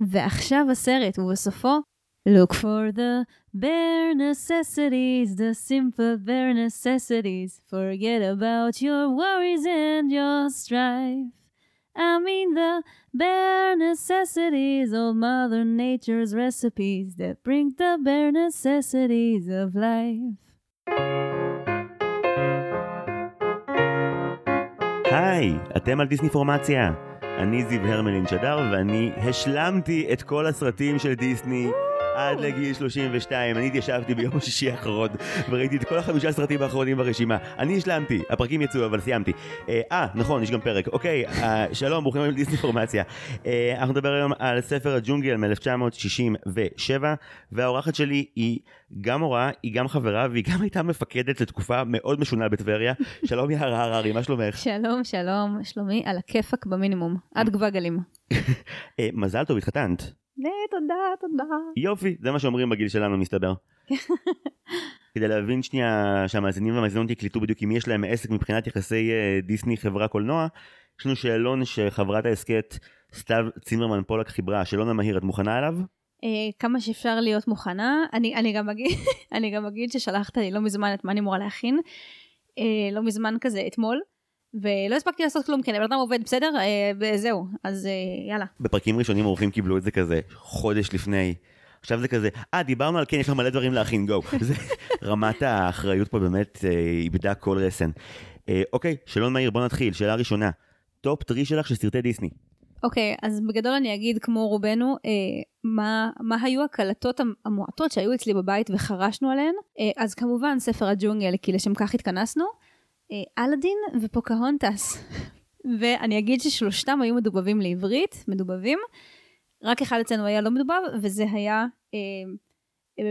ועכשיו הסרט, ובסופו, Look for the bare necessities, the simple bare necessities. Forget about your worries and your strife. I mean the bare necessities of Mother Nature's recipes that bring the bare necessities of life. היי, אתם על דיסניפורמציה. אני זיו הרמלין שדר ואני השלמתי את כל הסרטים של דיסני עד לגיל 32. אני התיישבתי ביום השישי האחרון וראיתי את כל החמישה סרטים האחרונים ברשימה. אני השלמתי, הפרקים יצאו אבל סיימתי. אה, נכון, יש גם פרק. אוקיי, אה, שלום, ברוכים הבאים לדיסניפורמציה. אה, אנחנו נדבר היום על ספר הג'ונגל מ-1967 והאורחת שלי היא גם מורה, היא גם חברה והיא גם הייתה מפקדת לתקופה מאוד משונה בטבריה. שלום יערה הררי, מה שלומך? שלום, שלום, שלומי, על הכיפאק במינימום, עד גבה גלים. אה, מזל טוב, התחתנת. תודה, תודה. יופי, זה מה שאומרים בגיל שלנו מסתבר. כדי להבין שנייה שהמאזינים והמאזינות יקלטו בדיוק אם יש להם עסק מבחינת יחסי אה, דיסני חברה קולנוע, יש לנו שאלון שחברת ההסכת סתיו צימרמן פולק חיברה, השאלון המהיר, את מוכנה אליו? אה, כמה שאפשר להיות מוכנה. אני, אני, גם אגיד, אני גם אגיד ששלחת לי לא מזמן את מה אני אמורה להכין. אה, לא מזמן כזה אתמול. ולא הספקתי לעשות כלום, כן, הבן אדם עובד בסדר, אה, וזהו, אז אה, יאללה. בפרקים ראשונים אורחים קיבלו את זה כזה חודש לפני. עכשיו זה כזה, אה, דיברנו על כן, יש לך מלא דברים להכין, גו. רמת האחריות פה באמת אה, איבדה כל רסן. אוקיי, שאלון מהיר, בוא נתחיל. שאלה ראשונה, top three שלך של סרטי דיסני. אוקיי, אז בגדול אני אגיד כמו רובנו, אה, מה, מה היו הקלטות המ- המועטות שהיו אצלי בבית וחרשנו עליהן. אה, אז כמובן ספר הג'ונגל, כי לשם כך התכנסנו. אה, אלאדין ופוקהונטס. ואני אגיד ששלושתם היו מדובבים לעברית, מדובבים. רק אחד אצלנו היה לא מדובב, וזה היה אה,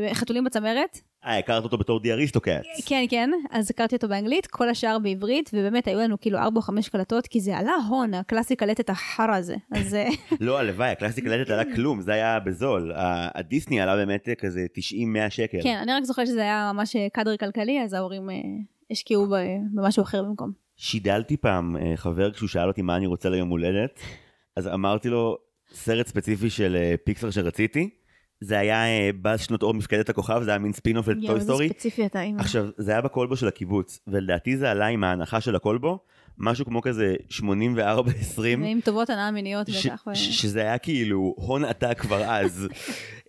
אה, חתולים בצמרת. אה, הכרת אותו בתור דיאריסטוקאטס. כן, כן, אז הכרתי אותו באנגלית, כל השאר בעברית, ובאמת היו לנו כאילו ארבע או חמש קלטות, כי זה עלה הון, הקלאסי קלטת החרא הזה. אז אה, לא, הלוואי, הקלאסי קלטת עלה כלום, זה היה בזול. הדיסני עלה באמת אה, כזה 90-100 שקל. כן, אני רק זוכרת שזה היה ממש אה, קאדר כלכלי, אז ההורים אה, השקיעו במשהו אחר במקום. שידלתי פעם אה, חבר כשהוא שאל אותי מה אני רוצה ליום הולדת, אז אמרתי לו סרט ספציפי של אה, פיקסר שרציתי. זה היה אה, באז שנות אור מפקדת הכוכב, זה היה מין ספינוף של Toy Story. עכשיו, זה היה בקולבו של הקיבוץ, ולדעתי זה עלה עם ההנחה של הקולבו, משהו כמו כזה 84-20. ועם טובות הנאה מיניות ש- בטח. ש- שזה היה כאילו הון עתק כבר אז.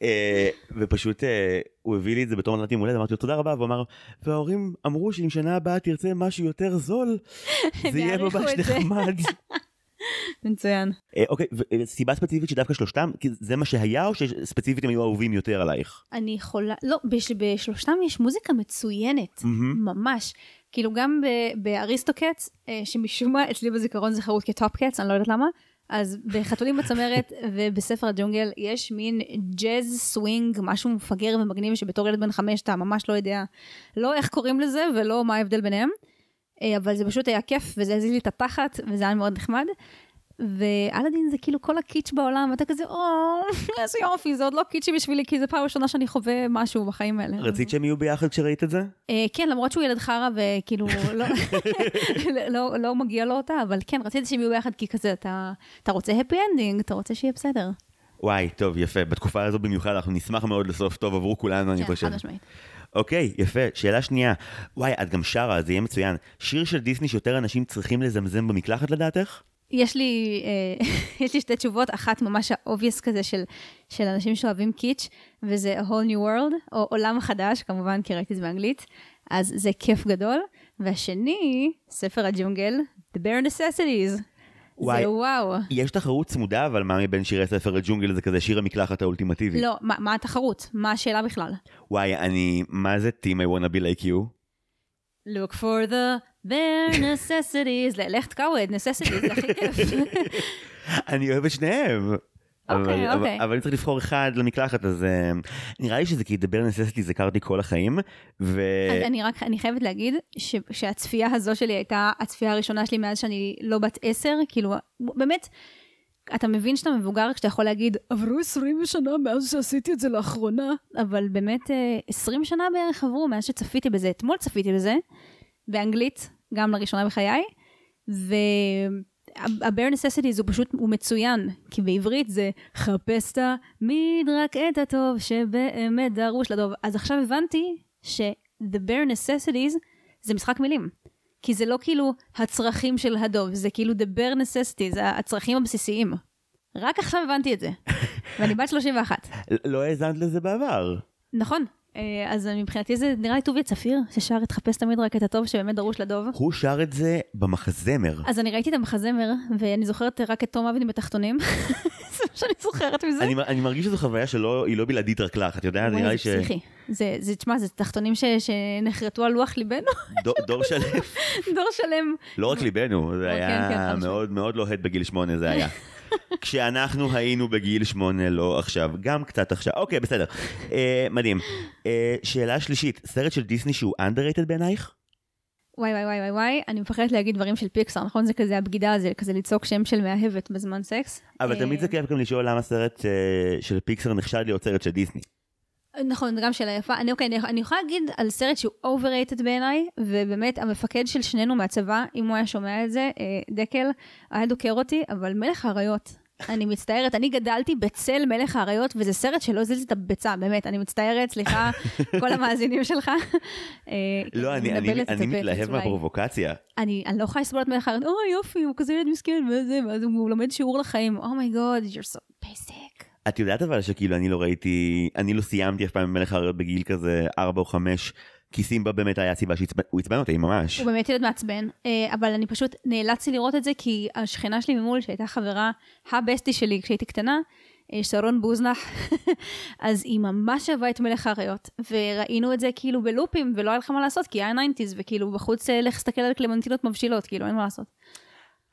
אה, ופשוט אה, הוא הביא לי את זה בתור מתנת יום הולדת, אמרתי לו תודה רבה, והוא אמר, וההורים אמרו שאם שנה הבאה תרצה משהו יותר זול, זה יהיה ממש את זה." נחמד. מצוין. אה, אוקיי, וסיבה ספציפית שדווקא שלושתם, כי זה מה שהיה, או שספציפית הם היו אהובים יותר עלייך? אני יכולה, לא, בש- בשלושתם יש מוזיקה מצוינת. ממש. כאילו גם ב- באריסטוקטס, אה, שמשום מה אצלי בזיכרון זה חרוט כטופ קטס, אני לא יודעת למה, אז בחתולים בצמרת ובספר הג'ונגל יש מין ג'אז סווינג, משהו מפגר ומגניב שבתור ילד בן חמש אתה ממש לא יודע, לא איך קוראים לזה ולא מה ההבדל ביניהם, אה, אבל זה פשוט היה כיף וזה הזיז לי את התחת וזה היה מאוד נחמד. ואלאדין זה כאילו כל הקיטש בעולם, ואתה כזה, או, איזה יופי, זה עוד לא קיטשי בשבילי, כי זו פעם ראשונה שאני חווה משהו בחיים האלה. רצית שהם יהיו ביחד כשראית את זה? אה, כן, למרות שהוא ילד חרא וכאילו לא, לא, לא מגיע לו אותה, אבל כן, רציתי שהם יהיו ביחד כי כזה, אתה, רוצה happy ending, אתה רוצה שיהיה בסדר. וואי, טוב, יפה. בתקופה הזו במיוחד אנחנו נשמח מאוד לסוף טוב עבור כולנו, אני כן, חושב. חד משמעית. אוקיי, יפה. שאלה שנייה. וואי, את גם שרה, זה יהיה מצוין. שיר של דיסני שיותר אנשים צריכים לזמזם במקלחת לדעתך? יש לי, אה, יש לי שתי תשובות, אחת ממש ה obvious כזה של, של אנשים שאוהבים קיטש, וזה A whole new world, או עולם חדש, כמובן, כי ראיתי את זה באנגלית, אז זה כיף גדול. והשני, ספר הג'ונגל, The Bare Necessities. וואי. זה וואו. יש תחרות צמודה, אבל מה מבין שירי ספר הג'ונגל זה כזה שיר המקלחת האולטימטיבי? לא, מה, מה התחרות? מה השאלה בכלל? וואי, אני... מה זה Team I wanna be like you? Look for the necessities, ל- לך תקעווד, necessities, זה הכי כיף. אני אוהב את שניהם. אבל, אוקיי, אוקיי. אבל אני צריך לבחור אחד למקלחת, אז uh, נראה לי שזה כי דבר נססתי זה הכרתי כל החיים, ו... אני רק, אני חייבת להגיד שהצפייה הזו שלי הייתה הצפייה הראשונה שלי מאז שאני לא בת עשר, כאילו, באמת, אתה מבין שאתה מבוגר כשאתה יכול להגיד, עברו 20 שנה מאז שעשיתי את זה לאחרונה, אבל באמת אה, 20 שנה בערך עברו מאז שצפיתי בזה, אתמול צפיתי בזה, באנגלית, גם לראשונה בחיי, ה-bare necessities הוא פשוט, הוא מצוין, כי בעברית זה חפש תמיד רק את הטוב שבאמת דרוש לדוב. אז עכשיו הבנתי ש-the bare necessities זה משחק מילים. כי זה לא כאילו הצרכים של הדוב, זה כאילו the bare necessities, הצרכים הבסיסיים. רק עכשיו הבנתי את זה, ואני בת 31. לא האזנת לזה בעבר. נכון, אז מבחינתי זה נראה לי טוביה צפיר, ששר את חפש תמיד רק את הטוב שבאמת דרוש לדוב. הוא שר את זה במחזמר. אז אני ראיתי את המחזמר, ואני זוכרת רק את תום אבני בתחתונים. זה מה שאני זוכרת מזה. אני, אני מרגיש שזו חוויה שלא, היא לא בלעדית רק לך, את יודעת? נראה לי ש... זה פסיכי. זה, זה, תשמע, זה תחתונים ש, שנחרטו על לוח ליבנו. דור, שלם. דור שלם. לא רק ליבנו, זה כן, היה כן, מאוד מאוד לוהט בגיל שמונה, זה היה. כשאנחנו היינו בגיל שמונה, לא עכשיו, גם קצת עכשיו. אוקיי, בסדר. אה, מדהים. אה, שאלה שלישית, סרט של דיסני שהוא underrated בעינייך? וואי וואי וואי וואי וואי, אני מפחדת להגיד דברים של פיקסר, נכון? זה כזה הבגידה הזה, כזה לצעוק שם של מאהבת בזמן סקס. אבל תמיד זה אה, כיף גם לשאול למה סרט אה, של פיקסר נחשד להיות סרט של דיסני. נכון, זו גם שאלה יפה. אני, אוקיי, אני, אני יכולה להגיד על סרט שהוא overrated בעיניי, ובאמת המפקד של שנינו מהצבא, אם הוא היה שומע את זה, אה, דקל, היה דוקר אותי, אבל מלך האריות. אני מצטערת, אני גדלתי בצל מלך האריות, וזה סרט שלא הזיז את הביצה, באמת, אני מצטערת, סליחה, כל המאזינים שלך. אה, לא, אני, הפתק, מתלהב. מהפרובוקציה. אני, לא יכולה לסבול את מלך האריות, אוי יופי, הוא כזה ילד מסכן, ואז הוא לומד שיעור לחיים, אומייגוד, you're so basic. את יודעת אבל שכאילו אני לא ראיתי, אני לא סיימתי אף פעם מלך האריות בגיל כזה 4 או 5, כי סימבה באמת היה הסיבה שהוא עצבן אותי ממש. הוא באמת ילד מעצבן, אה, אבל אני פשוט נאלצתי לראות את זה כי השכנה שלי ממול, שהייתה חברה הבסטי שלי כשהייתי קטנה, אה, שרון בוזנח, אז היא ממש אהבה את מלך האריות, וראינו את זה כאילו בלופים, ולא היה לך מה לעשות, כי היה 90's, וכאילו בחוץ אה, לך להסתכל על קלמנטינות מבשילות, כאילו אין מה לעשות.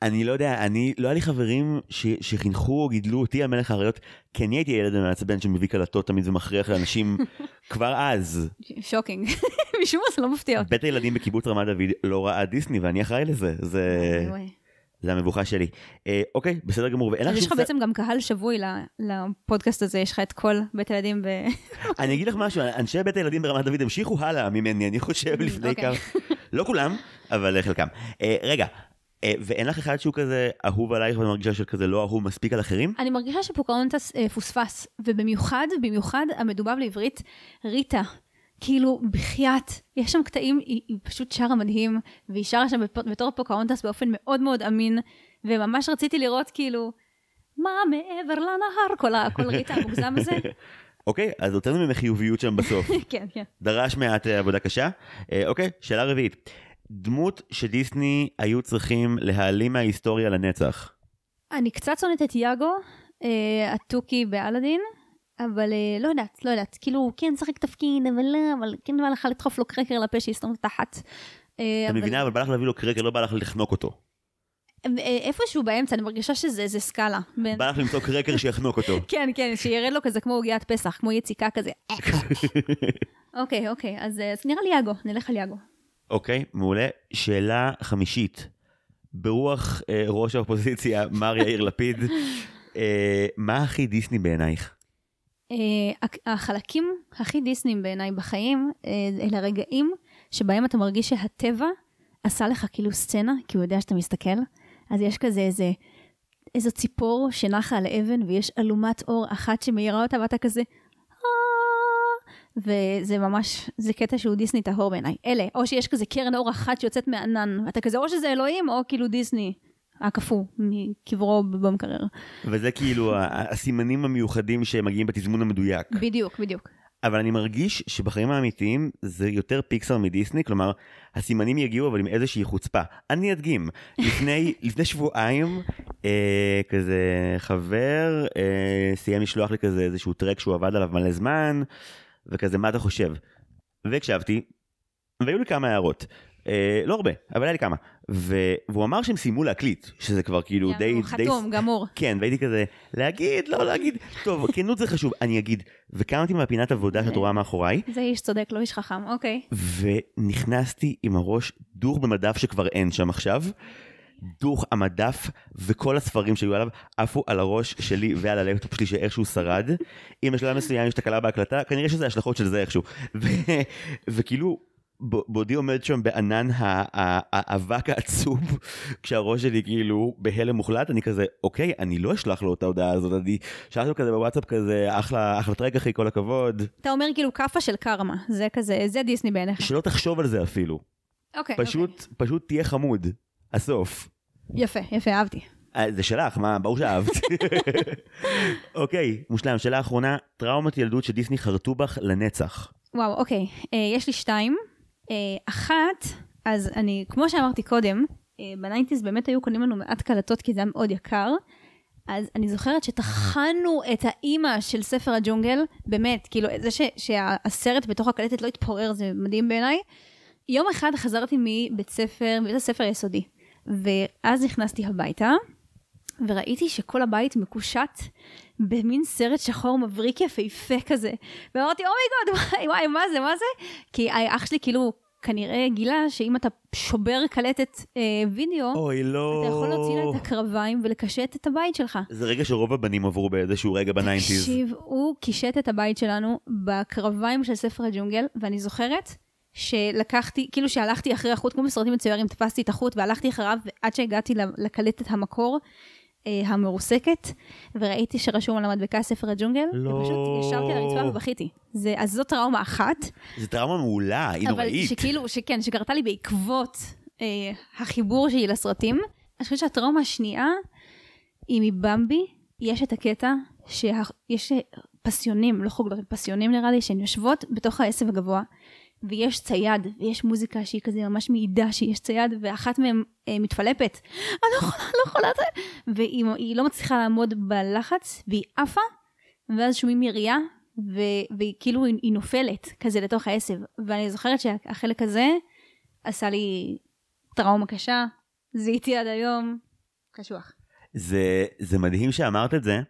אני לא יודע, אני, לא היה לי חברים ש, שחינכו או גידלו אותי על מלך האריות, כי אני הייתי ילד מעצבן שמביא קלטות תמיד ומכריח לאנשים כבר אז. שוקינג, משום מה זה לא מפתיע אותי. בית הילדים בקיבוץ רמת דוד לא ראה דיסני ואני אחראי לזה, זה. זה המבוכה שלי. אה, אוקיי, בסדר גמור, ואין לך יש לך. בעצם גם קהל שבוי לפודקאסט הזה, יש לך את כל בית הילדים ב... אני אגיד לך משהו, אנשי בית הילדים ברמת דוד המשיכו הלאה ממני, אני חושב לפני אוקיי. כמה... לא כולם, אבל חלקם. אה, רגע, ואין לך אחד שהוא כזה אהוב עלייך ואת מרגישה שכזה לא אהוב מספיק על אחרים? אני מרגישה שפוקהונטס אה, פוספס, ובמיוחד, במיוחד המדובב לעברית, ריטה. כאילו, בחייאת, יש שם קטעים, היא, היא פשוט שרה מדהים, והיא שרה שם בתור פוקהונטס באופן מאוד מאוד אמין, וממש רציתי לראות כאילו, מה מעבר לנהר, כל, ה- כל ריטה המוגזם הזה. אוקיי, אז הוצאנו ממך חיוביות שם בסוף. כן, כן. דרש מעט אה, עבודה קשה. אה, אוקיי, שאלה רביעית. דמות שדיסני היו צריכים להעלים מההיסטוריה לנצח. אני קצת שונאת את יאגו, אה, התוכי באלאדין, אבל אה, לא יודעת, לא יודעת. כאילו, כן שחק תפקיד, אבל לא, אבל כן בא לך לדחוף לו קרקר לפה שיסתום את התחת. אה, את אבל- מבינה? אבל בא לך להביא לו קרקר, לא בא לך לחנוק אותו. אה, איפשהו באמצע, אני מרגישה שזה זה סקאלה. בין- בא לך למצוא קרקר שיחנוק אותו. כן, כן, שירד לו כזה כמו עוגיית פסח, כמו יציקה כזה. אוקיי, אוקיי, אז אה, אז נראה לי יאגו, נלך על יאגו. אוקיי, מעולה. שאלה חמישית. ברוח אה, ראש האופוזיציה, מר יאיר לפיד, אה, מה הכי דיסני בעינייך? אה, החלקים הכי דיסניים בעיניי בחיים, אה, אלה הרגעים שבהם אתה מרגיש שהטבע עשה לך כאילו סצנה, כי הוא יודע שאתה מסתכל, אז יש כזה איזה, איזו ציפור שנחה על אבן, ויש אלומת אור אחת שמאירה אותה, ואתה כזה, "אה", וזה ממש, זה קטע שהוא דיסני טהור בעיניי. אלה, או שיש כזה קרן אור אחת שיוצאת מענן, ואתה כזה, או שזה אלוהים, או כאילו דיסני. הקפוא מקברו במקרר. וזה כאילו הסימנים המיוחדים שמגיעים בתזמון המדויק. בדיוק, בדיוק. אבל אני מרגיש שבחיים האמיתיים זה יותר פיקסר מדיסני, כלומר, הסימנים יגיעו אבל עם איזושהי חוצפה. אני אדגים, לפני, לפני שבועיים, אה, כזה חבר אה, סיים לשלוח לי כזה איזשהו טרק שהוא עבד עליו מלא זמן, וכזה, מה אתה חושב? והקשבתי, והיו לי כמה הערות. אה, לא הרבה, אבל היה לי כמה. ו- והוא אמר שהם סיימו להקליט, שזה כבר כאילו די... יאללה, די חתום, גמור. כן, והייתי כזה, להגיד, לא להגיד, טוב, כנות זה חשוב, אני אגיד. וקמתי מהפינת עבודה שאת רואה מאחוריי, זה איש צודק, לא איש חכם, אוקיי. ונכנסתי עם הראש דוך במדף שכבר אין שם עכשיו. דוך המדף וכל הספרים שהיו עליו עפו על הראש שלי ועל הלפטופ שלי שאיכשהו שרד. אם בשלב מסוים יש תקלה בהקלטה, כנראה שזה השלכות של זה איכשהו. וכאילו, ב- בעודי עומד שם בענן ה- ה- האבק העצוב, כשהראש שלי כאילו בהלם מוחלט, אני כזה, אוקיי, אני לא אשלח לו את ההודעה הזאת, אני שלחתי לו כזה בוואטסאפ כזה, אחלה, אחלה טרק אחי, כל הכבוד. אתה אומר כאילו כאפה של קרמה, זה כזה, זה דיסני בעיניך. שלא תחשוב על זה אפילו. אוקיי, פשוט, פשוט תהיה חמוד. הסוף. יפה, יפה, אהבתי. אה, זה שלך, מה, ברור שאהבת. אוקיי, מושלם, שאלה אחרונה, טראומת ילדות שדיסני חרטו בך לנצח. וואו, אוקיי, אה, יש לי שתיים. אה, אחת, אז אני, כמו שאמרתי קודם, אה, בניינטיז באמת היו קונים לנו מעט קלטות כי זה היה מאוד יקר. אז אני זוכרת שטחנו את האימא של ספר הג'ונגל, באמת, כאילו, זה ש, שהסרט בתוך הקלטת לא התפורר, זה מדהים בעיניי. יום אחד חזרתי מבית ספר, מבית הספר היסודי, ואז נכנסתי הביתה, וראיתי שכל הבית מקושט במין סרט שחור מבריק יפהפה כזה. ואמרתי, oh my god, וואי, וואי, מה זה, מה זה? כי אח שלי כאילו כנראה גילה שאם אתה שובר קלטת אה, וידאו, אוי, לא. אתה יכול להוציא לה את הקרביים ולקשט את הבית שלך. זה רגע שרוב הבנים עברו באיזשהו רגע בניינטיז. תקשיב, הוא קישט את הבית שלנו בקרביים של ספר הג'ונגל, ואני זוכרת שלקחתי, כאילו שהלכתי אחרי החוט, כמו בסרטים מצוירים, תפסתי את החוט והלכתי אחריו עד שהגעתי לקלטת המקור. אה, המרוסקת, וראיתי שרשום על המדבקה ספר הג'ונגל, לא. ופשוט ישבתי על הרצפה ובכיתי. זה, אז זו טראומה אחת, זו טראומה מעולה, היא אבל נוראית. שכאילו, שכן, שקרתה לי בעקבות אה, החיבור שלי לסרטים. אני חושבת שהטראומה השנייה היא מבמבי, יש את הקטע שיש פסיונים, לא חוגלות, פסיונים נראה לי, שהן יושבות בתוך העשב הגבוה, ויש צייד, ויש מוזיקה שהיא כזה ממש מעידה שיש צייד, ואחת מהן אה, מתפלפת. אני לא יכולה, לא יכולה את זה. והיא היא לא מצליחה לעמוד בלחץ, והיא עפה, ואז שומעים ירייה, ו- והיא כאילו, היא, היא נופלת כזה לתוך העשב. ואני זוכרת שהחלק הזה עשה לי טראומה קשה, זיהיתי עד היום, קשוח. זה, זה מדהים שאמרת את זה,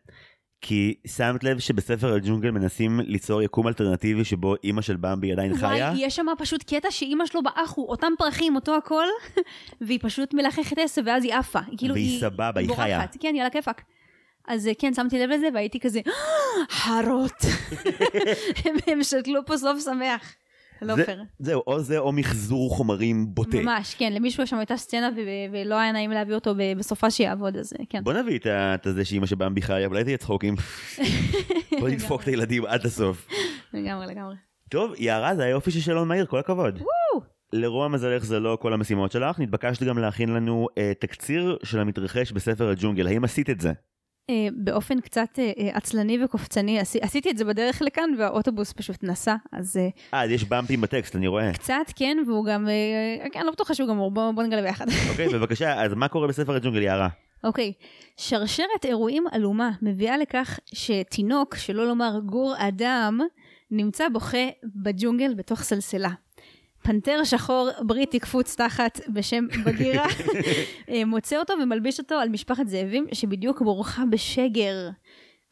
כי שמת לב שבספר הג'ונגל מנסים ליצור יקום אלטרנטיבי שבו אימא של במבי עדיין חיה? וואי, יש שם פשוט קטע שאימא שלו באח הוא אותם פרחים, אותו הכל, והיא פשוט מלחכת עשב ואז היא עפה. היא כאילו, והיא סבבה, היא בורחת. חיה. כן, היא על הכיפאק. אז אה, כן, שמתי לב לזה והייתי כזה, חרות. הם שתלו פה סוף שמח. לא זה- פייר. זהו, או זה או מחזור חומרים בוטה. ממש, כן, למישהו שם הייתה סצנה ו- ולא היה נעים להביא אותו בסופה שיעבוד, אז אה, כן. בוא נביא את זה שאימא של במבי חיה, אולי תהיה צחוקים. בוא נדפוק את הילדים עד הסוף. לגמרי, לגמרי. טוב, יערה, זה היופי של שאלון מהיר, כל הכבוד. לרוע מזלך זה לא כל המשימות שלך, נתבקשת גם להכין לנו אה, תקציר של המתרחש בספר הג'ונגל, האם עשית את זה? אה, באופן קצת אה, אה, עצלני וקופצני, עשי- עשיתי את זה בדרך לכאן והאוטובוס פשוט נסע, אז אה, אז יש במפים בטקסט, אני רואה. קצת כן, והוא גם, כן, לא בטוחה שהוא גמור, בוא נגלה ביחד. אוקיי, בבקשה, אז מה קורה בספר הג'ונגל, יערה? אוקיי, שרשרת אירועים עלומה מביאה לכך שתינוק, שלא לומר גור אדם, נמצא בוכה בג'ונגל בתוך סלסלה. פנתר שחור בריטי קפוץ תחת בשם בגירה, אה, מוצא אותו ומלביש אותו על משפחת זאבים שבדיוק בורחה בשגר.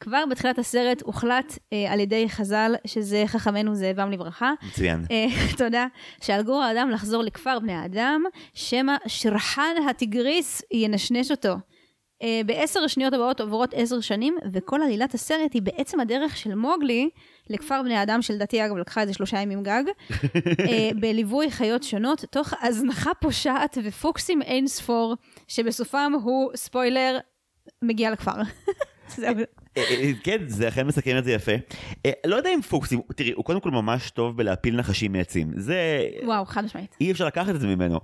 כבר בתחילת הסרט הוחלט אה, על ידי חז"ל, שזה חכמינו זאבם לברכה, מצוין. אה, תודה, שעל גור האדם לחזור לכפר בני האדם, שמא שרחן הטיגריס ינשנש אותו. אה, בעשר השניות הבאות עוברות עשר שנים, וכל עלילת הסרט היא בעצם הדרך של מוגלי לכפר בני האדם, שלדעתי אגב לקחה איזה שלושה ימים גג, אה, בליווי חיות שונות, תוך הזנחה פושעת ופוקסים אין ספור, שבסופם הוא, ספוילר, מגיע לכפר. אה, אה, כן, זה אכן מסכם את זה יפה. לא יודע אם פוקסים, תראי, הוא קודם כל ממש טוב בלהפיל נחשים מעצים. זה, וואו, חד משמעית. אי אפשר לקחת את זה ממנו.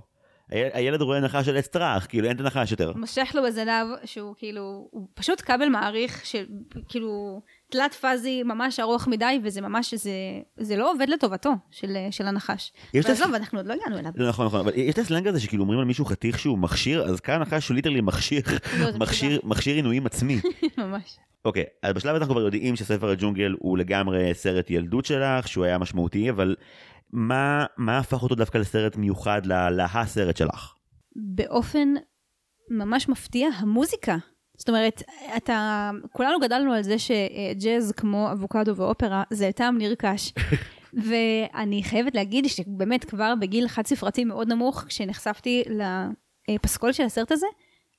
הי- הילד רואה נחש של עץ, טראח, כאילו אין את הנחש יותר. מושך לו בזנב שהוא כאילו, הוא פשוט כבל מעריך של כאילו תלת פאזי ממש ארוך מדי וזה ממש, זה, זה לא עובד לטובתו של, של הנחש. ועזוב, אנחנו עוד לא הגענו אליו. לא, נכון, נכון, אבל יש את הסלנג הזה שכאילו אומרים על מישהו חתיך שהוא מכשיר, אז כאן הנחש הוא literally מכשיר, לא, מכשיר, מכשיר עינויים עצמי. ממש. אוקיי, אז בשלב הזה אנחנו כבר יודעים שספר הג'ונגל הוא לגמרי סרט ילדות שלך, שהוא היה משמעותי, אבל מה, מה הפך אותו דווקא לסרט מיוחד ל- להסרט שלך? באופן ממש מפתיע, המוזיקה. זאת אומרת, אתה, כולנו גדלנו על זה שג'אז כמו אבוקדו ואופרה זה טעם נרכש. ואני חייבת להגיד שבאמת כבר בגיל חד ספרתי מאוד נמוך, כשנחשפתי לפסקול של הסרט הזה,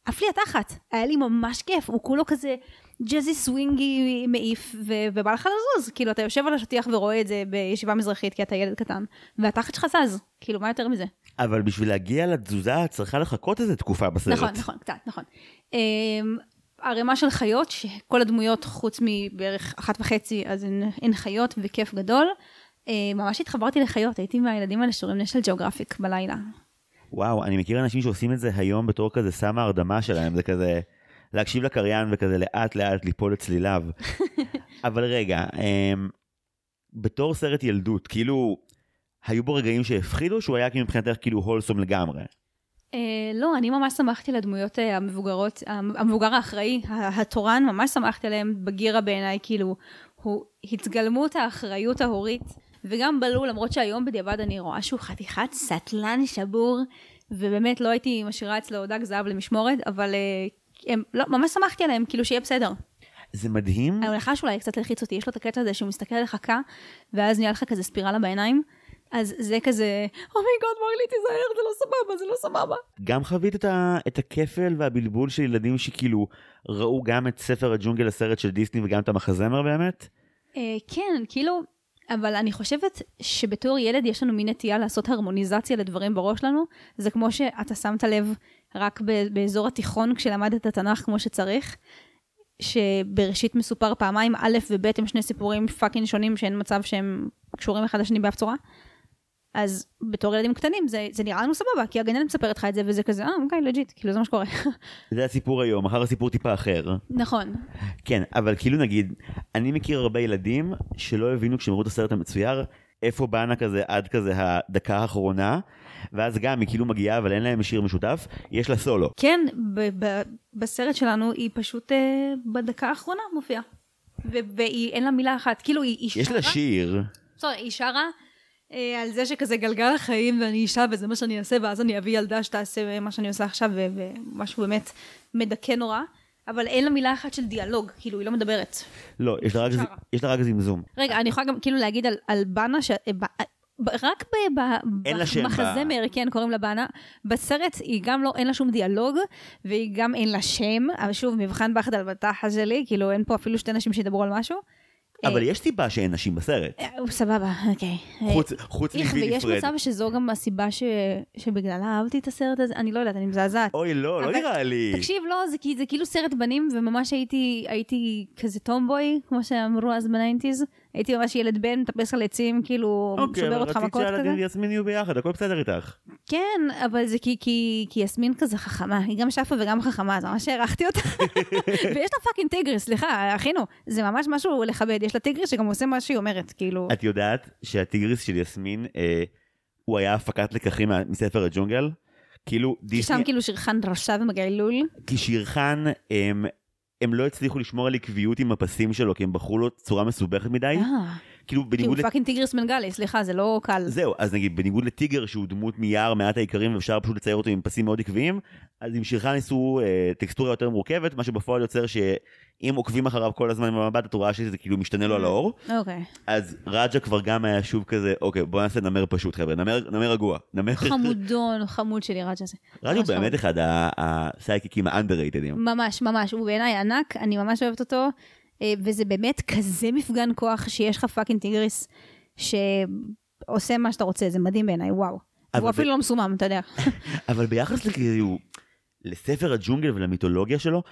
עף לי התחת. היה לי ממש כיף, הוא כולו כזה ג'אזי סווינגי מעיף, ו- ובא לך לזוז, כאילו אתה יושב על השטיח ורואה את זה בישיבה מזרחית כי אתה ילד קטן, והתחת שלך זז, כאילו מה יותר מזה? אבל בשביל להגיע לתזוזה את צריכה לחכות איזה תקופה בסרט. נכון, נכון, קצת, נכון. אמ, ערימה של חיות, שכל הדמויות חוץ מבערך אחת וחצי, אז הן, הן חיות וכיף גדול. אמ, ממש התחברתי לחיות, הייתי מהילדים האלה שרואים נשל ג'אוגרפיק בלילה. וואו, אני מכיר אנשים שעושים את זה היום בתור כזה סם ההרדמה שלהם, זה כזה להקשיב לקריין וכזה לאט לאט ליפול לצליליו. אבל רגע, אמ, בתור סרט ילדות, כאילו, היו בו רגעים שהפחידו, שהוא היה כאילו מבחינתך כאילו הולסום לגמרי. אה, לא, אני ממש שמחתי לדמויות אה, המבוגרות, המבוגר האחראי, התורן, ממש שמחתי עליהם בגירה בעיניי, כאילו, הוא התגלמות האחריות ההורית, וגם בלו, למרות שהיום בדיעבד אני רואה שהוא חתיכת סטלן שבור, ובאמת לא הייתי משאירה אצלו דג זהב למשמורת, אבל אה, הם, לא, ממש שמחתי עליהם, כאילו שיהיה בסדר. זה מדהים. הנחש אולי קצת הלחיץ אותי, יש לו את הקטע הזה שהוא מסתכל עליך ככה, ואז נהיה לך כזה ספירלה בעיניים, אז זה כזה, אומייגוד מרלי תיזהר, זה לא סבבה, זה לא סבבה. גם חווית את, ה, את הכפל והבלבול של ילדים שכאילו ראו גם את ספר הג'ונגל הסרט של דיסני וגם את המחזמר באמת? אה, כן, כאילו, אבל אני חושבת שבתור ילד יש לנו מין נטייה לעשות הרמוניזציה לדברים בראש שלנו. זה כמו שאתה שמת לב רק באזור התיכון כשלמדת תנ"ך כמו שצריך, שבראשית מסופר פעמיים, א' וב' הם שני סיפורים fucking שונים שאין מצב שהם קשורים אחד לשני באף צורה. אז בתור ילדים קטנים זה, זה נראה לנו סבבה, כי הגננת מספרת לך את זה וזה כזה, אה, אוקיי, legit, כאילו זה מה שקורה. זה הסיפור היום, מחר הסיפור טיפה אחר. נכון. כן, אבל כאילו נגיד, אני מכיר הרבה ילדים שלא הבינו כשהם ראו את הסרט המצויר, איפה הבנה כזה עד כזה הדקה האחרונה, ואז גם היא כאילו מגיעה אבל אין להם שיר משותף, יש לה סולו. כן, ב- ב- בסרט שלנו היא פשוט אה, בדקה האחרונה מופיעה. ו- והיא, אין לה מילה אחת, כאילו היא, היא שרה, יש לה שיר, סורי, היא שרה על זה שכזה גלגל החיים ואני אישה וזה מה שאני אעשה, ואז אני אביא ילדה שתעשה מה שאני עושה עכשיו, ומשהו באמת מדכא נורא, אבל אין לה מילה אחת של דיאלוג, כאילו היא לא מדברת. לא, יש לה רק. יש לה רק זמזום. רגע, אני יכולה גם כאילו להגיד על, על בנה, ש... ב- רק ב... ב... במחזמר, כן, קוראים לה בנה. בסרט היא גם לא, אין לה שום דיאלוג, והיא גם אין לה שם, אבל שוב, מבחן פחד על בתחה שלי, כאילו אין פה אפילו שתי נשים שידברו על משהו. אבל אה, יש סיבה שאין נשים בסרט. אה, סבבה, אוקיי. אה, חוץ, איך, מווילי ויש פרד. מצב שזו גם הסיבה. שבגללה אהבתי את הסרט הזה, אני לא יודעת, אני מזעזעת. אוי לא, לא נראה לי. תקשיב, לא, זה, כאילו סרט בנים, וממש הייתי כזה טומבוי, כמו שאמרו אז בניינטיז. הייתי ממש ילד בן, מטפס על עצים, כאילו, אוקיי, שובר אבל אותך מכות כזה. שהילדים ויסמין יהיו ביחד, הכל בסדר איתך. כן, אבל זה כי, כי, כי יסמין כזה חכמה, היא גם יפה וגם חכמה, אז ממש הערכתי אותה. ויש לה fucking טיגריס, סליחה, אחינו, זה ממש משהו לכבד, יש לה טיגריס שגם עושה מה שהיא אומרת, כאילו... את יודעת שהטיגריס של יסמין, אה, הוא היה הפקת לקחים מספר הג'ונגל? כאילו דיסני, שם כאילו שירחאן דרשה ומגעילול. כי שירחאן, הם, הם לא הצליחו לשמור על עקביות עם הפסים שלו, כי הם בחרו לו צורה מסובכת מדי. כאילו כי הוא בניגוד. fucking טיגריס בנגלי, סליחה, זה לא קל. זהו, אז נגיד בניגוד לטיגר שהוא דמות מיער מאה העקרים ואפשר פשוט לצייר אותו עם פסים מאוד עקביים, אז עם שירחן ניסו אה, טקסטורה יותר מורכבת, מה שבפועל יוצר שאם עוקבים אחריו כל הזמן במבט את רואה שזה כאילו משתנה לו על האור. אוקיי. אז רג'ה כבר גם היה שוב כזה, אוקיי, בוא נעשה נמר פשוט, חבר'ה, נמר, נמר רגוע. נמר... חמודון, חמוד שלי רג'ה זה. רג'ה הוא באמת. אחד הסייקיקים האנדררייטדים. ממש, ממש, הוא בעיניי ענק, אני ממש אוהבת אותו, וזה באמת כזה מפגן כוח שיש לך fucking טיגריס, שעושה מה שאתה רוצה, זה מדהים בעיניי, וואו. הוא ב- אפילו לא מסומם, אתה יודע. אבל ביחס לכאילו, לספר הג'ונגל ולמיתולוגיה שלו,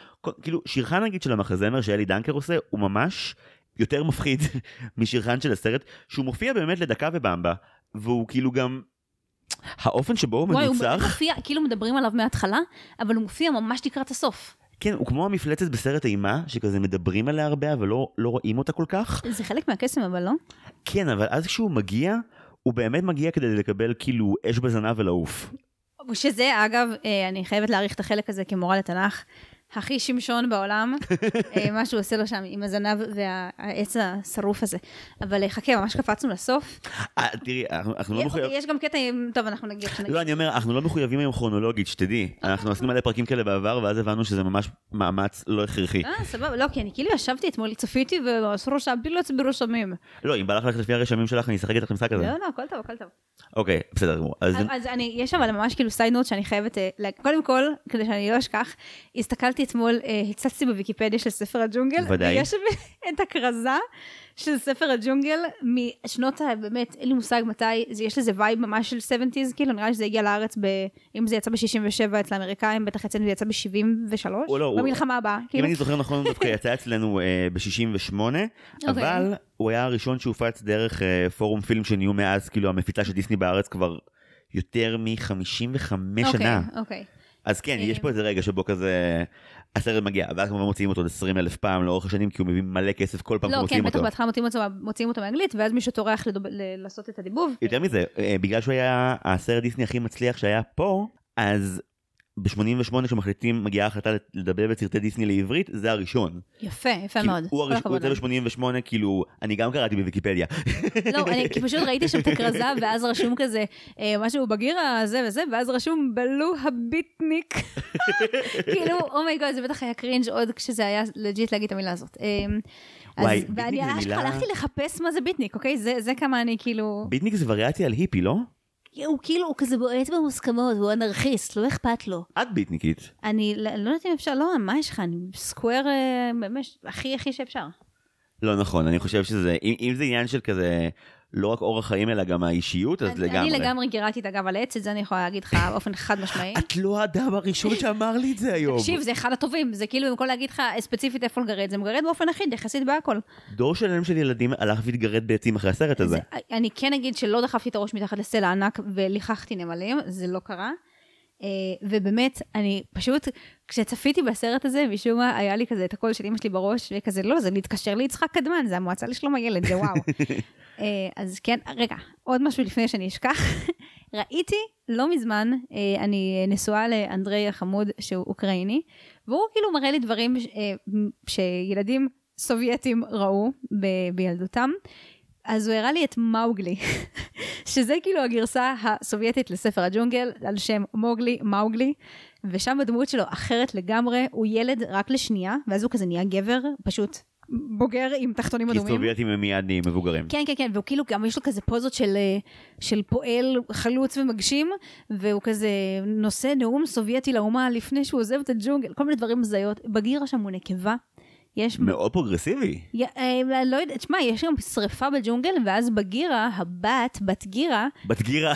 כאילו, שירחן נגיד של המחזמר שאלי דנקר עושה, הוא ממש יותר מפחיד משירחן של הסרט, שהוא מופיע באמת לדקה ובמבה, והוא כאילו גם... האופן שבו הוא וואי, הוא מנוצח, מופיע, כאילו מדברים עליו מההתחלה, אבל הוא מופיע ממש לקראת הסוף. כן, הוא כמו המפלצת בסרט אימה, שכזה מדברים עליה הרבה, אבל לא, לא רואים אותה כל כך. זה חלק מהקסם, אבל לא? כן, אבל אז כשהוא מגיע, הוא באמת מגיע כדי לקבל כאילו אש בזנב ולעוף. שזה, אגב, אה, אני חייבת להעריך את החלק הזה כמורה לתנ"ך. הכי שמשון בעולם, אה, מה שהוא עושה לו שם עם הזנב והעץ השרוף הזה. אבל אה, חכה, ממש קפצנו לסוף. אה, תראי, אנחנו, לא מחויבים... יש גם קטע עם... טוב, אנחנו נגיד. לא, אני אומר, אנחנו לא מחויבים היום כרונולוגית, שתדעי. אנחנו עשינו מלא פרקים כאלה בעבר, ואז הבנו שזה ממש מאמץ לא הכרחי. אה, סבבה, לא, כי אני כאילו ישבתי אתמול, צפיתי ורשמתי לעצמי רשמים. לא, אם בא לך ללכת לפי הרשמים שלך, אני אשחק איתך משחק כזה. לא, לא, הכל טוב, הכל טוב. אוקיי, בסדר גמור. אז אז אני, יש אבל ממש כאילו סייד נוט שאני חייבת, אה, קודם כל, כדי שאני לא אשכח, הסתכלתי אתמול, אה, הצצתי בוויקיפדיה של ספר הג'ונגל, ודאי. ויש שם את הכרזה של ספר הג'ונגל משנות ה... באמת, אין לי מושג מתי, זה, יש לזה vibe ממש של 70's, כאילו, נראה לי שזה הגיע לארץ, ב, אם זה יצא ב-67 אצל האמריקאים, בטח אצלנו זה יצא ב-73, הוא לא, הוא- במלחמה הבאה. אם כאילו. אני זוכר נכון, הוא דווקא יצא אצלנו אה, ב-68, אוקיי. אבל הוא היה הראשון שהופץ דרך אה, פורום פילם שנהיו מאז, כאילו המפיצה של דיסני בארץ כבר יותר מ-55 שנה. אוקיי, אוקיי. אז כן, יש פה איזה רגע שבו כזה הסרט מגיע, ואז כמובן מוציאים אותו עוד 20 אלף פעם לאורך השנים, כי הוא מביא מלא כסף כל פעם לא, כן, שמוציאים בטח אותו. בהתחלה מוציאים אותו, מוציאים אותו מאנגלית, ואז מישהו טורח לדוב- לעשות את הדיבוב. יותר מזה, אה, בגלל שהוא היה הסרט דיסני הכי מצליח שהיה פה, אז ב-88 כשמחליטים, מגיעה החלטה לדבר בסרטי דיסני לעברית, זה הראשון. יפה, יפה כאילו, מאוד. הוא הראשון, הוא יוצא להם. ב-88, כאילו, אני גם קראתי בוויקיפדיה. לא, אני פשוט ראיתי שם את הכרזה, ואז רשום כזה, אה, משהו בגירה, זה וזה, ואז רשום בלו הביטניק. כאילו, oh my God, זה בטח היה cringe עוד כשזה היה legit להגיד את המילה הזאת. אה, וואי, ואני ביטניק זה מילה- הלכתי לחפש מה זה ביטניק, אוקיי? זה כמה אני כאילו... ביטניק זה וריאציה על היפי, לא? הוא כאילו, הוא כזה בועט במוסכמות, הוא אנרכיסט, לא אכפת לו. את ביטניקית. אני לא לא יודעת אם אפשר, לא, מה יש לך? אני square, אה, באמת, הכי הכי שאפשר. לא נכון, אני חושב שזה, אם, אם זה עניין של כזה, לא רק אורח חיים אלא גם האישיות, אז לגמרי. אני לגמרי גירדתי את הגב על העץ, את זה אני יכולה להגיד לך באופן חד משמעי. את לא האדם הראשון שאמר לי את זה היום. תקשיב, זה אחד הטובים, זה כאילו במקום להגיד לך ספציפית איפה לגרד, זה מגרד באופן אחיד, יחסית בהכל. דור שלם של ילדים הלך והתגרד בעצים אחרי הסרט הזה. זה, אני כן אגיד שלא דחפתי את הראש מתחת לסלע ענק וליחכתי נמלים, זה לא קרה. אה, ובאמת, אני פשוט, כשצפיתי בסרט הזה, משום מה היה לי כזה את הקול של אמא שלי בראש, וכזה, לא, זה להתקשר ליצחק קדמן, זה המועצה לשלום הילד, זה וואו. אה, אז כן, רגע, עוד משהו לפני שאני אשכח. ראיתי לא מזמן, אה, אני נשואה לאנדרי החמוד, שהוא אוקראיני, והוא כאילו מראה לי דברים ש- שילדים סובייטים ראו ב- בילדותם. אז הוא הראה לי את מאוגלי, שזה כאילו הגרסה הסובייטית לספר הג'ונגל, על שם מוגלי, מאוגלי, ושם הדמות שלו אחרת לגמרי, הוא ילד רק לשנייה, ואז הוא כזה נהיה גבר, פשוט בוגר עם תחתונים הכי אדומים. סובייטים הם מיד נהיים מבוגרים. כן, כן, כן, והוא כאילו גם יש לו כזה פוזות של, אה, של פועל חלוץ ומגשים, והוא כזה נושא נאום סובייטי לאומה לפני שהוא עוזב את הג'ונגל, כל מיני דברים הזיות. בגירה שם הוא נקבה. יש... מאוד פרוגרסיבי. י- אה, לא יודעת, תשמע, יש גם שריפה בג'ונגל, ואז בגירה, הבת, בת גירה, בת גירה.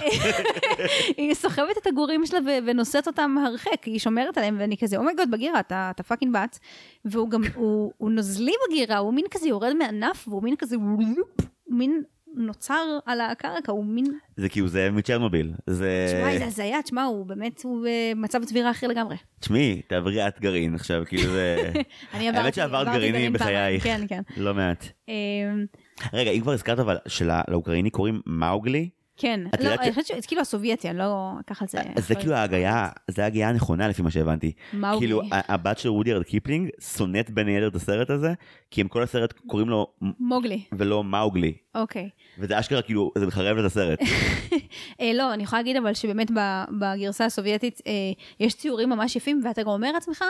היא סוחבת את הגורים שלה ו- ונושאת אותם הרחק, היא שומרת עליהם, ואני כזה, oh my God, בגירה, אתה, אתה fucking בת. והוא גם, הוא, הוא נוזלי בגירה, הוא מין כזה יורד מענף, והוא מין כזה, מין נוצר על הקרקע, הוא מין, זה כאילו זאב מצ'רנוביל. זה... תשמע, זה הזיה, תשמע, הוא באמת, הוא במצב צבירה אחר לגמרי. תשמעי, תעברי את גרעין עכשיו, כאילו זה... אני עברתי, האמת שעברת גרעינים בחייך. כן, כן. לא מעט. אמ, רגע, אם כבר הזכרת אבל שלאוקראיני קוראים מאוגלי, כן, לא, יודעת אני חושבת שזה כאילו הסובייטי, אני לא אקח על זה. זה כאילו ההגייה, זה ההגייה הנכונה לפי מה שהבנתי. מאוגלי. כאילו ה- הבת של רודיארד קיפלינג שונאת בין היתר את הסרט הזה, כי הם כל הסרט קוראים לו מוגלי, ולא מאוגלי. אוקיי. וזה אשכרה כאילו, זה מחרב את הסרט. אה, לא, אני יכולה להגיד אבל שבאמת בגרסה הסובייטית אה, יש ציורים ממש יפים, ואתה גם אומר לעצמך,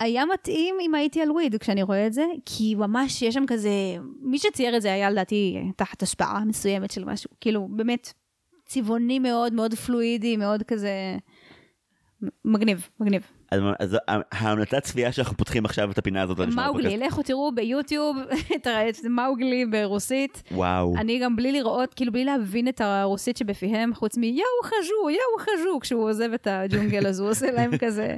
היה מתאים אם הייתי על weed כשאני רואה את זה, כי ממש יש שם כזה, מי שצייר את זה היה לדעתי תחת השפעה מסוימת של משהו, כאילו באמת צבעוני מאוד, מאוד פלואידי, מאוד כזה מגניב, מגניב. אז אז ההמלצת צפייה שאנחנו פותחים עכשיו את הפינה הזאת. מאוגלי. לכו תראו ביוטיוב את מאוגלי ברוסית. וואו. אני גם בלי לראות, כאילו בלי להבין את הרוסית שבפיהם, חוץ מיהו חז'ו, יהו חז'ו, כשהוא עוזב את הג'ונגל אז הוא עושה להם כזה,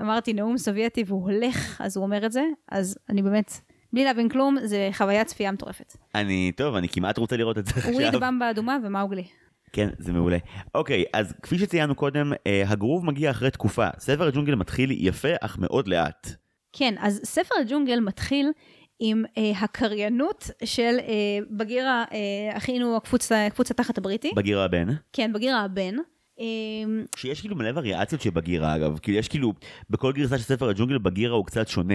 אמרתי נאום סובייטי והוא הולך, אז הוא אומר את זה, אז אני באמת, בלי להבין כלום, זה חוויית צפייה מטורפת. אני, טוב, אני כמעט רוצה לראות את זה וויד עכשיו. במבה אדומה ומאוגלי. כן, זה מעולה. אוקיי, אז כפי שציינו קודם, אה, הגרוב מגיע אחרי תקופה. ספר הג'ונגל מתחיל יפה, אך מאוד לאט. כן, אז ספר הג'ונגל מתחיל עם אה, הקריינות של אה, בגירה, אה, אחינו הקפוץ, הקפוץ התחת הבריטי, בגיר הבן. כן, בגירה הבן. אה, שיש כאילו מלא וריאציות של בגירה אגב, כאילו יש כאילו, בכל גרסה של ספר הג'ונגל בגירה הוא קצת שונה.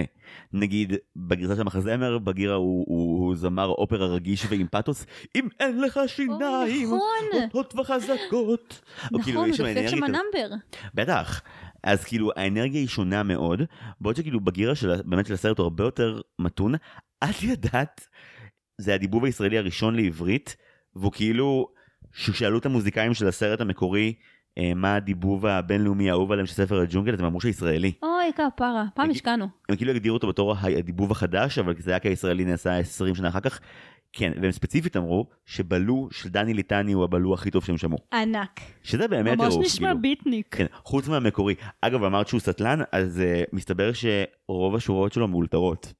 נגיד, בגרסה של המחזמר, בגירה הוא, הוא, הוא זמר אופרה רגיש ועם פתוס, אם אין לך שיניים, נכון. אותות וחזקות. או כאילו, נכון, הוא שם דופק שם אנרגיה נאמבר. בטח. אז כאילו האנרגיה היא שונה מאוד, בעוד שכאילו בגירה של, באמת של הסרט הוא הרבה יותר מתון. את ידעת, זה הדיבוב הישראלי הראשון לעברית, והוא כאילו, כששאלו את המוזיקאים של הסרט המקורי, מה הדיבוב הבינלאומי האהוב עליהם של ספר הג'ונגל, אז הם אמרו שישראלי. אוי, כפרה, פעם השקענו. הם כאילו הגדירו אותו בתור הדיבוב החדש, אבל זה היה כי הישראלי נעשה 20 שנה אחר כך. כן, והם ספציפית אמרו שבלו של דני ליטני הוא הבלו הכי טוב שהם שמעו. ענק. שזה באמת ממש טירוף, נשמע כאילו. ביטניק. כן, חוץ מהמקורי. אגב, אמרת שהוא סטלן, אז uh, מסתבר שרוב השורות שלו מאולתרות.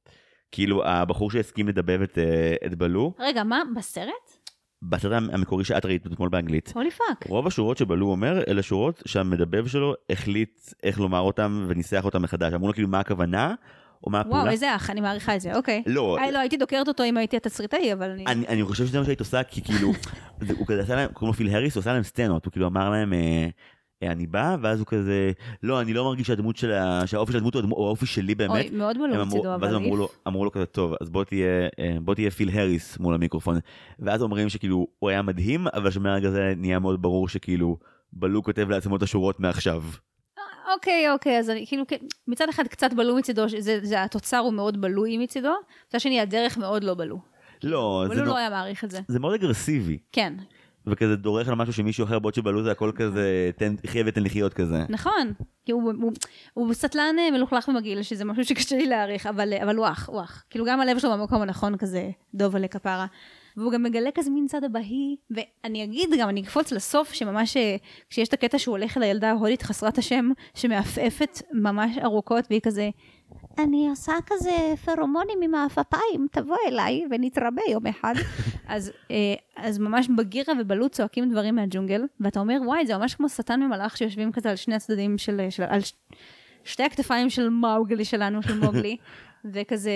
כאילו, הבחור שהסכים לדבב את, uh, את בלו, רגע, מה, בסרט? בסרט המקורי שאת ראית אתמול באנגלית, holy fuck. רוב השורות שבלו אומר, אלה שורות שהמדבב שלו החליט איך לומר אותם וניסח אותם מחדש. אמרו לו כאילו מה הכוונה, או מה הפעולה. וואו, איזה אח, אני מעריכה את זה, אוקיי. לא, אה, לא, הייתי דוקרת אותו אם הייתי התסריטאי, אבל אני... אני, אני חושב שזה מה שהיית עושה, כי כאילו, הוא כזה עשה להם, קוראים לו פיל הריס, הוא עשה להם סצנות, הוא כאילו אמר להם, אה, אני בא, ואז הוא כזה, לא, אני לא מרגיש שהדמות של, ה- שהאופי של הדמות הוא הוא האופי שלי באמת. אוי, מאוד אמרו, מצידו, אבל ואז אמרו לו. אמרו לו כזה, טוב, אז בוא תהיה, אה, בוא תהיה פיל הריס מול המיקרופון. ואז אומרים שכאילו, הוא היה מדהים, אבל שמהרגע זה נהיה מאוד ברור שכאילו, בלו כותב לעצמו את השורות מעכשיו. אוקיי, אוקיי, אז אני כאילו, כן, מצד אחד קצת בלום מצידו, זה, זה, התוצר הוא מאוד בלוי מצידו, מצד שני הדרך מאוד לא בלו. לא, אבל זה, הוא נו- לא היה מעריך את זה. זה מאוד אגרסיבי, כן, וכזה דורך על משהו שמישהו אחר בעוד שבלו זה הכל כזה, תן, חיה ותן לחיות כזה. נכון. כי הוא, הוא, הוא סטלן אה, מלוכלך ומגעיל, שזה משהו שקשה לי להעריך, אבל, אה, אבל הוא אח, הוא אח. כאילו גם הלב שלו במקום הנכון כזה, דוב עלי כפרה. והוא גם מגלה כזה מין צד אבהי, ואני אגיד גם, אני אקפוץ לסוף, שממש אה, כשיש את הקטע שהוא הולך אל הילדה ההודית חסרת השם, שמעפעפת ממש ארוכות, והיא כזה, אני עושה כזה פרומונים עם העפפיים, תבוא אליי ונתרבה יום אחד. אז, אה, אז ממש בגירה ובלוט צועקים דברים מהג'ונגל, ואתה אומר, וואי, זה ממש כמו שטן ומלאך שיושבים כזה על שני הצדדים של, של על ש, שתי הכתפיים של מאוגלי שלנו, של מוגלי, וכזה,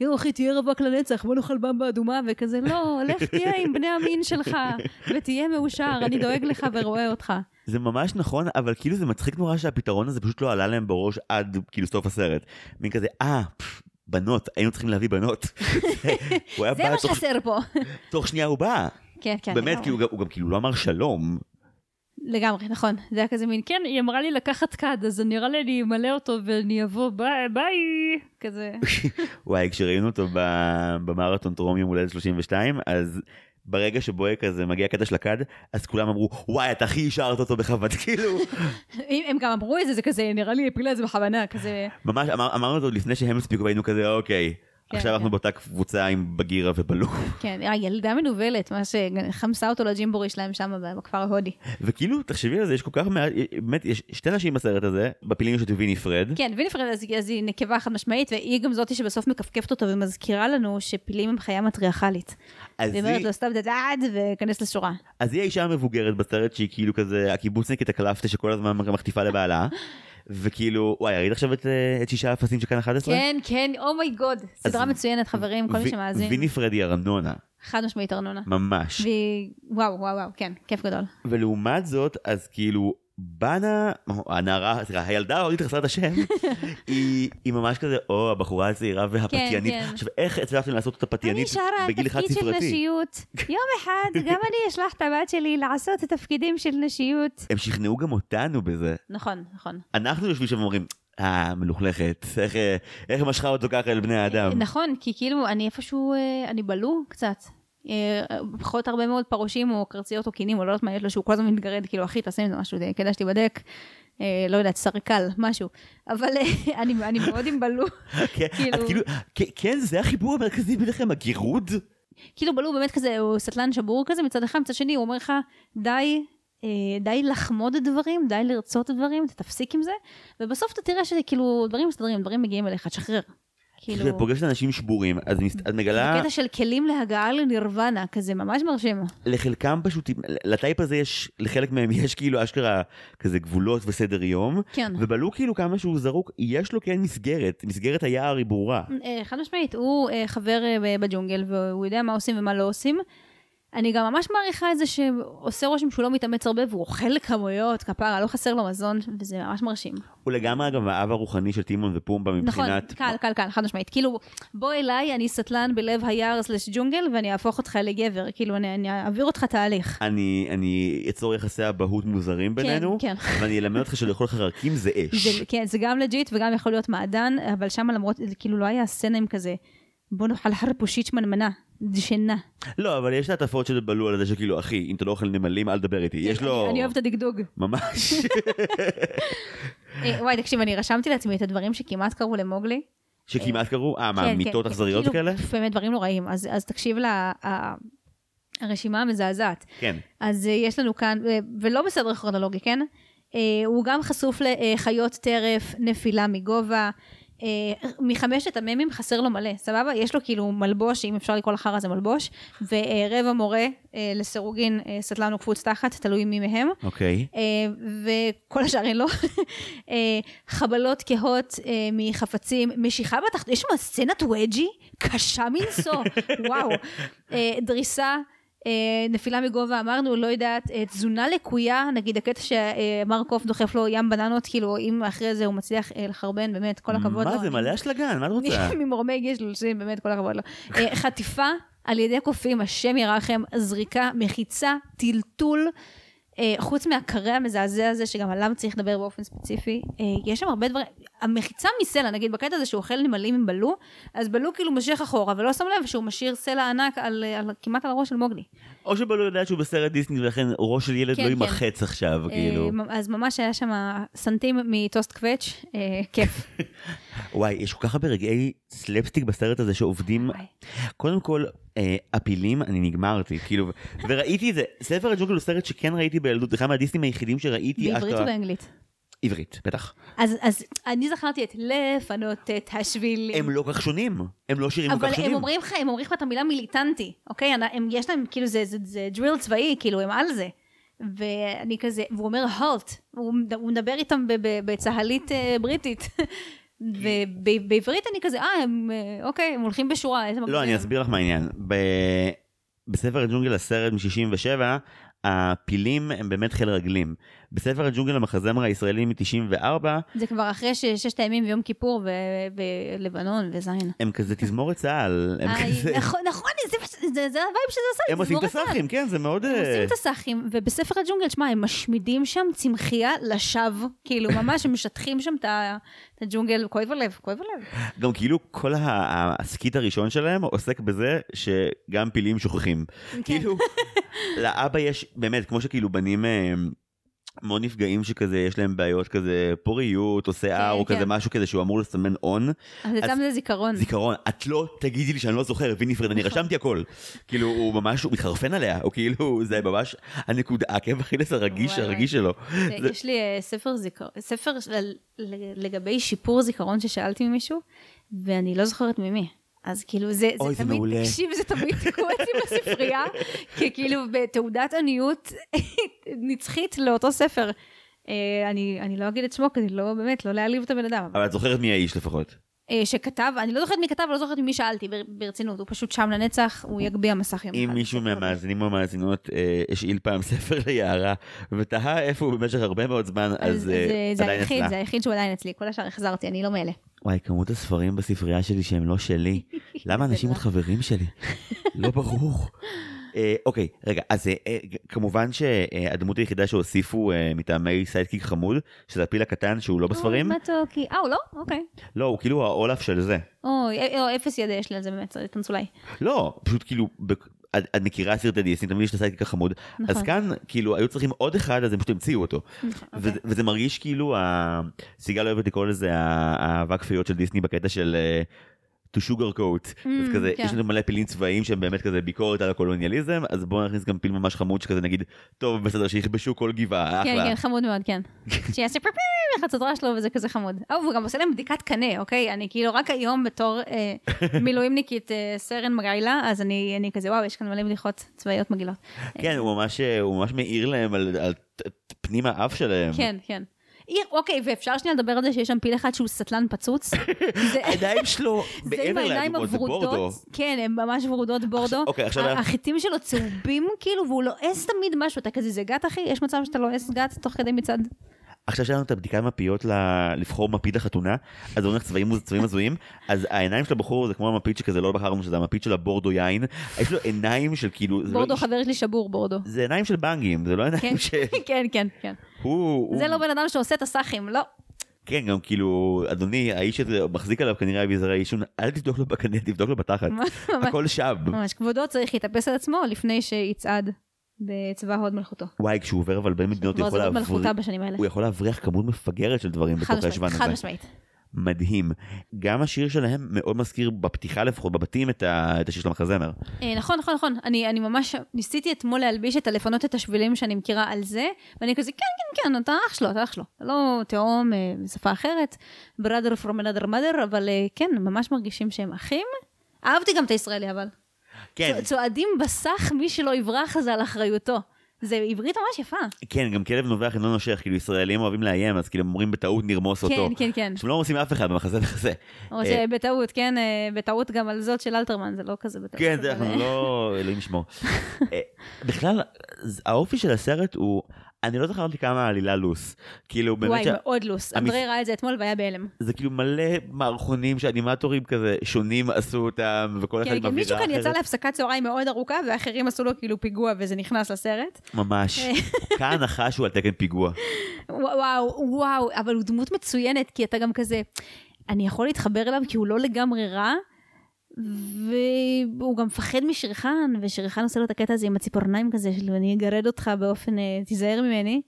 יואו אחי, תהיה רווק לנצח, בוא נאכל במבה אדומה, וכזה, לא, לך תהיה עם בני המין שלך, ותהיה מאושר, אני דואג לך ורואה אותך. זה ממש נכון, אבל כאילו זה מצחיק נורא שהפתרון הזה פשוט לא עלה להם בראש עד כאילו סוף הסרט. מין כזה, אה, בנות, היינו צריכים להביא בנות. זה מה שחסר פה. תוך שנייה הוא בא. כן, כן. באמת. כי הוא, גם- כאילו לא אמר שלום. לגמרי, נכון. זה היה כזה מין, כן, היא אמרה לי לקחת כד, אז נראה לי אני אמלא אותו ואני אבוא, ביי, ביי, כזה. וואי, כשראינו אותו במרתון טרום יום הולדת 32, אז ברגע שבו כזה מגיע הקטע של הכד, אז כולם אמרו, וואי, אתה הכי השארת אותו בכבוד, כאילו, הם גם אמרו את זה, זה כזה, נראה לי הפילה את זה בכוונה, כזה, ממש אמר, אמרנו אותו לפני שהם הספיקו והיינו כזה, אוקיי, עכשיו אנחנו כן. באותה קבוצה עם בגירה ובלו. כן, ילדה מנוולת, מה שחמסה אותו לג'ימבורי שלהם שם בכפר ההודי. וכאילו, תחשבי על זה, יש כל כך מעט, באמת, יש שתי נשים בסרט הזה, בפילים יש את ויני פרד, כן, וויניפרד אז, אז היא נקבה חד משמעית, והיא גם זאתי שבסוף מכפכפת אותו ומזכירה לנו שפילים הם חיה מטריארכלית. אז היא אומרת לו, סתום ת'חדק וכנס לשורה. אז היא האישה המבוגרת בסרט שהיא כאילו כזה הקיבוצניקית הקלפטה שכל הזמן מחטיפה לבעלה, וכאילו, וואי, ראית עכשיו את, אה, את שישה אפסים של כאן 11? כן, כן, oh my God. סדרה אז- מצוינת, חברים, כל מי ו- שמאזין. וויני פרד היא ארנונה, חד משמעית ארנונה. ממש. והיא, וואו, וואו, וואו, כן, כיף גדול. ולעומת זאת, אז כאילו, בנה, הנערה, סליחה, הילדה ההודית חסרת השם, היא, היא ממש כזה, או, הבחורה הצעירה והפתיינית. כן. עכשיו, איך הצלחתם לעשות אותה אני פתיינית שרה על בגיל חד תפקיד של ספרתי? נשיות. יום אחד גם אני אשלח את הבת שלי לעשות את התפקידים של נשיות. הם שכנעו גם אותנו בזה. נכון, נכון. אנחנו יושבים שם ואומרים, אה, מלוכלכת, איך, אה, איך משכה אותו ככה אל בני האדם? נכון, כי כאילו אני איפשהו, אה, אני בלו קצת. אה, פחות הרבה מאוד פרושים או קרציות או קינים או לא יודעת מה יש לו שהוא כל הזמן מתגרד כאילו אחי תעשה עם זה משהו כדאי שתיבדק. אה, לא יודעת סרקל משהו אבל אה, אני מאוד עם בלו כן, כאילו- כאילו, כן, זה החיבור המרכזי ביניכם, הגירוד? כאילו בלו באמת כזה הוא סטלן שבור כזה מצד אחד מצד שני הוא אומר לך די. די לחמוד דברים, די לרצות דברים, אתה תפסיק עם זה, ובסוף אתה תראה שכאילו דברים מסתדרים, דברים מגיעים אליך, תשחרר. כאילו, כשאת פוגשת אנשים שבורים, אז את מגלה, בקטע של כלים להגעה לנירוונה, כזה ממש מרשים. לחלקם פשוט, לטייפ הזה יש, לחלק מהם יש כאילו אשכרה כזה גבולות וסדר יום, כן. ובלו כאילו כמה שהוא זרוק, יש לו כן מסגרת, מסגרת היער היא ברורה. אה, חד משמעית, הוא אה, חבר אה, בג'ונגל והוא יודע מה עושים ומה לא עושים. אני גם ממש מעריכה את זה שעושה רושם שהוא לא מתאמץ הרבה והוא אוכל כמויות, כפרה, לא חסר לו מזון, וזה ממש מרשים. הוא לגמרי אגב האב הרוחני של טימון ופומבה נכון, מבחינת... קל, קל, קל, חד משמעית. כאילו, בוא אליי, אני סטלן בלב היער slash ג'ונגל, ואני אהפוך אותך לגבר. כאילו, אני, אני אעביר אותך תהליך. אני, אני אצור יחסי אבהות מוזרים בינינו, כן. ואני אלמד אותך שלאכול חרקים זה אש. זה, כן, זה גם legit וגם יכול להיות מעדן, אבל שם למרות, כאילו לא היה סצנה עם כזה, בוא נאכל חיפושית שמנמנה. דשנה. לא, אבל יש את ההטפות שבלו על זה שכאילו, אחי, אם אתה לא אוכל נמלים, אל תדבר איתי. יש לו... אני- אוהבת את הדגדוג. ממש. אה, וואי, תקשיב, אני רשמתי לעצמי את הדברים שכמעט קרו למוגלי. שכמעט קרו? אה, מה, כן, מיטות כן, אכזריות כאילו, כאלה? באמת דברים נוראים. אז תקשיב לרשימה המזעזעת. כן. אז אה, יש לנו כאן, אה, ולא בסדר כרונולוגי, כן? הוא גם חשוף לחיות טרף, נפילה מגובה. אה, מחמשת המ"מים חסר לו מלא, סבבה? יש לו כאילו מלבוש, אם אפשר לקרוא לחרא זה מלבוש, ורבע מורה אה, לסירוגין, אה, סטלן וקפוץ תחת, תלוי מי מהם. אוקיי. אה, וכל השאר אין לו. חבלות כהות מחפצים, משיכה בתחת, יש שם סצנת ווג'י קשה מנשוא, וואו. דריסה. אה, נפילה מגובה אמרנו, לא יודעת, אה, תזונה לקויה, נגיד הקטע שמרקוף דוחף לו ים בננות, כאילו אם אחרי זה הוא מצליח אה, לחרבן, באמת, כל הכבוד לו. מה זה, מלא אשלגן, מה את רוצה? ממורמי גיש לולסים, באמת, כל הכבוד לו. אה, חטיפה על ידי קופים, השם ירחם, זריקה, מחיצה, טלטול. אה, חוץ מהקרע המזעזע הזה, שגם עליו צריך לדבר באופן ספציפי, אה, יש שם הרבה דברים, המחיצה מסלע, נגיד בקטע הזה שהוא אוכל נמלים עם בלו, אז בלו כאילו משך אחורה, ולא שם לב שהוא משאיר סלע ענק על, על, כמעט על הראש של מוגלי. או שבלו יודע שהוא בסרט דיסני ולכן ראש של ילד כן, לא כן. יימחץ עכשיו, כאילו. אה, אז ממש היה שם סנטים מטוסט קווץ', אה, כיף. וואי, יש כל כך הרבה רגעי סלפסטיק בסרט הזה שעובדים. וואי. קודם כל, אה, הפילים, אני נגמרתי, כאילו, וראיתי את זה. ספר הג'ונגל הוא סרט שכן ראיתי בילדות, זה אחד מהדיסנים היחידים שראיתי בעברית אשכרה- ובאנגלית. עברית, בטח. אז, אז אני זכרתי את לפנות את השבילים. הם לא כל כך שונים, הם לא שירים כל אבל כך שונים. הם אומרים לך, הם אומרים לך את המילה מיליטנטי, אוקיי? אני- הם, יש להם, כאילו, זה, זה, זה דריל צבאי, כאילו, הם על זה. ואני כזה, והוא אומר הולט, הוא, הוא מדבר איתם בצהלית אה, בריטית. ובעברית אני כזה, אה, הם, אה, אוקיי, הם הולכים בשורה. לא, אני אסביר לך מה העניין. בספר הג'ונגל הסרט מ-67, הפילים הם באמת חיל רגלים. בספר הג'ונגל המחזמר הישראלי מ-94, זה כבר אחרי ששת הימים ויום כיפור ולבנון וזין. הם כזה תזמורת צה"ל. אה. נכון, נכון, זה, ה vibe שזה עשה, הם עושים את תזמורת צה"ל. הסאחים, כן, זה מאוד... הם אה, עושים את הסאחים, ובספר הג'ונגל, שמע, הם משמידים שם צמחייה לשווא, כאילו, ממש, הם משטחים שם את הג'ונגל, כואב הלב, כואב הלב. גם כאילו כל ה- ה skit הראשון שלהם עוסק בזה שגם פילים שוכחים. כן. כאילו, לאבא יש, באמת, כמו שכאילו בנים אה, מאוד נפגעים שכזה, יש להם בעיות כזה פוריות או שיער כן, או כזה כן. משהו כזה שהוא אמור לסמן און. אז אצלם זה זיכרון. זיכרון, את לא תגידי לי שאני לא זוכר, וויניפרד, אני. רשמתי הכל. כאילו, הוא ממש, הוא מתחרפן עליה, הוא כאילו, זה ממש הנקודה, העקב אכילס הרגיש, הרגיש שלו. זה- יש לי אה, ספר זיכרון, ספר לגבי שיפור זיכרון ששאלתי ממישהו, ואני לא זוכרת ממי. אז כאילו זה, זה זה תמיד, מעולה. תקשיב, זה תמיד תקוע אצלי בספרייה, כי כאילו בתעודת עניות נצחית לאותו ספר. אה, אני, אני לא אגיד את שמו, כדי לא, באמת, לא להעליב את הבן אדם. אבל את זוכרת מי האיש לפחות. אה, שכתב, אני לא זוכרת מי כתב, ולא זוכרת ממי שאלתי, בר- ברצינות, הוא פשוט שם לנצח, הוא יגביה מסך יום אם אחד. מישהו מהמאזינים או המאזינות אה, השאיל פעם ספר ליערה ותהה איפה הוא במשך הרבה מאוד זמן, אז אה, זה עדיין היחיד, אצלה. זה היחיד שהוא עדיין אצלי, כל השאר החזרתי, אני לא מאלה. וואי, כמות הספרים בספרייה שלי שהם לא שלי. למה אנשים עוד חברים שלי? לא ברור. אה, אוקיי, רגע, אז אה, אה, כמובן שהדמות היחידה שהוסיפו מטעמי סיידקיק חמוד, שזה הפיל הקטן שהוא לא בספרים, מתוקי. אה, הוא לא? אוקיי. לא, הוא כאילו ה Olaf של זה. אוי, אפס ידע יש לי על זה באמת, זה תנסו לי. לא, פשוט כאילו, את מכירה סרטי דיסני, תמיד יש את ה sidekick החמוד, נכון. אז כאן כאילו היו צריכים עוד אחד, אז הם פשוט המציאו אותו. נכון, וזה- אוקיי. וזה מרגיש כאילו, סיגל אוהבת לקרוא לזה האבקה כפיות של דיסני בקטע של to sugar coat. אז Mm, כזה, כן. יש לנו מלא פילים צבאיים שהם באמת כזה ביקורת על הקולוניאליזם, אז בואו נכניס גם פיל ממש חמוד שכזה נגיד, טוב בסדר שיכבשו כל גבעה, כן, אחלה. כן, חמוד מאוד, כן. שיעשה פרפי לחצות שלו וזה כזה חמוד. אה, והוא גם עושה להם בדיקת קנה, אוקיי? אני כאילו רק היום בתור אה, מילואימניקית אה, סרן מגעילה, אז אני אני כזה, וואו, יש כאן מלא בדיחות צבאיות מגעילות. כן, הוא ממש, אה, הוא ממש מעיר להם על על ת- פנים האף שלהם. כן, כן. אוקיי, ואפשר שנייה לדבר על זה שיש שם פיל אחד שהוא סטלן פצוץ? העיניים שלו, מעבר לאדומות, זה בורדו. הוורודות, כן, הן ממש ורודות בורדו. אוקיי, החיטים שלו צהובים כאילו, והוא לועס תמיד משהו, אתה כזה, זה גת אחי? יש מצב שאתה לועס גת תוך כדי מצעד? עכשיו שיש לנו את הבדיקה עם הפיות ל- לבחור מפית לחתונה, אז הוא הולך צבעים צבעים הזויים, אז העיניים של הבחור זה כמו המפית שכזה לא בחרנו שזה המפית של הבורדו יין, יש לו עיניים של כאילו, לא בורדו חבר שלי שבור בורדו. זה עיניים של בנגים, זה לא כן, עיניים של... כן, כן, כן. הוא... זה הוא- לא בן אדם שעושה את הסאחים, לא. כן, גם כאילו, אדוני, האיש הזה מחזיק עליו כנראה אביזרי עישון, אל תבדוק לו בקנה, תבדוק לו בתחת. הכל שם. ממש, כבודו צריך להתאפס על עצמו לפני שיצעד בצבא הוד מלכותו. וואי, כשהוא עובר אבל בין מדינות, הוא יכול להבריח, מלכותה בשנים האלה. הוא יכול להבריח כמות מפגרת של דברים בתוך הישבן משמעית, חד הזה. משמעית. מדהים. גם השיר שלהם מאוד מזכיר, בפתיחה לפחות, בבתים, את ה- את השיר של המחזמר. אה, נכון, נכון, נכון. אני, אני ממש ניסיתי אתמול להלביש את הלפנות את השבילים שאני מכירה על זה, ואני כזה, כן, כן, כן, אתה אח שלו, אתה אח שלו. אתה לא תאום אה, בשפה אחרת, brother from another mother, אבל אה, כן, ממש מרגישים שהם אחים. אהבתי גם את הישראלי, אבל. כן, צוע- צועדים בסך, מי שלא יברח זה על אחריותו. זה עברית ממש יפה. כן, גם כלב נובח אינו נושך, כאילו ישראלים אוהבים לאיים, אז כאילו הם אומרים בטעות נרמוס אותו. כן, כן, כן. עכשיו לא עושים אף אחד במחזה כזה. או אה, שבטעות, כן, אה, בטעות גם על זאת של אלתרמן, זה לא כזה בטעות. כן, זה אנחנו לא, אלוהים ישמור. אה, בכלל, האופי של הסרט הוא, אני לא זכרתי כמה העלילה לוס. כאילו באמת, וואי, שה- מאוד לוס. המס- אנדרי ראה את זה אתמול והיה בהלם. זה כאילו מלא מערכונים שאנימטורים כזה שונים עשו אותם, וכל אחד כן, עם כן, אווירה מישהו כאן יצא אחרת. להפסקת צהריים מאוד ארוכה, ואחרים עשו לו כאילו פיגוע וזה נכנס לסרט. ממש. אה. כאן נחש הוא על תקן פיגוע. וואו, וואו, אבל הוא דמות מצוינת, כי אתה גם כזה, אני יכול להתחבר אליו כי הוא לא לגמרי רע, והוא גם מפחד משרחן, ושרחן עושה לו את הקטע הזה עם הציפורניים כזה, של אני אגרד אותך באופן, אה, תיזהר ממני.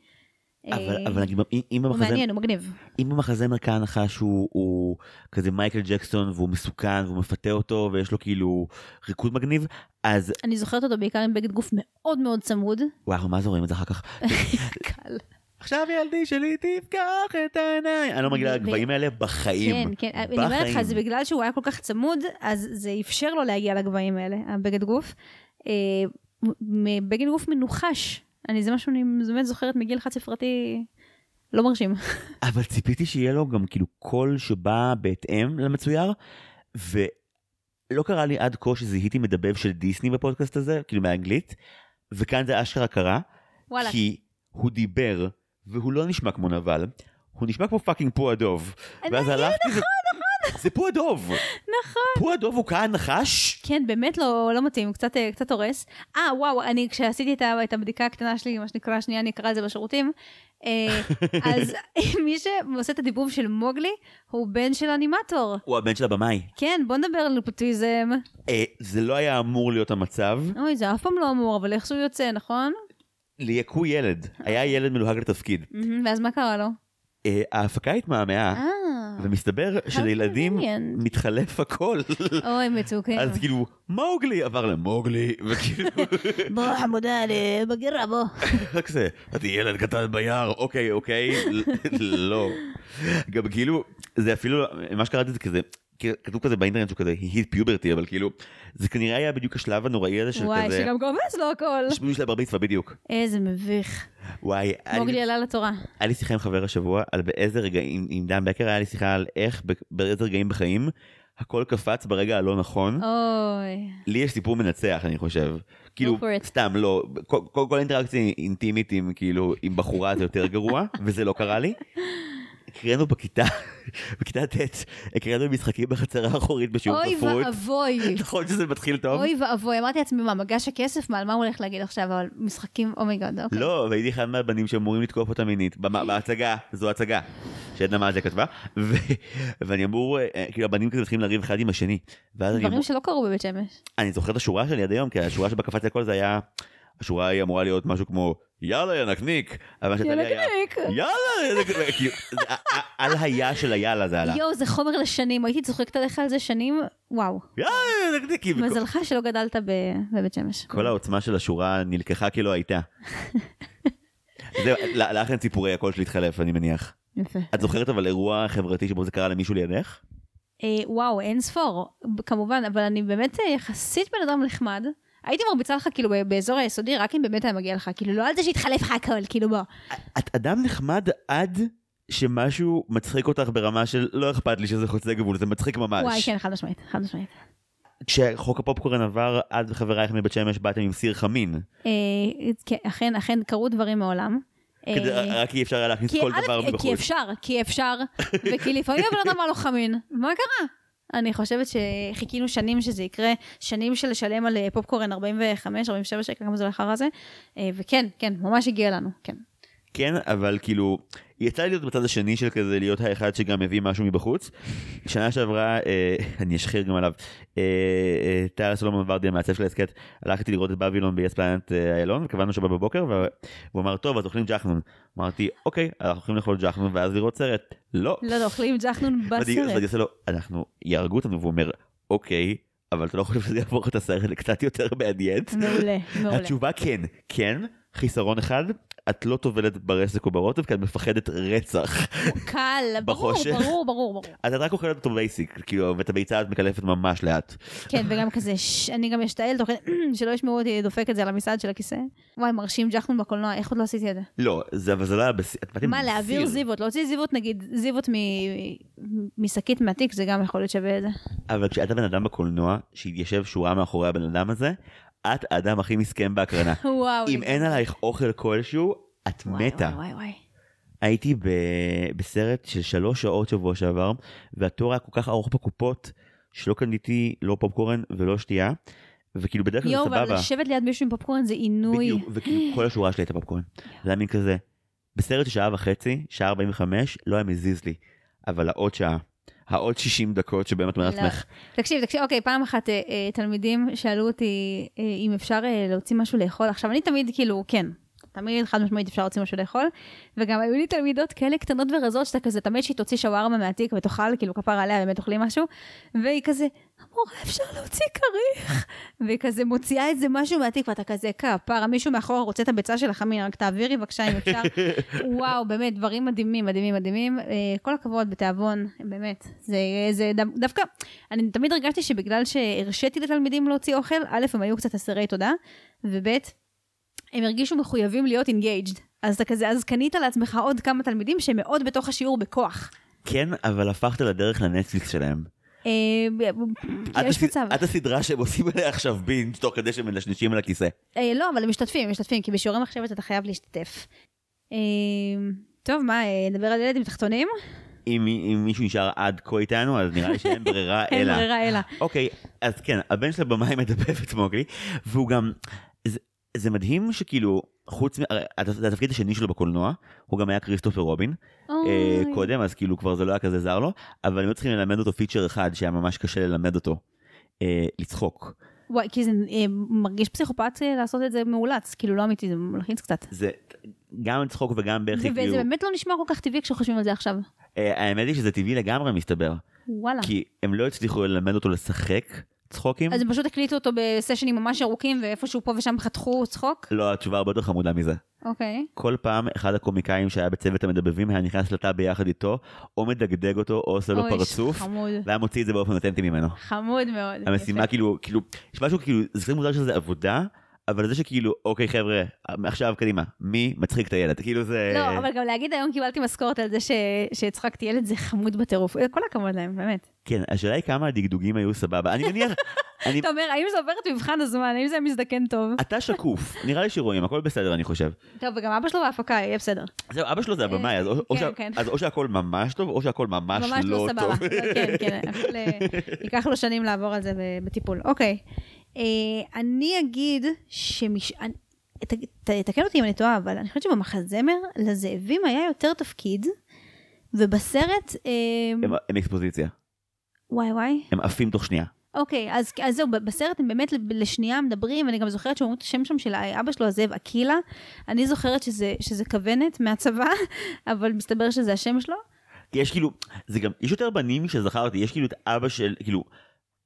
אבל אה, אבל נגיד, אם- במחזה... מעניין, הוא מגניב. אם במחזמר כאן נחש הוא, הוא כזה מייקל ג'קסון והוא מסוכן והוא מפתה אותו ויש לו כאילו ריקוד מגניב אז אני זוכרת אותו בעיקר עם בגד גוף מאוד מאוד צמוד. וואו מה זה רואים את זה אחר כך קל. עכשיו ילדי שלי תפקח את העיניים אני לא מגיע לגבהים האלה בחיים כן, כן, אני אומרת לך, בחיים. זה בגלל שהוא היה כל כך צמוד, אז זה אפשר לו להגיע לגבהים האלה, הבגד גוף. אה, בגד גוף מנוחש. אני, זה משהו שאני באמת זוכרת מגיל חד ספרתי לא מרשים. אבל ציפיתי שיהיה לו גם כאילו קול שבא בהתאם למצויר ולא קרה לי עד כה שזיהיתי מדבב של דיסני בפודקאסט הזה כאילו מאנגלית וכאן זה אשכרה קרה וואלה. כי הוא דיבר והוא לא נשמע כמו נבל, הוא נשמע כמו פאקינג פו הדוב. ואז הלכתי, זה- זה פו הדוב. נכון. פו הדוב הוא כאן נחש? כן, באמת לא, לא מתאים, קצת, אה, קצת הורס. אה, וואו, אני, כשעשיתי את, את הבדיקה הקטנה שלי, מה שנקרא, שנייה, אני אקרא את זה בשירותים, אה, אז מי שעושה את הדיבוב של מוגלי, הוא בן של אנימטור. הוא הבן של הבמאי. כן, בוא נדבר על נפוטיזם. אה, זה לא היה אמור להיות המצב. אוי, זה אף פעם לא אמור, אבל איכשהו יוצא, נכון? ליהקו ילד. היה ילד מלוהק לתפקיד. ואז מה קרה לו? אה, ההפקה התמהמהה, אה, ומסתבר שלילדים. מתחלף הכל. אוי, מצוקים. אז כאילו, מוגלי עבר למוגלי, וכאילו, בוא, חמודה, בגירה, בוא. רק זה, אתה ילד קטן ביער, אוקיי, אוקיי, לא. גם כאילו, זה אפילו, מה שקראתי זה כזה, כתוב כזה באינטרנט שהוא כזה, he hit puberty, אבל כאילו, זה כנראה היה בדיוק השלב הנוראי הזה של וואי, כזה, שגם קופץ לו הכל. יש מישהו של הבר מצווה בדיוק. איזה מביך. וואי, מוגלי עלה לתורה. היה לי שיחה עם חבר השבוע על באיזה רגעים, עם דן בקר היה לי שיחה על איך באיזה רגעים בחיים הכל קפץ ברגע הלא נכון. אוי. לי יש סיפור מנצח אני חושב. כאילו. סתם לא כל אינטראקציה אינטימית עם כאילו עם בחורה זה יותר גרוע וזה לא קרה לי. הקראנו בכיתה בכיתה ט' הקראנו משחקים בחצר האחורית בשיעור אוי ספרות. ואבוי. נכון שזה מתחיל טוב? אוי ואבוי. אמרתי לעצמי, מה, מגש הכסף? מה, על מה הוא הולך להגיד עכשיו? אבל משחקים, אומייגוד, אוקיי. לא, והייתי אחד מהבנים שאמורים לתקוף אותה מינית, בהצגה, זו הצגה, שעדנה מאזיה כתבה, ואני אמור, אה, כאילו הבנים כזה מתחילים לריב אחד עם השני, דברים שלא קרו בבית שמש. אני זוכר את השורה שלי עד היום, כי השורה שבה קפצתי הכל זה היה, השורה היא אמורה להיות משהו כמו, יאללה יא נקניק, אבל מה שיצא לי היה, ינקניק. יאללה יא נקניק, זה ה- ה- על היה של היאללה זה עלה, יואו, זה חומר לשנים. הייתי צוחקת עליך על זה שנים, וואו. יאללה יא נקניק, כל- מזלך שלא גדלת בבית שמש. כל העוצמה של השורה נלקחה כלא הייתה. זהו, לך אין סיפורי הקול שלי התחלף אני מניח. יפה. את זוכרת אבל אירוע חברתי שבו זה קרה למישהו לידך? אה, וואו, אין ספור, כמובן, אבל אני באמת אה, יחסית בן אדם נחמד. הייתי מרביצה לך כאילו באזור היסודי, רק אם באמת היה מגיע לך, כאילו לא על זה שהתחלף לך הכל, כאילו בוא. את אדם נחמד עד שמשהו מצחיק אותך ברמה של לא אכפת לי שזה חוצה גבול, זה מצחיק ממש. וואי, כן, חד משמעית, חד משמעית. כשחוק הפופקורן עבר, את וחברייך מבית שמש באתם עם סיר חמין. אה, כן, אכן, אכן קרו דברים מעולם. אה, רק אי אפשר היה להכניס כי כל דבר כי מבחוץ. אפשר, כי אפשר, וכי לפעמים הבן אדם לא חמין. מה קרה? אני חושבת שחיכינו שנים שזה יקרה, שנים של לשלם על אה, פופקורן 45, 47 שקל, כמה זה לאחר הזה, אה, וכן, כן, ממש הגיע לנו, כן. כן, אבל כאילו, יצא לי להיות בצד השני של כזה להיות האחד שגם מביא משהו מבחוץ. שנה שעברה, אה, אני אשחיר גם עליו, אה, אה, טיירה סולומון ורדיה מעצב של ההסכת, הלכתי לראות את בבילון ביס פלנט אה, איילון, וקבענו שבת בבוקר, והוא אמר, טוב, אז אוכלים ג'חנון. אמרתי, אוקיי, אנחנו הולכים לאכול ג'חנון ואז לראות סרט. לא. לא, לא, אוכלים ג'חנון בסרט. עושה לו, אנחנו, יהרגו אותנו, והוא אומר, אוקיי, אבל אתה לא חושב שזה יהפוך את הסרט לקצת יותר מעניין? מעולה, מעולה. התשובה כן, כן, חיסרון אחד, את לא טובלת ברסק או ברוטב כי את מפחדת רצח. כאילו, ברור. ברור, ברור, ברור. אז את רק אוכלת אותו basic, כאילו, ואת הביצה את מקלפת ממש לאט. כן, וגם כזה, ש- אני גם אשתעל תוך כדי, שלא ישמעו אותי דופק את זה על המשרד של הכיסא. וואי, מרשים ג'חנון בקולנוע, איך עוד לא עשיתי את זה? לא, זה, אבל זה לא היה באתם מה. להעביר זיוות, להוציא זיוות, נגיד, זיוות מ- משקית מהתיק, זה גם יכול להיות שווה את זה. אבל כשאתה בן אדם בקולנוע, שהתיישב שורה מאחורי הבן אדם הזה, את האדם הכי מסכן בהקרנה. וואו. אם אין עלייך אוכל כלשהו, את וואי, מתה. וואי, וואי, וואי. הייתי ב... בסרט של שלוש שעות שבוע שעבר, והתור היה כל כך ארוך בקופות, שלא קניתי לא פופקורן ולא שתייה, וכאילו בדרך כלל זה יואו, אבל סבבה. לשבת ליד מישהו עם פופקורן זה עינוי. בדיוק, וכאילו כל השורה שלי הייתה פופקורן. זה היה מין כזה, בסרט של שעה וחצי, שעה 45, לא היה מזיז לי, אבל העוד שעה, העוד 60 דקות שבהם את אומרת לא. לעצמך, תקשיב, תקשיב, אוקיי, פעם אחת אה, אה, תלמידים שאלו אותי אה, אם אפשר להוציא משהו לאכול. עכשיו, אני תמיד, כאילו, כן, תמיד חד משמעית אפשר להוציא משהו לאכול, וגם היו לי תלמידות כאלה קטנות ורזות, שאתה כזה, תמיד שהיא תוציא שווארמה מהתיק ותאכל, כאילו, כפר עליה, באמת אוכלים משהו, והיא כזה, המורה, אפשר להוציא כריך? והיא כזה מוציאה איזה משהו מהתיק, ואתה כזה, כפרה, מישהו מאחורה רוצה את הביצה של החמין, רק תעבירי בבקשה אם אפשר. וואו, באמת, דברים מדהימים, מדהימים, מדהימים. אה, כל הכבוד, בתיאבון, באמת. זה, זה דו- דווקא, אני תמיד הרגשתי שבגלל שהרשיתי לתלמידים להוציא אוכל, א', הם היו קצת אסירי תודה, וב', הם הרגישו מחויבים להיות engaged. אז אתה כזה, אז קנית לעצמך עוד כמה תלמידים שהם מאוד בתוך השיעור בכוח. כן, אבל הפכת לדרך לנטפליקס שלהם. אה, יש מצב. את הסדרה שהם עושים עליה עכשיו בינג' תוך כדי שהם מנשנשים על הכיסא. אה, לא, אבל הם משתתפים, הם משתתפים, כי בשיעורי מחשבת אתה חייב להשתתף. אה, טוב, מה, נדבר על ילד עם תחתונים? אם אם מישהו נשאר עד כה איתנו, אז נראה לי שאין ברירה אין אלא. ברירה אלא. אוקיי, אז כן, הבן של הבמאי מדבב את מוגלי, והוא גם, זה, מדהים שכאילו, חוץ, מ- הרי הת- זה התפקיד השני שלו בקולנוע, הוא גם היה כריסטופר רובין אה, אוי. קודם, אז כאילו כבר זה לא היה כזה זר לו, אבל היו צריכים ללמד אותו פיצ'ר אחד שהיה ממש קשה ללמד אותו, אה, לצחוק. וואי, כי זה אה, מרגיש פסיכופת אה, לעשות את זה מאולץ, כאילו לא אמיתי, זה מלחיץ קצת. זה גם לצחוק וגם בכי, זה- וזה כאילו, באמת לא נשמע כל כך טבעי כשחושבים על זה עכשיו. אה, האמת היא שזה טבעי לגמרי מסתבר, וואלה. כי הם לא הצליחו ללמד אותו לשחק צחוקים. אז הם פשוט הקליטו אותו בסשנים ממש ארוכים, ואיפשהו פה ושם חתכו צחוק? לא, התשובה הרבה יותר חמודה מזה. אוקיי. כל פעם אחד הקומיקאים שהיה בצוות המדבבים היה נכנס לתא ביחד איתו, או מדגדג אותו, או עושה לו אוי, פרצוף, חמוד. והיה מוציא את זה באופן אותנטי ממנו. חמוד מאוד. המשימה יפה. כאילו, כאילו, יש משהו כאילו, זה מוזר שזה עבודה, אבל זה שכאילו, אוקיי חבר'ה, עכשיו קדימה, מי מצחיק את הילד? כאילו זה... לא, אבל גם להגיד היום קיבלתי משכורת על זה ש- שהצחקתי ילד זה חמוד בטירוף. כל הכבוד להם, באמת. כן, השאלה היא כמה הדגדוגים היו סבבה. אני מניח, אני... אתה אומר, האם זה עובר את מבחן הזמן? האם זה מזדקן טוב? אתה שקוף, נראה לי שרואים, הכל בסדר אני חושב. טוב, וגם אבא שלו בהפקה, יהיה בסדר. זהו, אבא שלו זה הבמאי, אז כן, כן. אז או שהכל ממש טוב, או שהכל ממש ממש לא לא סבבה. טוב. כן, כן, אה, ייקח לו שנים לעבור על זה בטיפול. אוקיי. אה, אני אגיד שמש... אני- ת- ת- תקן אותי אם אני טועה, אבל אני חושבת שבמחזמר לזאבים היה יותר תפקיד, ובסרט... אה, הם אקספוזיציה, וואי וואי. הם עפים תוך שנייה. אוקיי, אז, אז זהו, בסרט הם באמת לשנייה מדברים, ואני גם זוכרת שאומרים את השם שם של אבא שלו, הזאב אקילה. אני זוכרת שזה, שזה כוונת מהצבא, אבל מסתבר שזה השם שלו. יש כאילו, זה גם, יש יותר בנים שזכרתי, יש כאילו את אבא של, כאילו,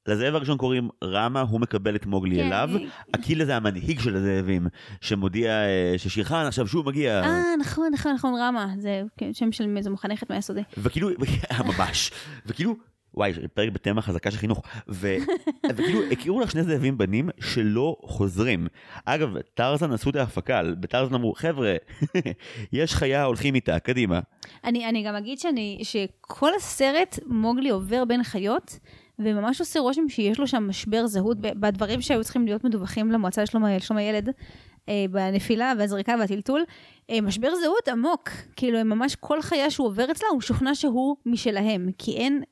לזאב הראשון קוראים רמה, הוא מקבל את מוגלי כן, אליו, אה, אקילה זה המנהיג של הזאבים, שמודיע אה, ששירחן עכשיו שוב מגיע, אה, נכון, נכון, נכון, רמה. זה כן, שם של איזו מחנכת מהיסודי. וכאילו, ממש, וכאילו, וואי, פרק בתמה חזקה של חינוך, ו, וכאילו הכירו לך שני זאבים בנים שלא חוזרים. אגב, טרזן עשו את ההפקה, בטרזן אמרו, חבר'ה, יש חיה, הולכים איתה, קדימה. אני, אני גם אגיד שאני, שכל הסרט מוגלי עובר בין חיות, וממש עושה רושם שיש לו שם משבר זהות בדברים שהיו צריכים להיות מדווחים למועצה לשלום, ה- לשלום הילד, אה, בנפילה והזריקה והטלטול. אה, משבר זהות עמוק, כאילו ממש כל חיה שהוא עובר אצלה, הוא משוכנע שהוא משלהם, כי אין...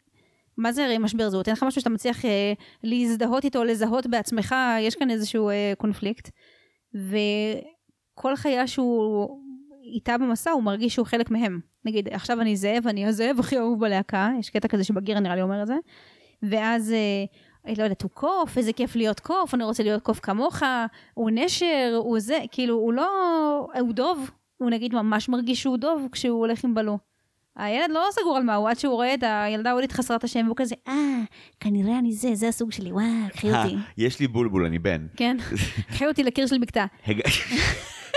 מה זה הרי משבר זהות? אין לך משהו שאתה מצליח אה, להזדהות איתו, לזהות בעצמך, יש כאן איזשהו אה, קונפליקט. וכל חיה שהוא איתה במסע, הוא מרגיש שהוא חלק מהם. נגיד, עכשיו אני זאב, אני הזאב הכי אהוב בלהקה, יש קטע כזה שבגירה נראה לי אומר את זה. ואז, אה, לא יודעת, הוא קוף, איזה כיף להיות קוף, אני רוצה להיות קוף כמוך, הוא נשר, הוא זה, כאילו, הוא לא, הוא דוב, הוא נגיד ממש מרגיש שהוא דוב כשהוא הולך עם בלו. הילד לא סגור על מה הוא, עד שהוא רואה את הילדה ההודית חסרת השם, והוא כזה, אה, כנראה אני זה, זה הסוג שלי, וואו, קחי אותי. אה, יש לי בולבול, אני בן. כן, קחי אותי לקיר של בקתה.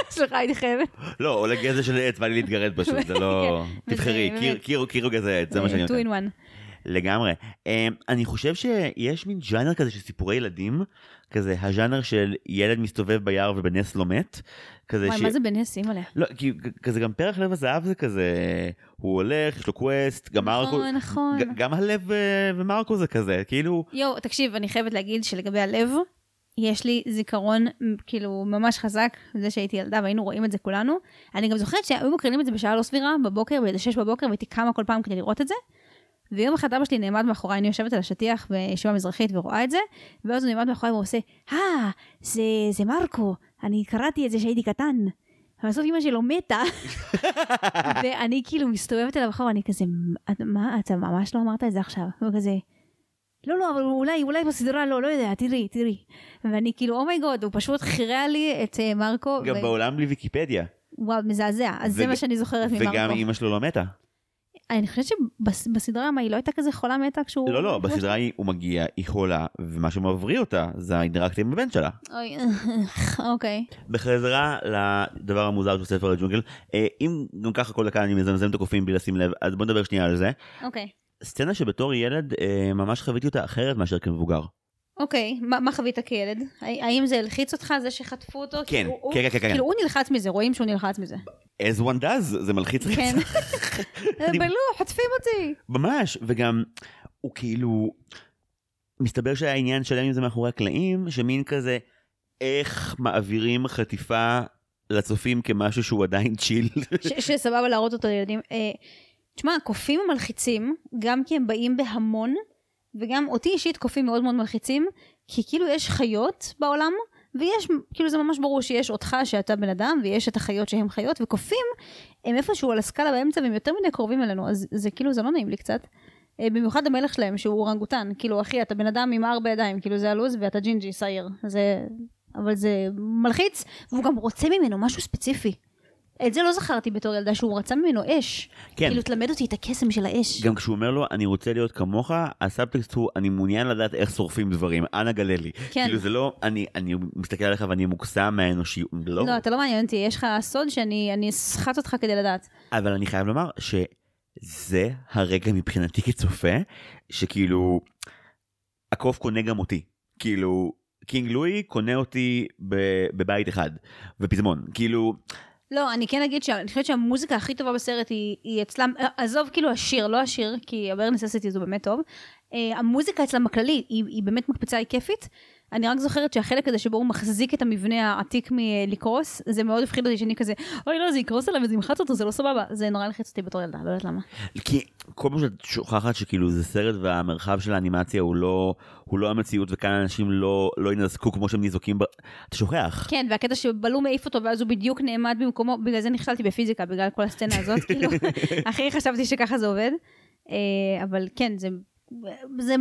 סליחה, הייתי חייבת. לא, או לגזע של עץ, בא לי להתגרד פשוט, זה לא... כן, תבחרי, קיר- או גזע עץ, זה מה שאני two נותן. in one. לגמרי. אה, אני חושב שיש מין ז'אנר כזה של סיפורי ילדים, כזה הז'אנר של ילד מסתובב ביער ובנס לא מת. כזה וואי, ש- מה זה בנס, אימא'לה? לא, כי כזה גם פרח לב הזהב זה כזה, הוא הולך, יש לו קווסט, גם מרקו, נכון, נכון. גם הלב אה, ומרקו זה כזה, כאילו, יואו, תקשיב, אני חייבת להגיד שלגבי הלב, יש לי זיכרון כאילו ממש חזק, זה שהייתי ילדה והיינו רואים את זה כולנו. אני גם זוכרת שהיו מקרינים את זה בשעה לא סבירה, בבוקר, באיזה שש בבוקר, והייתי קמה כל פעם כדי לראות את זה. ויום אחד אבא שלי נעמד מאחוריי, אני יושבת על השטיח בישיבה מזרחית ורואה את זה, ואז הוא נעמד מאחוריי והוא עושה, אה, זה, זה מרקו, אני קראתי את זה כשהייתי קטן. ובסוף אמא שלו מתה, ואני כאילו מסתובבת אליו אחורה, אני כזה, מה, אתה ממש לא אמרת את זה עכשיו? הוא כזה, לא, לא, אבל אולי, אולי בסדרה לא, לא יודע, תראי, תראי. ואני כאילו, אומייגוד, הוא פשוט חירע לי את אה, מרקו. גם ו- בעולם בלי ויקיפדיה, וואו, מזעזע. אז זה וג- מה שאני זוכרת ממרקו. וגם אימא שלו לא מתה. אני חושבת שבסדרה, מה, היא לא הייתה כזה חולה מתה כשהוא... לא, לא, בסדרה היא- הוא מגיע, היא חולה, ומה שמבריא אותה זה האינטראקציה עם הבן שלה. אוי, אוקיי. בחזרה לדבר המוזר של ספר הג'ונגל, אה, אם גם ככה כל דקה אני מזמזם את הקופים בלי לשים לב, אז בוא נדבר שנייה על זה. אוקיי. סצנה שבתור ילד אה, ממש חוויתי אותה אחרת מאשר כמבוגר. אוקיי, מה מה חווית כילד? הא- האם זה הלחיץ אותך, זה שחטפו אותו? כן, כאילו, הוא- כן, כן, כן, כן. כאילו הוא נלחץ מזה, רואים שהוא נלחץ מזה. as one does, זה מלחיץ כן. רצח. אני- בלו, חוטפים אותי. ממש, וגם הוא כאילו, מסתבר שהיה עניין שלם עם זה מאחורי הקלעים, שמין כזה, איך מעבירים חטיפה לצופים כמשהו שהוא עדיין צ'יל. שסבבה להראות אותו לילדים. אה, תשמע, קופים מלחיצים, גם כי הם באים בהמון, וגם אותי אישית קופים מאוד מאוד מלחיצים, כי כאילו יש חיות בעולם, ויש, כאילו זה ממש ברור שיש אותך שאתה בן אדם, ויש את החיות שהם חיות, וקופים הם איפשהו על הסקאלה באמצע, והם יותר מדי קרובים אלינו, אז זה כאילו, זה לא נעים לי קצת. אה, במיוחד המלך שלהם, שהוא אורנגוטן, כאילו, אחי, אתה בן אדם עם ארבע ידיים, כאילו, זה הלו"ז, ואתה ג'ינג'י, sire. זה... אבל זה מלחיץ, והוא גם רוצה ממנו משהו ספציפי. את זה לא זכרתי בתור ילדה, שהוא רצה ממנו אש. כן. כאילו, תלמד אותי את הקסם של האש. גם כשהוא אומר לו, אני רוצה להיות כמוך, הסאבטקסט הוא, אני מעוניין לדעת איך שורפים דברים, אנא גלה לי. כן. כאילו זה לא, אני, אני מסתכל עליך ואני מוקסם מהאנושיות, לא. לא, אתה לא מעניין אותי, יש לך סוד שאני אני אסחט אותך כדי לדעת. אבל אני חייב לומר שזה הרגע מבחינתי כצופה, שכאילו, הקוף קונה גם אותי. כאילו, קינג לואי קונה אותי בבית אחד, בפזמון. כאילו, לא, אני כן אגיד שאני חושבת שהמוזיקה הכי טובה בסרט היא, היא אצלם, אה, עזוב כאילו השיר, לא השיר, כי הבר נססיטי זה באמת טוב. אה, המוזיקה אצלם בכללי היא, היא באמת מקפצה, היא כיפית. אני רק זוכרת שהחלק הזה שבו הוא מחזיק את המבנה העתיק מלקרוס, זה מאוד הפחיד אותי שאני כזה, אוי לא, זה יקרוס עליו וזה ימחץ אותו, זה לא סבבה. זה נורא הלחיץ אותי בתור ילדה, לא יודעת למה. כי כל פעם שאת שוכחת שכאילו זה סרט והמרחב של האנימציה הוא לא, הוא לא המציאות וכאן אנשים לא, לא ינזקו כמו שהם ניזוקים, ב... אתה שוכח. כן, והקטע שבלום העיף אותו ואז הוא בדיוק נעמד במקומו, בגלל זה נכשלתי בפיזיקה, בגלל כל הסצנה הזאת, כאילו, הכי חשבתי שככה זה עובד. אה, אבל כן, זה, זה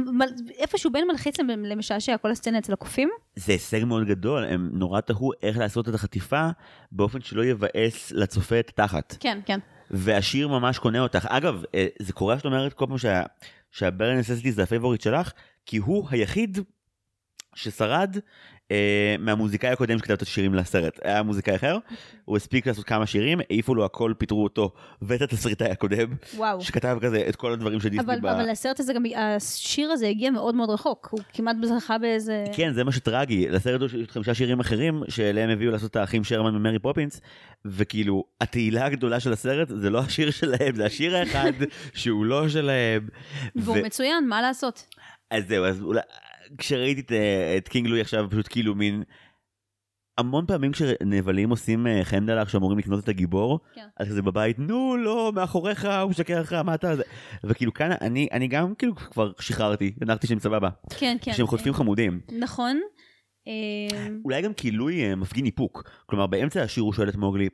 איפשהו בין מלחיץ למ- למשעשע, כל הסצנה אצל הקופים. זה הישג מאוד גדול, הם נורא תהו איך לעשות את החטיפה באופן שלא יבאס לצופה את התחת. כן, כן. והשיר ממש קונה אותך. אגב, אה, זה קורה שאת אומרת כל פעם שה, שה bare necessities זה ה favorite שלך, כי הוא היחיד ששרד מהמוזיקאי הקודם שכתב את השירים לסרט. היה מוזיקאי אחר, הוא הספיק לעשות כמה שירים, העיפו לו הכל, פיטרו אותו ואת התסריטאי הקודם, וואו. שכתב כזה את כל הדברים של דיסני. אבל, ב... אבל הסרט הזה גם, השיר הזה הגיע מאוד מאוד רחוק, הוא כמעט זכה באיזה... כן, זה מה שטרגי. לסרט יש חמישה שירים אחרים שאליהם הביאו לעשות את האחים שרמן ומרי פופינס, וכאילו, התהילה הגדולה של הסרט זה לא השיר שלהם, זה השיר האחד שהוא לא שלהם. והוא ו- מצוין, מה לעשות? אז זהו, אז אולי, כשראיתי את, אה, את קינג לואי עכשיו, פשוט כאילו מין... המון פעמים כשנבלים עושים אה, חנדלח שאמורים לקנות את הגיבור, כן. אז כזה בבית, נו לא, מאחוריך, הוא משקר לך, מה אתה זה? וכאילו כאן אני, אני גם כאילו כבר שחררתי, הנחתי שהם סבבה. כן, כן. שהם חוטפים חמודים. נכון. אה, אולי גם כי לואי מפגין איפוק. כלומר, באמצע השיר הוא שואל את מוגלי,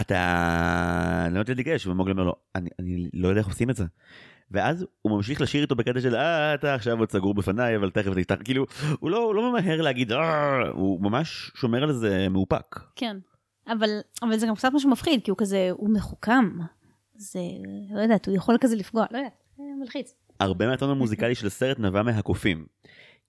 אתה לא יודע לגשת, ומוגלי אומר לו, אני, אני לא יודע איך עושים את זה. ואז הוא ממשיך לשיר איתו בקטע של אה אתה עכשיו עוד סגור בפניי אבל תכף תפתח כאילו הוא לא הוא לא ממהר להגיד אה הוא ממש שומר על זה מאופק. כן. אבל, אבל זה גם קצת משהו מפחיד, כי הוא כזה, הוא מחוכם. זה, לא יודעת, הוא יכול כזה לפגוע, לא יודעת, זה מלחיץ. הרבה מהטון המוזיקלי של הסרט נבע מהקופים.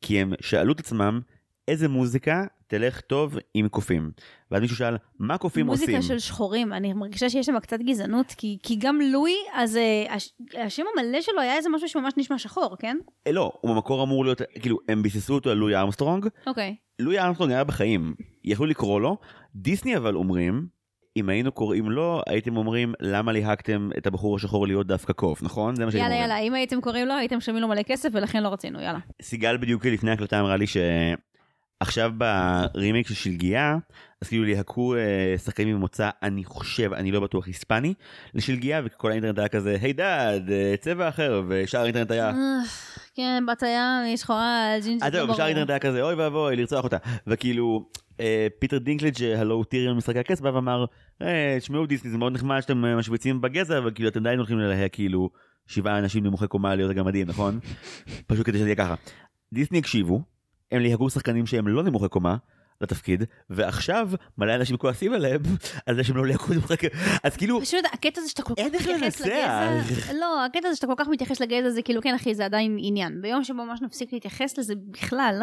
כי הם שאלו את עצמם איזה מוזיקה תלך טוב עם קופים. ואז מישהו שאל מה קופים מוזיקה עושים. של שחורים, אני מרגישה שיש שם קצת גזענות, כי, כי גם לואי, אז אה, הש, השם המלא שלו היה איזה משהו שממש נשמע שחור, כן? אה, לא הוא במקור אמור להיות כאילו הם ביססו אותו על לואי ארמסטרונג. אוקיי. לואי ארמסטרונג היה בחיים יכלו לקרוא לו דיסני אבל אומרים אם היינו קוראים לו הייתם אומרים למה ליהקתם את הבחור השחור להיות דווקא קוף נכון זה מה שהייתם יאללה, אומרים. יאללה, אם הייתם קוראים לו, הייתם משלמים לו מלא כסף, ולכן לא רצינו, יאללה. סיגל בדיוק לפני ההקלטה אמרה לי שעכשיו ברימייק של שלגיה אז כאילו ליהקו אה, שחקנים ממוצא אני חושב אני לא בטוח היספני לשלגיה וכל האינטרנט היה כזה היי דה אה, צבע אחר ושאר האינטרנט היה אה, כן, בת הים, היא שחורה, ג'ינג'ית, לא זהו. ושאר האינטרנט היה כזה אוי ואבוי לרצוח אותה וכאילו אה, פיטר דינקליג' הלו טיריון משחקי הכס בא ואמר "אה, תשמעו דיסני זה מאוד נחמד שאתם אה, משוויצים בגזע אבל כאילו אתם עדיין הולכים ללהק כאילו שבעה אנשים נמוכי קומה להיות הגמדים נכון? פשוט כדי שזה יהיה ככה. דיסני הקשיבו הם ליהקו שחקנים שהם לא נמוכי קומה לתפקיד ועכשיו מלא אנשים כועסים עליהם על זה שהם לא ליהגו נמוכי קומה אז כאילו פשוט הקטע הזה שאתה כל כך מתייחס. לגזע, לא, הקטע הזה שאתה כל כך מתייחס לגזע זה כאילו כן אחי זה עדיין עניין. ביום שבו ממש נפסיק להתייחס לזה בכלל,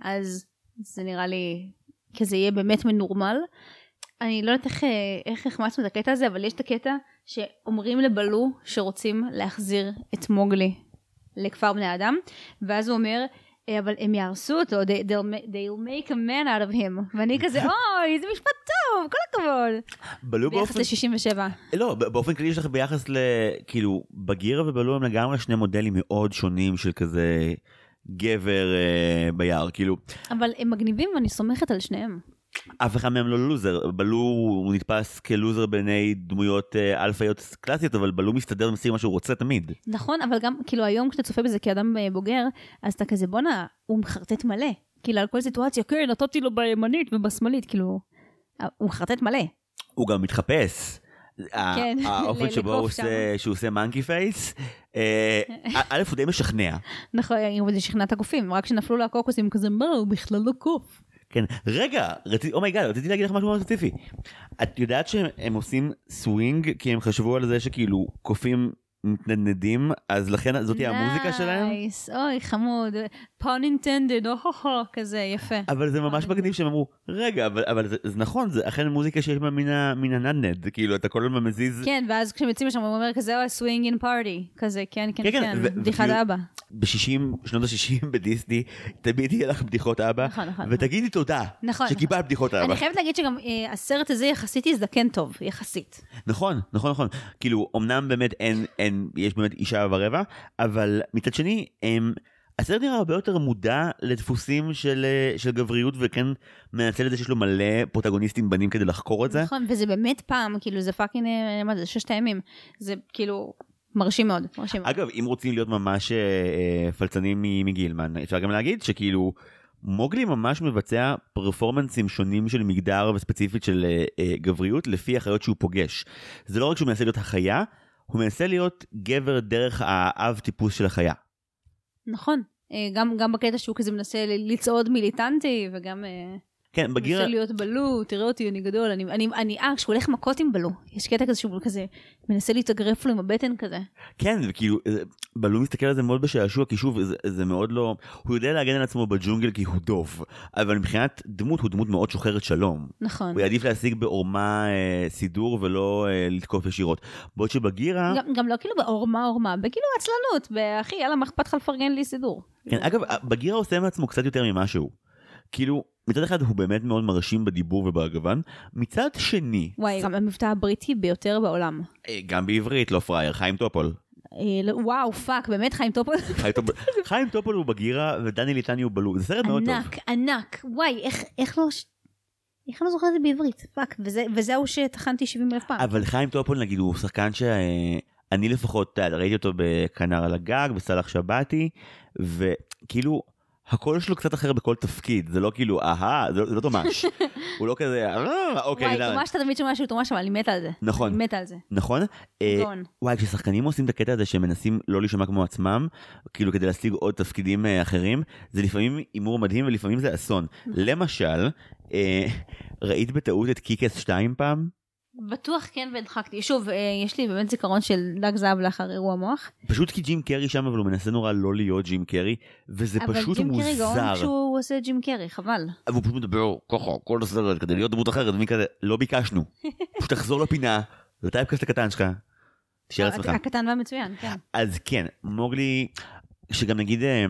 אז זה נראה לי כזה יהיה באמת מנורמל. אני לא יודעת איך, איך החמצנו את הקטע הזה, אבל יש את הקטע שאומרים לבלו שרוצים להחזיר את מוגלי לכפר בני אדם, ואז הוא אומר, "אה, אבל הם יהרסו אותו, they, they'll, they'll make a man out of him, ואני כזה, אוי, זה משפט טוב, כל הכבוד. בלו ביחס באופן ל-67. לא, ב- באופן כללי יש לך ביחס ל... כאילו, בגירה ובלו הם לגמרי שני מודלים מאוד שונים של כזה גבר אה, ביער, כאילו, אבל הם מגניבים ואני סומכת על שניהם. אף אחד מהם לא לוזר, בלו הוא נתפס כלוזר בעיני דמויות אה, אלפאיות קלאסיות, אבל בלו מסתדר ומשיג מה שהוא רוצה תמיד. נכון, אבל גם, כאילו היום כשאתה צופה בזה כאדם אה, בוגר, אז אתה כזה, בואנה, הוא מחרטט מלא. כאילו על כל סיטואציה, כן, נתתי לו בימנית ובשמאלית, כאילו, אה, הוא מחרטט מלא. הוא גם מתחפש. כן, האופן שבו הוא. עושה, שהוא עושה monkey face, א' הוא די משכנע. נכון, זה שכנע את הקופים, רק כשנפלו לו הקוקוסים, כזה, מה, הוא בכלל לא קוף. כן, רגע, oh my god, רציתי להגיד לך משהו מאוד ספציפי. את יודעת שהם עושים סווינג כי הם חשבו על זה שכאילו קופים מתנדנדים, אז לכן זאתי המוזיקה שלהם? נייס, אוי, חמוד, pun intended, או-הו-הו, כזה, יפה. אבל זה ממש מגניב שהם אמרו, רגע, אבל, אבל זה, זה נכון, זה אכן מוזיקה שיש בה מן הנדנד, כאילו אתה כל הזמן מזיז, כן, ואז כשהם יוצאים משם, הוא אומר כזה, אוי, swinging party, כזה, כן, כן, כן, כן, בדיחת אבא. ב-60, שנות ה-60 בדיסני, תמיד יהיה לך בדיחות אבא, נכון, נכון, ותגידי תודה, נכון, שקיבלת בדיחות אבא. אני חייבת להגיד שגם אה, הסרט הזה יחסית הזדקן טוב, יחסית. נכון, נכון, נכון. כאילו, אמנם באמת אין, אין, יש באמת אישה ורבע, אבל מצד שני, הם, הסרט נראה הרבה יותר מודע לדפוסים של, אה, של גבריות, וכן מנצל את זה שיש לו מלא פרוטגוניסטים בנים כדי לחקור את זה. נכון, וזה באמת פעם, כאילו זה פאקינג, אה, מה זה, ששת הימים. זה כאילו מרשים מאוד, מרשים מאוד. אגב, אם רוצים להיות ממש אה, אה, פלצנים מגדלמן, אפשר גם להגיד שכאילו, מוגלי ממש מבצע פרפורמנסים שונים של מגדר וספציפית של אה, אה, גבריות לפי החיות שהוא פוגש. זה לא רק שהוא מנסה להיות החיה, הוא מנסה להיות גבר דרך האב טיפוס של החיה. נכון. אה, גם, גם בקטע שהוא כזה מנסה לצעוד מיליטנטי, וגם אה, כן, בגיר... מנסה להיות בלו, תראה אותי, אני גדול, אני, אני, אני, אה, כשהוא הולך מכות עם בלו, יש קטע כזה שהוא כזה מנסה להתאגרף לו עם הבטן כזה. כן, וכאילו, אה, בלו מסתכל על זה מאוד בשעשוע, כי שוב, זה, זה מאוד לא... הוא יודע להגן על עצמו בג'ונגל כי הוא דוב, אבל מבחינת דמות, הוא דמות מאוד שוחרת שלום. נכון. הוא יעדיף להשיג בעורמה אה, סידור ולא אה, לתקוף ישירות. בעוד שבגירה... גם, גם לא כאילו בעורמה עורמה, בכאילו עצלנות, באחי, יאללה, מה אכפת לך לפרגן לי סידור? כן, אגב, בגירה עושה מעצמו קצת יותר ממשהו. כאילו, מצד אחד הוא באמת מאוד מרשים בדיבור ובגוון, מצד שני, וואי, גם המבטא הבריטי ביותר בעולם. אה, גם בעברית, לא פראייר, חיים טופול. אה, לא- וואו, fuck, באמת חיים טופול? חיים טופול- הוא בגירה ודני ליטני הוא באלו, זה סרט מאוד טוב. ענק, ענק, וואי, איך, לא... איך אני לא זוכרת את זה בעברית? fuck, וזה, וזהו שטחנתי 70 אלף פעם. אבל חיים טופול נגיד הוא שחקן שאני לפחות אתה יודע, ראיתי אותו בכנר על הגג בסלאח שבתי וכאילו הקול שלו קצת אחר בכל תפקיד, זה לא כאילו, אהה, זה לא- לא תומש. הוא לא כזה, "אה, אוקיי, וואי, יודע." תומש אתה תמיד שומע שהוא תומש, אבל אני מתה על זה. נכון. אני מתה על זה. נכון? אה. וואי, כששחקנים עושים את הקטע הזה שהם מנסים לא להישמע כמו עצמם, כאילו כדי להשיג עוד תפקידים אה, אחרים, זה לפעמים הימור מדהים ולפעמים זה אסון. למשל, אה, ראית בטעות את קיקס 2 פעם? בטוח כן והדחקתי. שוב, אה, יש לי באמת זיכרון של דג זהב לאחר אירוע מוח. פשוט כי ג'ים קרי שם, אבל הוא מנסה נורא לא להיות ג'ים קרי, וזה אבל פשוט ג'ים קרי גאון מוזר. כשהוא עושה ג'ים קרי, חבל. והוא פשוט מדבר ככה כל הסרט כדי להיות דמות אחרת, ומי כזה, לא ביקשנו. פשוט תחזור לפינה, לטייפקאסט הקטן שלך, תשאר עצמך. הקטן והמצוין, כן. אז כן, מוגלי, שגם נגיד, אה,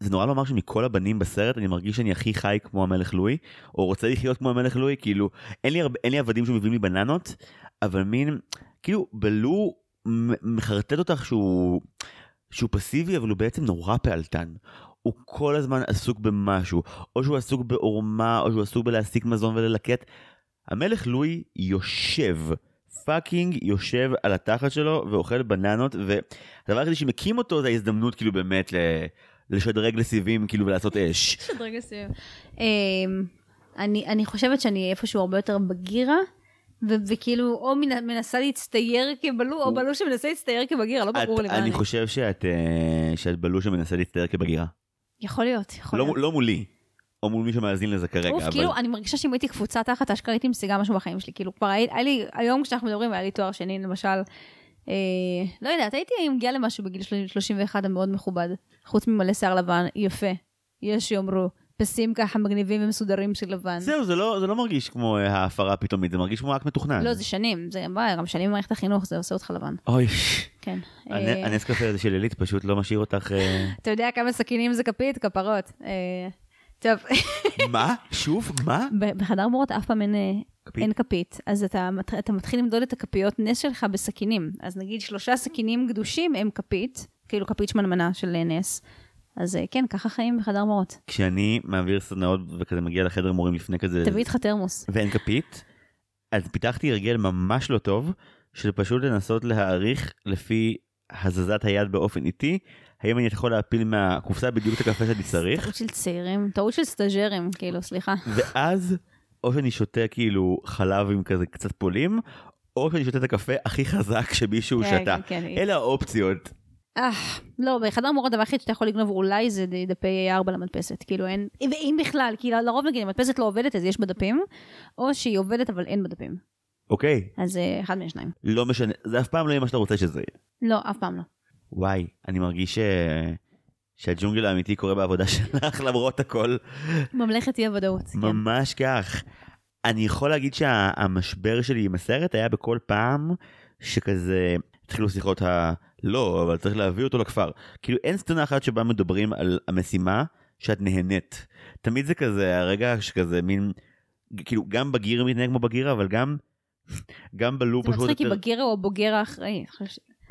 זה נורא לומר שמכל הבנים בסרט אני מרגיש שאני הכי חי כמו המלך לואי, או רוצה לחיות כמו המלך לואי, כאילו, אין לי, הרבה, אין לי עבדים שמביאים לי בננות, אבל מין, כאילו, בלו מחרטט אותך שהוא, שהוא פסיבי, אבל הוא בעצם נורא פעלתן. הוא כל הזמן עסוק במשהו, או שהוא עסוק בעורמה, או שהוא עסוק בלהשיג מזון וללקט. המלך לואי יושב, פאקינג יושב על התחת שלו ואוכל בננות, והדבר היחידי שמקים אותו זה ההזדמנות כאילו באמת ל... לשדרג לסיבים כאילו ולעשות אש. שדרג לסיום. אמ, אני אני חושבת שאני איפשהו הרבה יותר בגירה. ו- וכאילו או מנ- מנסה להצטייר כבלו או בלו שמנסה להצטייר כבגירה לא ברור לי מה אני אני. חושב שאת, אה, שאת בלוש שמנסה להצטייר כבגירה. יכול להיות, יכול לא, להיות. לא מולי, או מול מי שמאזין לזה כרגע, אוף, אבל... כאילו, אני מרגישה שאם הייתי קפוצת תחת, אשכרה הייתי משיגה משהו בחיים שלי. כאילו, כבר היה לי, היום כשאנחנו מדברים, היה לי תואר שני, למשל, אה, לא יודעת, הייתי מגיעה למשהו בגיל 31 המאוד מכובד. חוץ ממלא שיער לבן, יפה. יש שיאמרו, פסים ככה מגניבים ומסודרים של לבן. זהו, זה לא, זה לא מרגיש כמו אה, ההפרה הפתאומית, זה מרגיש כמו אקט מתוכנן. לא, זה שנים, זה גם שנים במערכת החינוך, זה עושה אותך לבן. אוי, כן. הנ- אה, הנס קפה הזה של עילית פשוט לא משאיר אותך... אה, אתה יודע כמה סכינים זה כפית? כפרות. אה, טוב, מה? שוב? מה? בחדר מורות אף פעם אין, אה, כפית? אין כפית, אז אתה, אתה מתחיל למדוד את הכפיות נס שלך בסכינים. אז נגיד שלושה סכינים גדושים הם כפית, כאילו כפית שמנמנה של נס. אז אה, כן, ככה חיים בחדר מורות. כשאני מעביר סדנאות וכזה מגיע לחדר מורים לפני כזה... תביא איתך תרמוס. ואין כפית, אז פיתחתי הרגל ממש לא טוב, של פשוט לנסות להעריך לפי הזזת היד באופן איטי, האם אני יכול להפיל מהקופסה בדיוק את הקפה שאני צריך, טעות של צעירים, טעות של סטאג'רים, כאילו, סליחה. ואז או שאני שותה כאילו חלב עם כזה קצת פולים, או שאני שותה את הקפה הכי חזק שמישהו כן, שתה. כן, כן. אלה האופציות. אה, לא, בחדר מורות הדבר היחיד שאתה יכול לגנוב אולי זה דפי A4 למדפסת. כאילו אין, ואם בכלל, כי לרוב נגיד המדפסת לא עובדת אז יש בה דפים, או שהיא עובדת אבל אין בה דפים. אוקיי, אז אה, אחד מהשניים. לא משנה, זה אף פעם לא יהיה מה שאתה רוצה שזה יהיה. לא, אף פעם לא. וואי, אני מרגיש ש... שהג'ונגל האמיתי קורה בעבודה שלך למרות הכל. ממלכת אי הוודאות. כן. ממש כך. אני יכול להגיד שהמשבר שלי עם הסרט היה בכל פעם שכזה התחילו שיחות ה... לא, אבל צריך להביא אותו לכפר. כאילו אין סצנה אחת שבה מדברים על המשימה שאת נהנית. תמיד זה כזה הרגע שכזה מין, כאילו גם בגיר מתנהג כמו בגירה, אבל גם, גם בלופ זה מצחיק כי יותר... בגירה הוא הבוגר האחראי.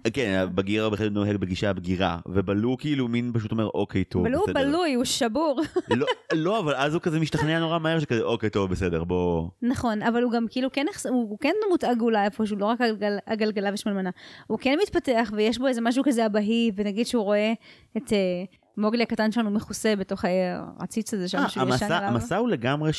ש- כן, בגירה בכלל נוהג בגישה הבגירה, ובלו כאילו מין פשוט אומר אוקיי טוב, אבל הוא בסדר. בלוי, הוא שבור. לא, לא, אבל אז הוא כזה משתכנע נורא מהר שכזה אוקיי טוב בסדר בוא. נכון, אבל הוא גם כאילו כן, הוא הוא כן דמות עגולה איפשהו, לא רק הגל- הגלגלה ושמנמנה. הוא כן מתפתח ויש בו איזה משהו כזה אבהי, ונגיד שהוא רואה את אה, מוגלי הקטן שלנו מכוסה בתוך העציץ הזה שם אה, שהוא ישן עליו. המסע הוא לגמרי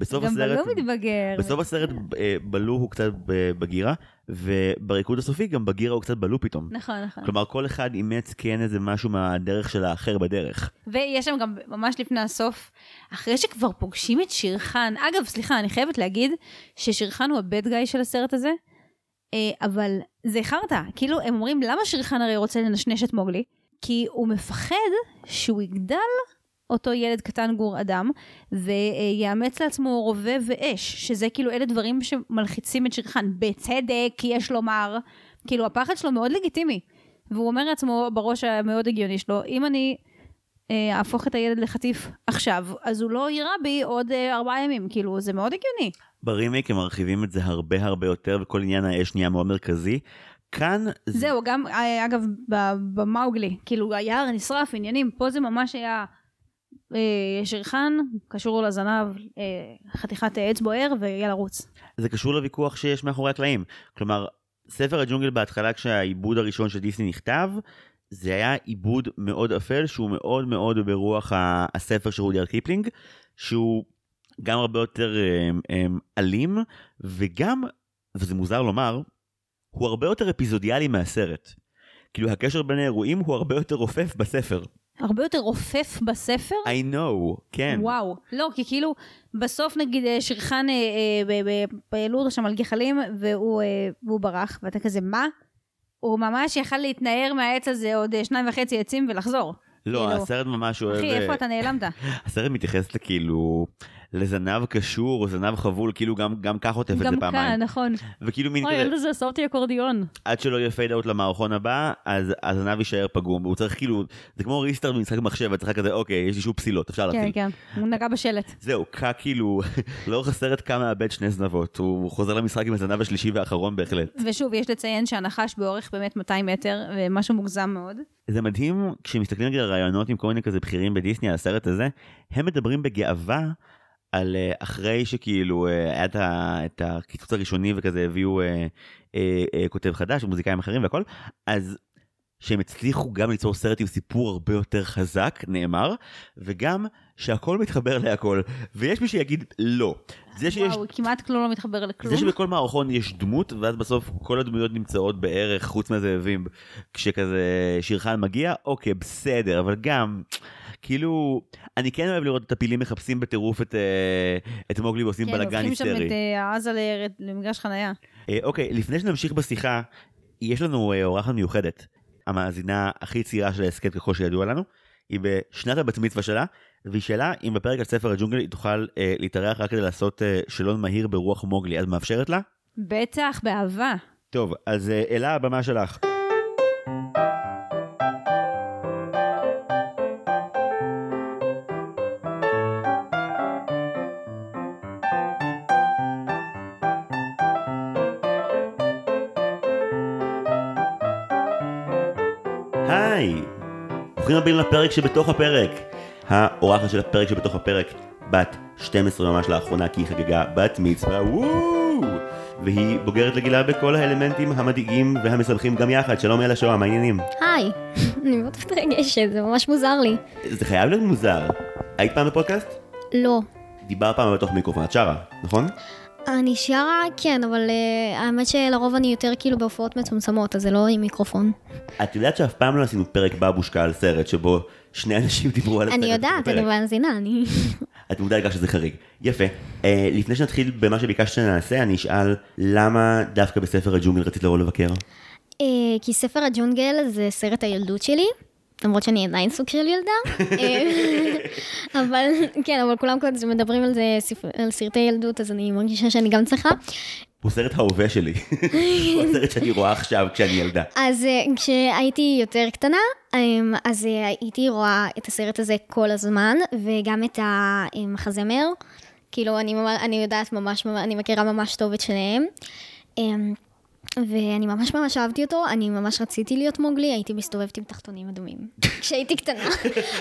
שבסוף גם הסרט, בלו מתבגר. בסוף הסרט אה, בלו הוא קצת בגירה, ובריקוד הסופי גם בגירה הוא קצת בלו פתאום. נכון, נכון. כלומר כל אחד אימץ כן איזה משהו מהדרך של האחר בדרך. ויש שם גם ממש לפני הסוף, אחרי שכבר פוגשים את שירחן, אגב, סליחה, אני חייבת להגיד ששירחן הוא הבד גאי של הסרט הזה, אה, אבל זה חרטא, כאילו הם אומרים למה שירחן הרי רוצה לנשנש את מוגלי? כי הוא מפחד שהוא יגדל אותו ילד קטן גור אדם ויאמץ לעצמו רובה ואש שזה כאילו אלה דברים שמלחיצים את שירחן בצדק יש לומר. כאילו הפחד שלו מאוד לגיטימי. והוא אומר לעצמו בראש המאוד הגיוני שלו אם אני אה, אהפוך את הילד לחטיף עכשיו אז הוא לא יירה בי עוד אה, ארבעה ימים. כאילו זה מאוד הגיוני. ברימייק הם מרחיבים את זה הרבה הרבה יותר וכל עניין האש נהיה מאוד מרכזי. כאן זה זהו גם אה, אגב במאוגלי כאילו היער נשרף עניינים פה זה ממש היה אה, שירחן קשור לזנב אה, חתיכת עץ בוער ויאללה רוץ. זה קשור לוויכוח שיש מאחורי הקלעים. כלומר, ספר הג'ונגל בהתחלה כשהעיבוד הראשון של דיסני נכתב, זה היה עיבוד מאוד אפל, שהוא מאוד מאוד ברוח הספר של רודיארד קיפלינג, שהוא גם הרבה יותר אמ, אמ, אלים, וגם, וזה מוזר לומר, הוא הרבה יותר אפיזודיאלי מהסרט. כאילו הקשר בין האירועים הוא הרבה יותר רופף בספר. הרבה יותר רופף בספר? I know, כן. וואו. לא, כי כאילו, בסוף נגיד אה, שרחן העלו אותו שם על גחלים, והוא, אה, והוא ברח, ואתה כזה, מה? הוא ממש יכל להתנער מהעץ הזה עוד אה, שניים וחצי עצים ולחזור. לא, כאילו, הסרט ממש אוהב... אחי, איפה אתה נעלמת? הסרט מתייחס לכאילו... לזנב קשור או זנב חבול, כאילו גם, גם כך עוטף את זה גם פעמיים. כאן, נכון. וכאילו מין אוי, הילד הזה עשה אותי אקורדיון. עד שלא יהיה פייד אאוט למערכון הבא, אז הזנב יישאר פגום, והוא צריך כאילו, זה כמו ריסטארט במשחק מחשב, אתה צריך כזה, אוקיי, יש לי שוב פסילות, אפשר כן, להתחיל. כן. הוא נגע בשלט. זהו, קה כאילו, לאורך הסרט קה מאבד שני זנבות, הוא חוזר למשחק עם הזנב השלישי והאחרון בהחלט. ושוב, יש לציין שהנחש באורך באמת 200 מטר, ומשהו מוגזם מאוד. זה מדהים, כשמסתכלים נגיד על רעיונות עם כל מיני כזה בכירים בדיסני על הסרט הזה, הם מדברים בגאווה על אה, אחרי שכאילו אה, היה את הקיצוץ הראשוני וכזה הביאו אה, כותב חדש ומוזיקאים אחרים והכל, אז שהם הצליחו גם ליצור סרט עם סיפור הרבה יותר חזק, נאמר, וגם שהכל מתחבר להכל, ויש מי שיגיד לא. זה שיש וואו, כמעט כלום לא מתחבר לכלום. זה שבכל מערכון יש דמות, ואז בסוף כל הדמויות נמצאות בערך, חוץ מהזאבים, כשכזה שירחן מגיע, אוקיי, בסדר, אבל גם, כאילו, אני כן אוהב לראות את הפילים מחפשים בטירוף את, אה, את מוגלי ועושים כן, בלאגן הופכים שם היסטרי. את אה, עזה למגרש חנייה. אה, אוקיי, לפני שנמשיך בשיחה, יש לנו אורחת מיוחדת, המאזינה הכי צעירה של ההסכת ככל שידוע לנו, היא בשנת הבת מצווה שלה, והיא שאלה אם בפרק על ספר הג'ונגל היא תוכל אה, להתארח רק כדי לעשות אה, שאלון מהיר ברוח מוגלי, אז מאפשרת לה? בטח, באהבה. טוב, אז אלה הבמה שלך. ברוכים הבאים לפרק שבתוך הפרק. האורחת של הפרק שבתוך הפרק, בת 12 ממש לאחרונה כי היא חגגה בת מצווה, וואו! והיא בוגרת לגילה בכל האלמנטים המדאיגים והמשמחים גם יחד. שלום אלה שואה, מה העניינים? היי, אני מאוד מתרגשת, זה ממש מוזר לי. זה חייב להיות מוזר. היית פעם בפודקאסט? לא. דיברת פעם בתוך מיקרופון, את שרה, נכון? אני שרה, כן, אבל uh, האמת שלרוב אני יותר כאילו בהופעות מצומצמות, אז זה לא עם מיקרופון. את יודעת שאף פעם לא עשינו פרק בבושקה על סרט שבו שני אנשים דיברו על הסרט. אני יודעת. אני מאזינה, אני... את מודעת לכך שזה חריג. יפה. אה, לפני שנתחיל במה שביקשת שנעשה, אני אשאל למה דווקא בספר הג'ונגל רצית לבוא לבקר? אה, כי ספר הג'ונגל זה סרט הילדות שלי. למרות שאני עדיין סוג של ילדה, אה, אבל כן, אבל כולם כזה מדברים על זה, על סרטי ילדות, אז אני מרגישה שאני גם צריכה. הוא סרט ההווה שלי. הוא הסרט שאני רואה עכשיו כשאני ילדה. אז אה, כשהייתי יותר קטנה, אמ, אז אה, הייתי רואה את הסרט הזה כל הזמן, וגם את המחזמר. כאילו, אני, ממש, אני יודעת ממש, ממש- אני מכירה ממש טוב את שניהם. ואני ממש ממש אהבתי אותו, אני ממש רציתי להיות מוגלי, הייתי מסתובבת עם תחתונים אדומים. כשהייתי קטנה.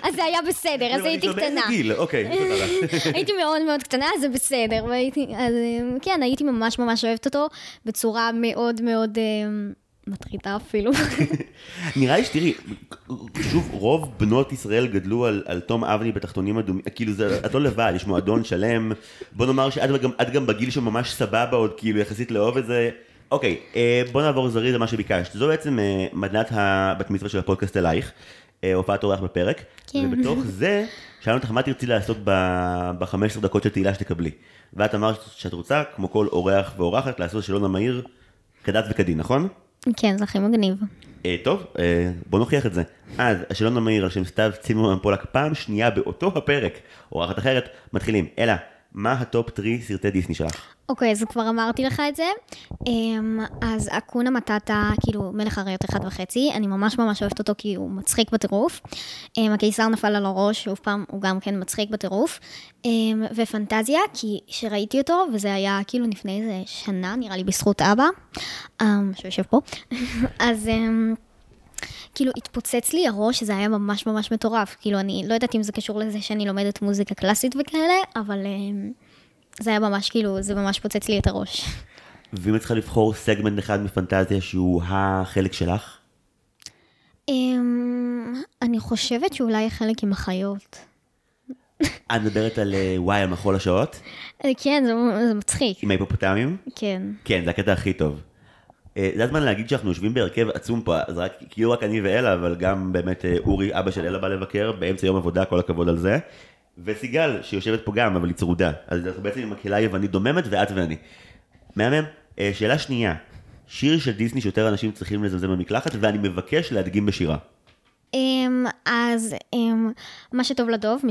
אז זה היה בסדר, אז הייתי כבר באיזה קטנה. גיל, אוקיי, תודה. הייתי מאוד מאוד קטנה, אז זה בסדר. אז אמ, כן, הייתי ממש ממש אוהבת אותו, בצורה מאוד מאוד אמ, מטרידה אפילו. נראה לי שתראי, שוב, רוב בנות ישראל גדלו על, על תום אבני בתחתונים אדומים, כאילו זה, את לא לבד, יש מועדון שלם, בוא נאמר שאת גם, את גם בגיל שממש סבבה עוד, כאילו יחסית לאהוב את זה. אוקיי, אה, בוא נעבור זריז למה שביקשת. זו בעצם אה, מדנת הבת מצווה של הפודקאסט אלייך, אה, הופעת אורח בפרק, כן. ובתוך זה, שאלנו אותך מה תרצי לעשות ב-15 דקות של תהילה שתקבלי. ואת אמרת שאת רוצה, כמו כל אורח ואורחת, לעשות שאלון המהיר כדת וכדין, נכון? כן, זה הכי מגניב. אה, טוב, אה, בוא נוכיח את זה. אז, השאלון המהיר על שם סתיו צימרמן פולק, פעם שנייה באותו הפרק, אורחת אחרת, מתחילים. אלה, מה ה top 3 סרטי דיסני שלך? אוקיי, אז כבר אמרתי לך את זה. אמ, אז אקונה מטאטה, כאילו, מלך אריות אחד וחצי, אני ממש ממש אוהבת אותו כי הוא מצחיק בטירוף. אמ, הקיסר נפל על הראש, שוב פעם, הוא גם כן מצחיק בטירוף. אמ, ופנטזיה, כי שראיתי אותו, וזה היה כאילו לפני איזה שנה, נראה לי בזכות אבא, שיושב פה. אז... כאילו התפוצץ לי הראש, זה היה ממש ממש מטורף. כאילו, אני לא יודעת אם זה קשור לזה שאני לומדת מוזיקה קלאסית וכאלה, אבל אמ, זה היה ממש כאילו, זה ממש פוצץ לי את הראש. ואם את צריכה לבחור סגמנט אחד מפנטזיה שהוא החלק שלך? אמ, אני חושבת שאולי חלק עם החיות. את מדברת על אה, וואי, על מחול השעות? אה, כן, זה מצחיק. עם ההיפופוטמים? כן. כן, זה הקטע הכי טוב. אה, זה הזמן להגיד שאנחנו יושבים בהרכב עצום פה, אז רק, כאילו רק אני ואלה, אבל גם באמת אה, אורי, אבא של אלה בא לבקר, באמצע יום עבודה, כל הכבוד על זה. וסיגל, שיושבת פה גם, אבל היא צרודה. אז אנחנו בעצם עם מקהלה יוונית דוממת, ואת ואני. מהמם. אה, שאלה שנייה, שיר של דיסני שיותר אנשים צריכים לזלזל במקלחת, ואני מבקש להדגים בשירה. אמ, אז אמ, מה שטוב לדוב,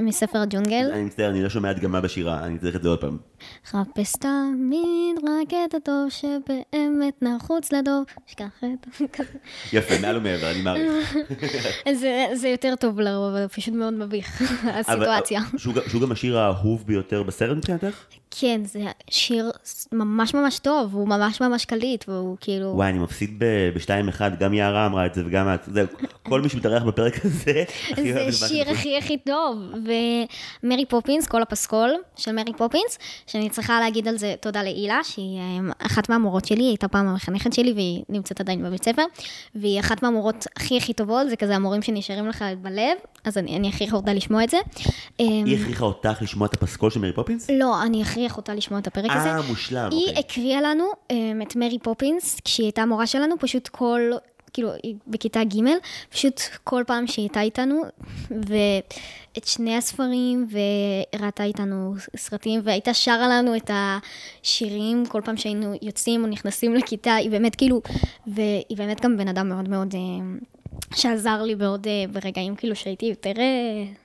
מספר, הג'ונגל. אני מצטער, אני לא שומע הדגמה בשירה, אני צריך את זה עוד פעם. חפש תמיד רק את הטוב שבאמת נחוץ לדוב. שכח את... כזה. יפה, מעל ומעבר, אני מעריך. זה, זה יותר טוב לרוב, אבל פשוט מאוד מביך, הסיטואציה. גם- שהוא גם השיר האהוב ביותר בסרט מבחינתך? כן, זה שיר ממש ממש טוב, הוא ממש ממש קליט, והוא כאילו... וואי, אני מפסיד ב-2-1, גם יערה אמרה את זה וגם את. זהו, כל מי שמתארח בפרק הזה, זה שיר הכי הכי טוב. ומרי פופינס, כל הפסקול של מרי פופינס, שאני צריכה להגיד על זה תודה להילה, שהיא אה, אחת מהמורות שלי, היא הייתה פעם המחנכת שלי והיא נמצאת עדיין בבית ספר, והיא אחת מהמורות הכי הכי טובות, זה כזה המורים שנשארים לך בלב, אז אני, אני אכריח אותה לשמוע את זה. היא הכריחה אותך לשמוע את הפסקול של מרי פופינס? לא, אני אכריח אותה לשמוע את הפרק הזה. אה, מושלם, היא אוקיי. הקריאה לנו um, את מרי פופינס, כשהיא הייתה מורה שלנו, פשוט כל, כאילו, היא בכיתה ג', פשוט כל פעם שהיא הייתה איתנו, ואת שני הספרים, וראתה איתנו סרטים, והייתה שרה לנו את השירים כל פעם שהיינו יוצאים או נכנסים לכיתה, היא באמת כאילו, והיא באמת גם בן אדם מאוד מאוד, אמ, שעזר לי מאוד uh, ברגעים כאילו שהייתי יותר... Uh,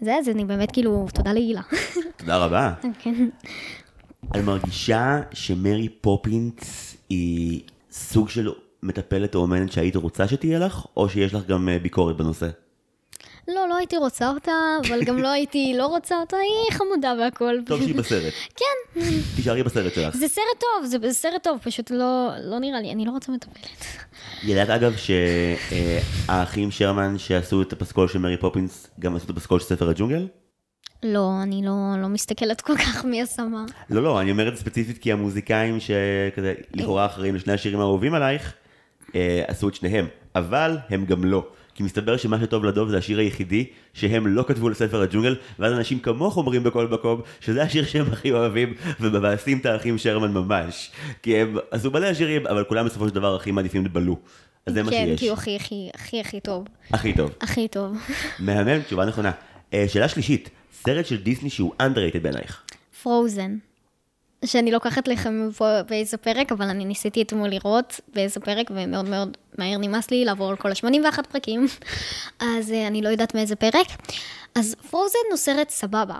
זה, אז אני באמת כאילו, תודה להילה. תודה רבה. כן. אני מרגישה שמרי פופינס היא סוג של מטפלת או אומנת שהיית רוצה שתהיה לך, או שיש לך גם אה, ביקורת בנושא? לא, לא הייתי רוצה אותה, אבל גם לא הייתי לא רוצה אותה, היא חמודה והכל. טוב שהיא בסרט. כן, תישארי בסרט שלך. זה סרט טוב, זה סרט טוב, פשוט לא, לא נראה לי, אני לא רוצה מטפלת. ידעת אגב שהאחים שרמן שעשו את הפסקול של מרי פופינס גם עשו את הפסקול של ספר הג'ונגל? לא, אני לא, לא מסתכלת כל כך מי עשה מה. לא, לא, אני אומר את זה ספציפית כי המוזיקאים שכזה לכאורה אחראים לשני השירים האהובים עלייך, עשו את שניהם, אבל הם גם לא. כי מסתבר שמה שטוב לדוב זה השיר היחידי שהם לא כתבו לספר הג'ונגל, ואז אנשים כמוך אומרים בכל מקום שזה השיר שהם הכי אוהבים, ומבאסים את האחים שרמן ממש. כי הם עשו מלא שירים, אבל כולם בסופו של דבר הכי מעדיפים את בלו. אז זה מה כן, שיש. כי הוא הכי הכי הכי הכי טוב. הכי טוב. הכי טוב. מהמם, תשובה נכונה. אה, שאלה שלישית, סרט של דיסני שהוא underrated בעינייך. פרוזן. שאני לוקחת לכם פה באיזה פרק, אבל אני ניסיתי אתמול לראות באיזה פרק, ומאוד מאוד מהר נמאס לי לעבור על כל ה-81 פרקים, אז uh, אני לא יודעת מאיזה פרק. אז פרוזן הוא סרט סבבה,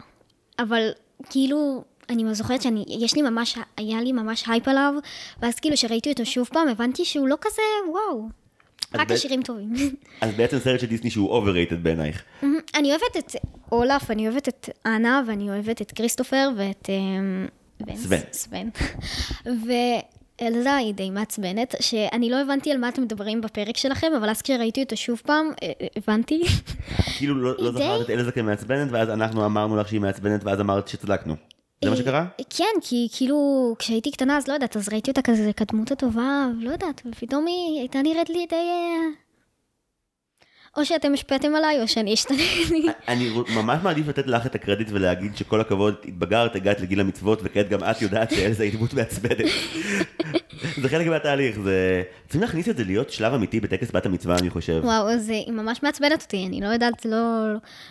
אבל כאילו, אני זוכרת שאני, יש לי ממש, היה לי ממש הייפ עליו, ואז כאילו שראיתי אותו שוב פעם, הבנתי שהוא לא כזה, וואו. רק השירים טובים. אז בעצם סרט של דיסני שהוא overrated בעינייך. אני אוהבת את אולף, אני אוהבת את אנה, ואני אוהבת את כריסטופר ואת... סוון. סוון. ואלזה היא די מעצבנת, שאני לא הבנתי על מה אתם מדברים בפרק שלכם, אבל אז כשראיתי אותו שוב פעם, אה, אה, הבנתי. כאילו לא, לא זכרת את אלזה כמעצבנת, ואז אנחנו אמרנו לך שהיא מעצבנת, ואז אמרת שצדקנו. זה מה שקרה? אה, כן, כי כאילו, כשהייתי קטנה, אז לא יודעת, אז ראיתי אותה כזה כדמות הטובה, לא יודעת, ופתאום היא הייתה נראית לי די... או שאתם השפעתם עליי, או שאני השתניתי. אני ממש מעדיף לתת לך את הקרדיט ולהגיד שכל הכבוד, התבגרת, הגעת לגיל המצוות, וכעת גם את יודעת שאלזה היא דמות מעצבנת. זה חלק מהתהליך, זה... צריכים להכניס את זה להיות שלב אמיתי בטקס בת המצווה, אני חושב. וואו, אז אה, היא ממש מעצבנת אותי, אני לא יודעת, לא,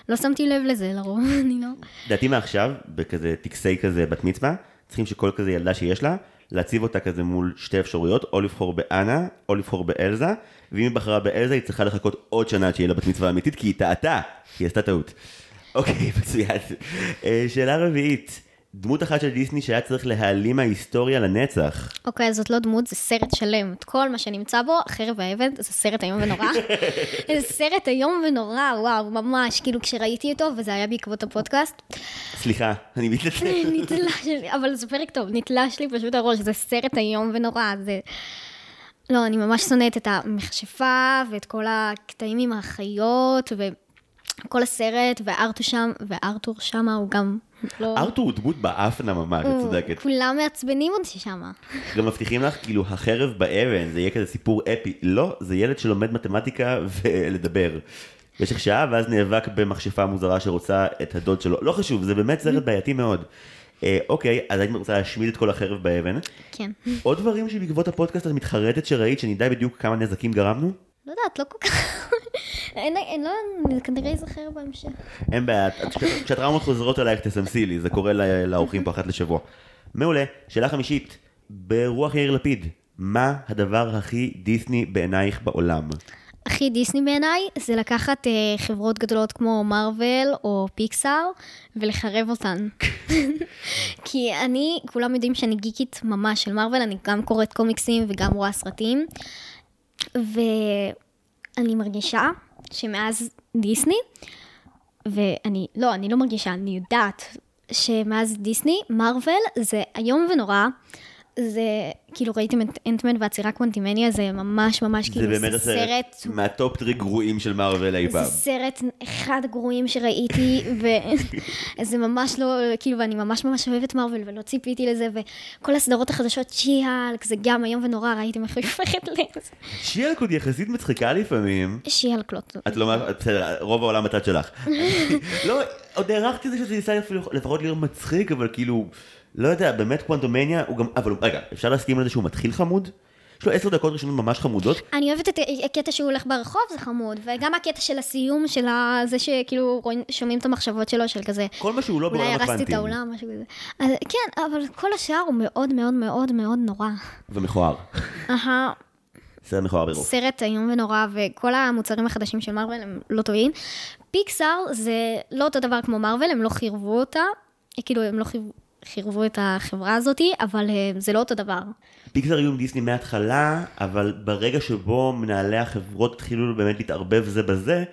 לא שמתי לב לזה לרוב, אני לא... לדעתי מעכשיו, בכזה טקסי כזה בת מצווה, צריכים שכל כזה ילדה שיש לה, להציב אותה כזה מול שתי אפשרויות, או לבחור באנה, או לבחור באלזה, ואם היא בחרה באלזה, היא צריכה לחכות עוד שנה עד שיהיה לה בת מצווה אמיתית, כי היא טעתה, היא עשתה טעות. אוקיי, מצוין. אה, שאלה רביעית, דמות אחת של דיסני שהיה צריך להעלים מההיסטוריה לנצח. אוקיי, אז זאת לא דמות, זה סרט שלם. את כל מה שנמצא בו, החרב והעבד, זה סרט איום ונורא. זה סרט איום ונורא, וואו, ממש, כאילו כשראיתי אותו, וזה היה בעקבות הפודקאסט, סליחה, אני מתנצל. נתלש לי, אבל זה פרק טוב, נתלש לי פשוט הראש, זה סרט איום ונורא, זה... לא, אני ממש שונאת את המכשפה, ואת כל הקטעים עם האחיות, וכל הסרט, וארתור שם, וארתור שמה הוא גם לא... ארתור הוא דמות באפנה ממש, את צודקת. כולם מעצבנים אותי שמה. גם מבטיחים לך, כאילו, החרב באבן, זה יהיה כזה סיפור אפי. לא, זה ילד שלומד מתמטיקה ולדבר. במשך שעה, ואז נאבק במכשפה מוזרה שרוצה את הדוד שלו. לא חשוב, זה באמת סרט בעייתי מאוד. אה, אוקיי, אז היית רוצה להשמיד את כל החרב באבן. כן. עוד דברים שבעקבות הפודקאסט את מתחרטת שראית, שנדע בדיוק כמה נזקים גרמנו? לא יודעת, לא כל כך... אין, אין, לא, אני כנראה ייזכר בהמשך. אין בעיה, כשהטראומות חוזרות אלייך תסמסי לי, זה קורה לאורחים פה אחת לשבוע. מעולה, שאלה חמישית, ברוח יאיר לפיד, מה הדבר הכי דיסני בעינייך בעולם? הכי דיסני בעיניי זה לקחת אה, חברות גדולות כמו מארוול או פיקסאר ולחרב אותן. כי אני, כולם יודעים שאני גיקית ממש של מארוול, אני גם קוראת קומיקסים וגם רואה סרטים. ואני מרגישה שמאז דיסני, ואני, לא, אני לא מרגישה, אני יודעת שמאז דיסני, מארוול זה איום ונורא. זה, כאילו ראיתם את אנטמן והצרעה קוונטומניה, זה ממש ממש זה כאילו, באמת הסרט סרט מה top three גרועים של מארוול אי פעם. זה סרט אחד הגרועים שראיתי, וזה ממש לא, כאילו, ואני ממש ממש אוהבת מארוול, ולא ציפיתי לזה, וכל הסדרות החדשות, שי-האלק, זה גם איום ונורא, ראיתם איך היא הופכת לזה. שיאלק עוד יחסית מצחיקה לפעמים. שיאלק לא טוב. את לא, בסדר, רוב העולם בצד שלך. לא, עוד הערכתי את זה שזה ניסה לפחות להיות מצחיק, אבל כאילו, לא יודע, באמת קוונטומניה, הוא גם, אבל רגע, אפשר להסכים על זה שהוא מתחיל חמוד? יש לו עשר דקות ראשונות ממש חמודות, אני אוהבת את הקטע שהוא הולך ברחוב, זה חמוד, וגם הקטע של הסיום, של ה- זה שכאילו שומעים את המחשבות שלו, של כזה, כל מה שהוא לא אולי בעולם הרסתי את הקוונטים. העולם, משהו כזה. אז כן, אבל כל השאר הוא מאוד מאוד מאוד מאוד נורא. ומכוער. אהה. סרט מכוער ברוב. סרט איום ונורא, וכל המוצרים החדשים של מארוול הם לא טובים. פיקסאר זה לא אותו דבר כמו מארוול, הם לא חירבו אותה, כאילו הם לא חירבו, חירבו את החברה הזאתי, אבל אה, זה לא אותו דבר. פיקסר היו עם דיסני מההתחלה, אבל ברגע שבו מנהלי החברות התחילו באמת להתערבב זה בזה,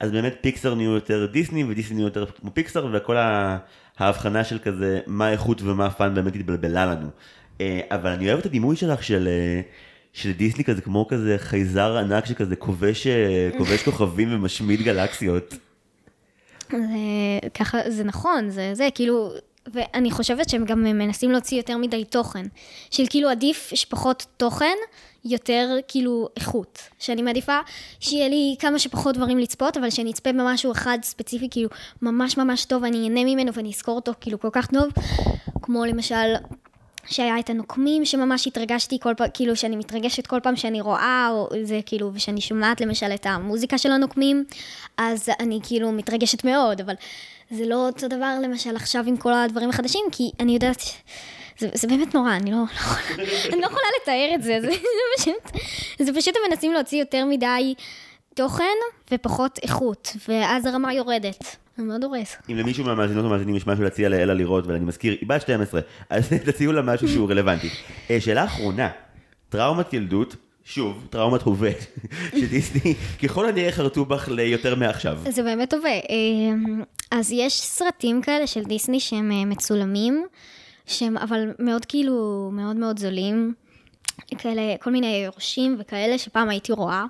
אז באמת פיקסר נהיו יותר דיסני ודיסני נהיו יותר כמו פיקסר, וכל ההבחנה של כזה מה איכות ומה fun באמת התבלבלה לנו. אה, אבל אני אוהב את הדימוי שלך של... אה, של דיסני כזה כמו כזה חייזר ענק שכזה כובש, כובש כוכבים ומשמיד גלקסיות. זה ככה, זה נכון, זה זה, כאילו, ואני חושבת שהם גם מנסים להוציא יותר מדי תוכן. של כאילו עדיף שפחות תוכן, יותר כאילו איכות. שאני מעדיפה שיהיה לי כמה שפחות דברים לצפות, אבל שאני אצפה במשהו אחד ספציפי, כאילו, ממש ממש טוב, ואני אהנה ממנו ואני אזכור אותו כאילו כל כך טוב, כמו למשל... שהיה את הנוקמים שממש התרגשתי כל פעם, כאילו שאני מתרגשת כל פעם שאני רואה, או זה כאילו, ושאני שומעת למשל את המוזיקה של הנוקמים, אז אני כאילו מתרגשת מאוד, אבל זה לא אותו דבר למשל עכשיו עם כל הדברים החדשים, כי אני יודעת, זה, זה באמת נורא, אני לא, לא, יכולה- אני לא יכולה לתאר את זה, זה, זה פשוט, זה פשוט הם מנסים להוציא יותר מדי תוכן ופחות איכות, ואז הרמה יורדת. זה מאוד הורס. אם למישהו מהמאזינות ומאזינים יש משהו להציע לאלה לראות, ואני מזכיר, היא בת 12, אז תציעו לה משהו שהוא רלוונטי. אה, שאלה אחרונה, טראומת ילדות, שוב, טראומת הווה, שדיסני ככל הנראה חרטו בך ליותר מעכשיו. זה באמת טובה. אמ, אז יש סרטים כאלה של דיסני שהם אה, מצולמים, שהם אבל מאוד כאילו, מאוד מאוד זולים. כאלה, כל מיני יורשים וכאלה שפעם הייתי רואה.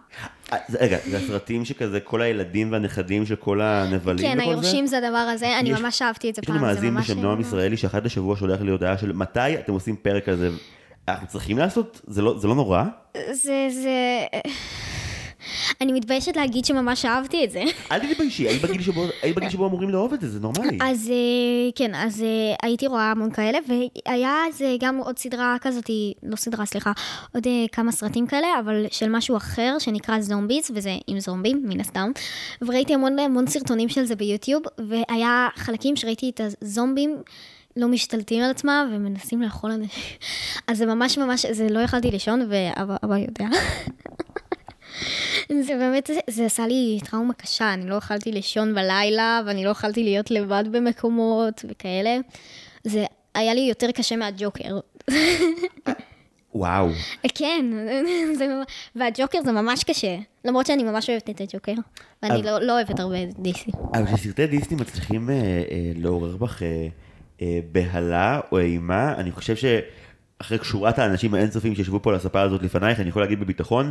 אה, זה- רגע, זה הסרטים שכזה כל הילדים והנכדים של כל הנבלים כן, וכל זה? היורשים זה הדבר הזה, אני יש- ממש אהבתי את זה יש לנו פעם, זה מאזין ממש... בשם נועם ישראלי שאחת לשבוע שולח לי הודעה של מתי אתם עושים פרק על זה. אנחנו צריכים לעשות? זה לא זה לא נורא? זה, זה... אני מתביישת להגיד שממש אהבתי את זה. אל תתביישי, היית בגיל שבו- היית בגיל שבו אמורים לאהוב את זה, זה נורמלי. אז אה, כן, אז אה, הייתי רואה המון כאלה, והיה זה גם עוד סדרה כזאת, לא סדרה, סליחה, עוד אה, כמה סרטים כאלה, אבל של משהו אחר שנקרא זומביס, וזה עם זומבים, מן הסתם. וראיתי המון המון סרטונים של זה ביוטיוב, והיה חלקים שראיתי את הזומבים. לא משתלטים על עצמם ומנסים לאכול אנשים. אז זה ממש ממש, זה לא יכלתי לישון, ואבא אבא יודע. זה באמת, זה, זה עשה לי טראומה קשה, אני לא יכלתי לישון בלילה, ואני לא יכלתי להיות לבד במקומות וכאלה. זה היה לי יותר קשה מהג'וקר. וואו. כן, זה, והג'וקר זה ממש קשה. למרות שאני ממש אוהבת את הג'וקר, ואני אבל- לא, לא אוהבת הרבה דיסני. אבל כשסרטי דיסני מצליחים אה, אה, לעורר בך אה, בהלה או אימה, אני חושב שאחרי שורת האנשים האינסופיים שישבו פה על הספה הזאת לפנייך, אני יכול להגיד בביטחון,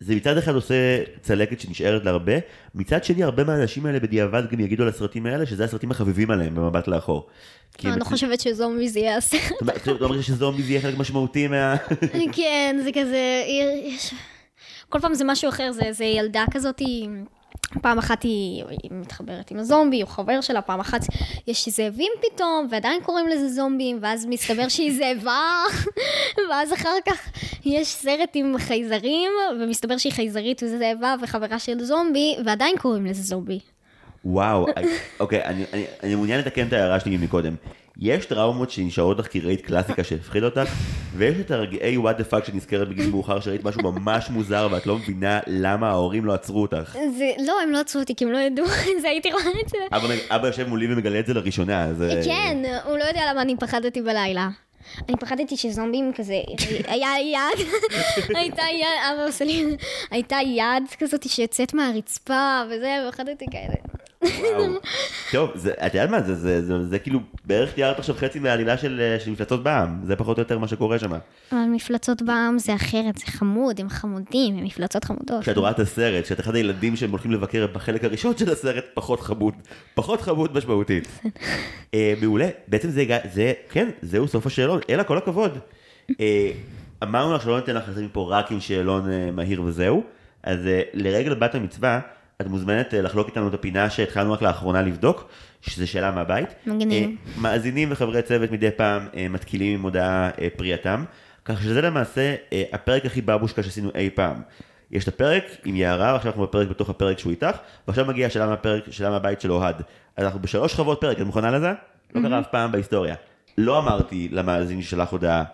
זה מצד אחד עושה צלקת שנשארת להרבה, מצד שני הרבה מהאנשים האלה בדיעבד גם יגידו על הסרטים האלה שזה הסרטים החביבים עליהם במבט לאחור. הם אני לא חושבת שזומבי זה יהיה הסרט. אומרת, אתה אומר שזומבי זה יהיה חלק משמעותי מה... כן, זה כזה. כל פעם זה משהו אחר, זה, זה ילדה כזאת. פעם אחת היא, היא מתחברת עם הזומבי, הוא חבר שלה, פעם אחת יש זאבים פתאום, ועדיין קוראים לזה זומבים, ואז מסתבר שהיא זאבה, ואז אחר כך יש סרט עם חייזרים, ומסתבר שהיא חייזרית וזה זאבה וחברה של זומבי, ועדיין קוראים לזה זומבי. וואו, אוקיי, אני, אני, אני מעוניין לתקן את ההערה שלי מקודם. יש טראומות שנשארות לך כי ראית קלאסיקה שהפחיד אותך, ויש את הרגעי what the fuck שנזכרת בגיל מאוחר שראית משהו ממש מוזר ואת לא מבינה למה ההורים לא עצרו אותך. זה, לא, הם לא עצרו אותי כי הם לא ידעו, זה הייתי רואה את זה. אבא, אבא יושב מולי ומגלה את זה לראשונה, אז... כן, הוא לא יודע למה אני פחדתי בלילה. אני פחדתי שזומבים כזה, היה יד, הייתה יד, אבא עושה לי, הייתה יד כזאת שיוצאת מהרצפה וזה, ופחדתי כאלה. טוב, את יודעת מה, זה, זה, זה, זה, כאילו בערך תיארת עכשיו חצי מהעלילה של, אה, של מפלצות בעם, זה פחות או יותר מה שקורה שם. אבל מפלצות בעם זה אחרת, זה חמוד, הם חמודים, הם מפלצות חמודות. כשאת רואה את הסרט, כשאת אחד הילדים שהם הולכים לבקר בחלק הראשון של הסרט, פחות חמוד, פחות חמוד משמעותית. אה, מעולה, בעצם זה, זה, כן, זהו סוף השאלון, אלא כל הכבוד. אה, אמרנו לך שלא ניתן לך לצאת מפה רק עם שאלון מהיר וזהו, אז לרגל בת המצווה, את מוזמנת אה, לחלוק איתנו את הפינה שהתחלנו רק לאחרונה לבדוק, שזה שאלה מהבית. מגניב. אה, מאזינים וחברי צוות מדי פעם אה, מתקילים עם הודעה פרייתם, כך שזה למעשה הפרק הכי בבושקה שעשינו אי פעם. יש את הפרק עם יערה, ועכשיו אנחנו בפרק בתוך הפרק שהוא איתך, ועכשיו מגיע השאלה מהפרק, שאלה מהבית של אוהד. אז אנחנו בשלוש שכבות פרק, את מוכנה לזה? לא קרה אף פעם בהיסטוריה. לא אמרתי למאזין ששלח הודעה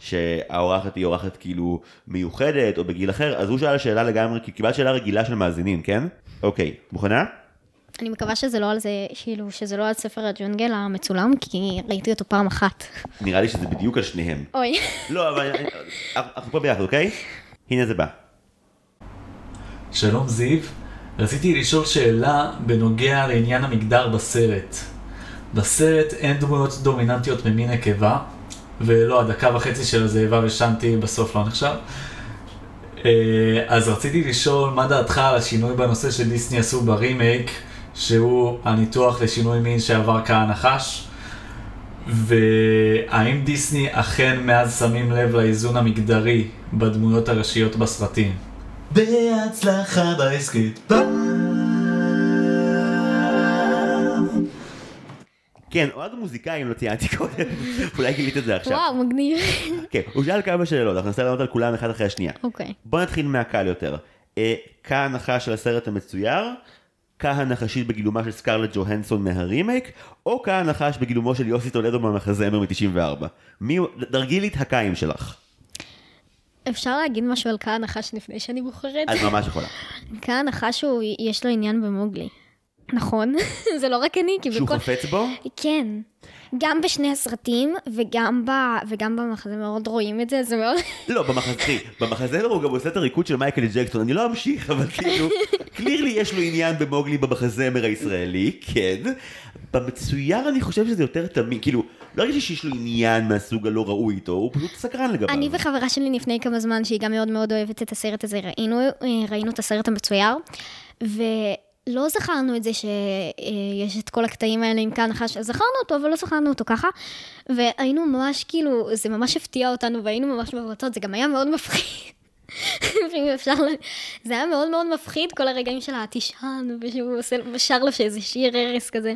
שהאורחת היא אורחת כאילו מיוחדת או בגיל אחר, אז הוא שאל שאלה לגמרי, כי קיבלת שאלה רגילה של מאזינים, כן? אוקיי, מוכנה? אני מקווה שזה לא על זה, כאילו, שזה לא על ספר הג'ונגל המצולם, כי ראיתי אותו פעם אחת. נראה לי שזה בדיוק על שניהם. אוי. לא, אבל אנחנו פה ביחד, אוקיי? הנה זה בא. שלום זיו, רציתי לשאול שאלה בנוגע לעניין המגדר בסרט. בסרט אין דמויות דומיננטיות ממין נקבה, ולא, הדקה וחצי של הזאבה ושנתי בסוף לא נחשב. אה, אז רציתי לשאול מה דעתך על השינוי בנושא שדיסני עשו ברימייק, שהוא הניתוח לשינוי מין שעבר כהנחש, והאם דיסני אכן מאז שמים לב לאיזון המגדרי בדמויות הראשיות בסרטים? בהצלחה בהסכת. כן, אוהד המוזיקאי, אם לא ציינתי קודם, אולי גילית את זה עכשיו. וואו, מגניב. כן, הוא שאל כמה שאלות, אנחנו ננסה לענות על כולם אחד אחרי השנייה. אוקיי. בוא נתחיל מהקל יותר. אה, כהנחה של הסרט המצויר, כהנחשית בגילומה של סקרלט ג'והנסון מהרימייק, או כהנחש בגילומו של יוסי טולדו מהמחזמר מ-94. מי דרגי לי את הקיים שלך. אפשר להגיד משהו על קהל נחש לפני שאני בוחרת? את ממש יכולה. קהל נחש הוא, יש לו עניין במוגלי. נכון? זה לא רק אני, כי שהוא בכל... חפץ בו? כן. גם בשני הסרטים, וגם, ב... וגם במחזה מאוד רואים את זה, זה מאוד... לא, במחזמר, במחזמר הוא גם עושה את הריקוד של מייקל ג'קסון, אני לא אמשיך, אבל כאילו, קלירלי יש לו עניין במוגלי במחזמר הישראלי, כן. במצויר אני חושב שזה יותר תמיד, כאילו, לא הרגשתי שיש לו עניין מהסוג הלא ראוי איתו, הוא פשוט סקרן לגביו. אני וחברה שלי לפני כמה זמן, שהיא גם מאוד מאוד אוהבת את הסרט הזה, ראינו, אה, ראינו את הסרט המצויר, ולא זכרנו את זה שיש את כל הקטעים האלה עם כאן נחש, זכרנו אותו, אבל לא זכרנו אותו ככה, והיינו ממש כאילו, זה ממש הפתיע אותנו, והיינו ממש מבוטות, זה גם היה מאוד מפחיד. ואם אפשר, זה היה מאוד מאוד מפחיד, כל הרגעים של התשען, ושהוא שר לו שאיזה שיר ערש כזה.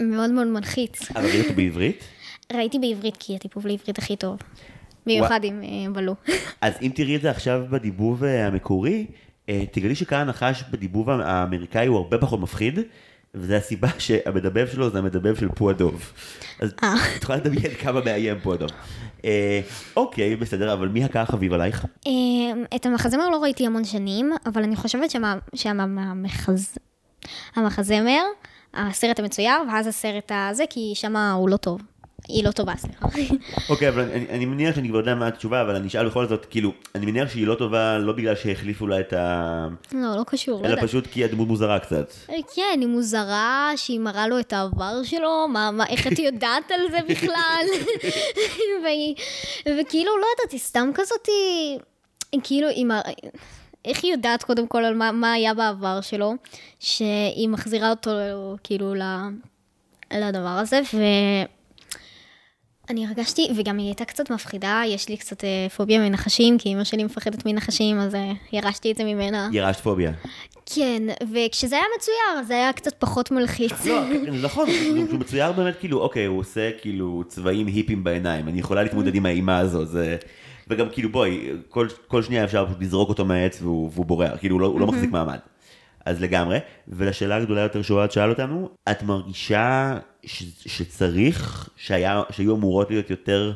מאוד מאוד מלחיץ. אבל ראית אותו בעברית? ראיתי בעברית, כי הטיפוב לעברית הכי טוב. במיוחד עם אה, בלו. אז אם תראי את זה עכשיו בדיבוב אה, המקורי, אה, תגלי שכאן הנחש בדיבוב האמריקאי הוא הרבה פחות מפחיד, וזו הסיבה שהמדבב שלו זה המדבב של פועדוב. אז אה. את יכולה לדמיין כמה מאיים פועדוב. אה, אוקיי, בסדר, אבל מי הקה החביב עלייך? אה, את המחזמר לא ראיתי המון שנים, אבל אני חושבת שהמחז... המחזמר, הסרט המצויר, ואז הסרט הזה, כי שם הוא לא טוב. היא לא טובה, סליחה. אוקיי, אבל אני, אני מניח שאני כבר יודע מה התשובה, אבל אני אשאל בכל זאת, כאילו, אני מניח שהיא לא טובה לא בגלל שהחליפו לה את ה... לא, לא קשור, לא אלא יודעת. פשוט כי הדמות מוזרה קצת. כן, היא מוזרה, שהיא מראה לו את העבר שלו, מה, מה, איך את יודעת על זה בכלל? והיא, וכאילו, לא יודעת, היא סתם כזאת, היא... כאילו, עם ה... איך היא יודעת קודם כל על מה, מה היה בעבר שלו, שהיא מחזירה אותו כאילו. לדבר הזה, ו... אני הרגשתי, וגם היא הייתה קצת מפחידה, יש לי קצת אה, פוביה מנחשים, כי אמא שלי מפחדת מנחשים, אז אה, ירשתי את זה ממנה. ירשת פוביה. כן, וכשזה היה מצויר, זה היה קצת פחות מלחיץ. לא, נכון, הוא מצויר באמת כאילו, אוקיי, הוא עושה כאילו צבעים היפים בעיניים, אני יכולה להתמודד עם האימה הזו, זה... וגם כאילו בואי, כל, כל שנייה אפשר פשוט לזרוק אותו מהעץ והוא, והוא בורח, כאילו הוא לא, הוא לא מחזיק מעמד. אז לגמרי, ולשאלה הגדולה יותר שאוהד שאל אותנו, את מרגישה ש, שצריך, שהיה, שהיו אמורות להיות יותר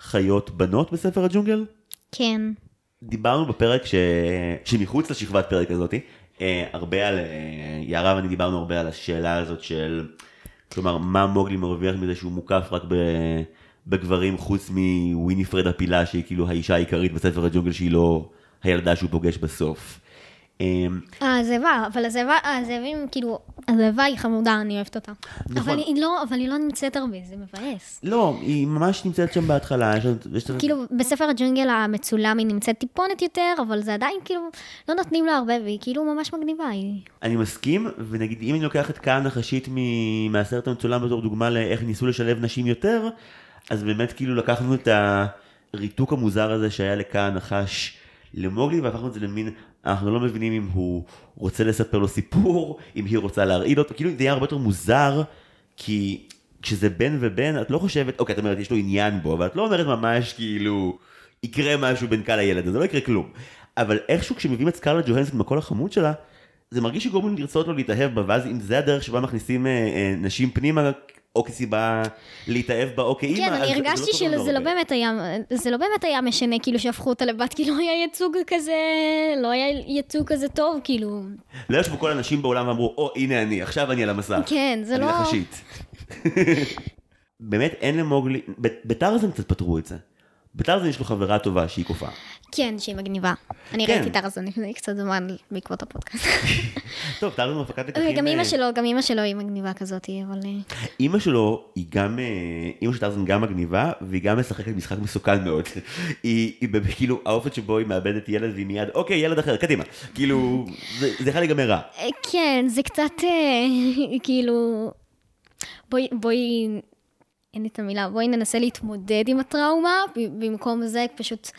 חיות בנות בספר הג'ונגל? כן. דיברנו בפרק ש... שמחוץ לשכבת פרק הזאתי, אה, הרבה על, אה, יערה ואני דיברנו הרבה על השאלה הזאת של, כלומר, מה מוגלי מרוויח מזה שהוא מוקף רק ב... בגברים חוץ מוויניפרד הפילה שהיא כאילו האישה העיקרית בספר הג'ונגל שהיא לא הילדה שהוא פוגש בסוף. אמ, הזאבה, אבל הזאבה, הזאבים, כאילו, הזאבה היא חמודה, אני אוהבת אותה. נכון. אבל היא לא, אבל היא לא נמצאת הרבה, זה מבאס. לא, היא ממש נמצאת שם בהתחלה, כאילו, בספר הג'ונגל המצולם היא נמצאת טיפונת יותר, אבל זה עדיין כאילו, לא נותנים לה הרבה, והיא כאילו ממש מגניבה. היא... אני מסכים, ונגיד אם אני לוקח את קהל נחשית מ- מהסרט המצולם בתור דוגמה לאיך ניסו לשלב נשים יותר, אז באמת כאילו לקחנו את הריתוק המוזר הזה שהיה לקהל נחש למוגלי והפכנו את זה למין, אנחנו לא מבינים אם הוא רוצה לספר לו סיפור, אם היא רוצה להרעיד אותו, כאילו זה היה הרבה יותר מוזר, כי כשזה בן ובן את לא חושבת, אוקיי את אומרת יש לו עניין בו, אבל את לא אומרת ממש כאילו יקרה משהו בין קהל לילד, זה לא יקרה כלום. אבל איכשהו כשמביאים את סקרלט ג'והנסון עם הקול החמוד שלה, זה מרגיש שגורמים לרצות לו להתאהב בה, ואז אם זה הדרך שבה מכניסים אה, אה, נשים פנימה, או כסיבה להתאהב בה, או כאימא, כן, אני הרגשתי לא לו שזה לא. באמת היה, זה לא באמת היה משנה, כאילו שהפכו אותה לבת, כי לא היה ייצוג כזה, לא היה ייצוג כזה טוב, כאילו, לא ישבו כל הנשים בעולם ואמרו, או הנה אני, עכשיו אני על המסך. כן, זה אני לא... נחשית. באמת אין למוגלי, בטרזן קצת פתרו את זה. בטרזן יש לו חברה טובה שהיא קופה. כן, שהיא מגניבה. אני כן. ראיתי טרזן לפני קצת זמן בעקבות הפודקאסט. טוב, טרזן מפקת לקחים. וגם אימא אה, שלו, גם אימא שלו היא מגניבה כזאת, אבל... אה, אימא שלו היא גם, אה, אימא של טרזן גם מגניבה, והיא גם משחקת משחק מסוכן מאוד. היא, היא כאילו, האופן שבו היא מאבדת ילד והיא מיד, אוקיי, ילד אחר, קדימה. כאילו, זה זה יכול להיגמר רע. כן, זה קצת כאילו... בואי, בואי, אין לי את המילה, בואי ננסה להתמודד עם הטראומה, במקום זה פשוט...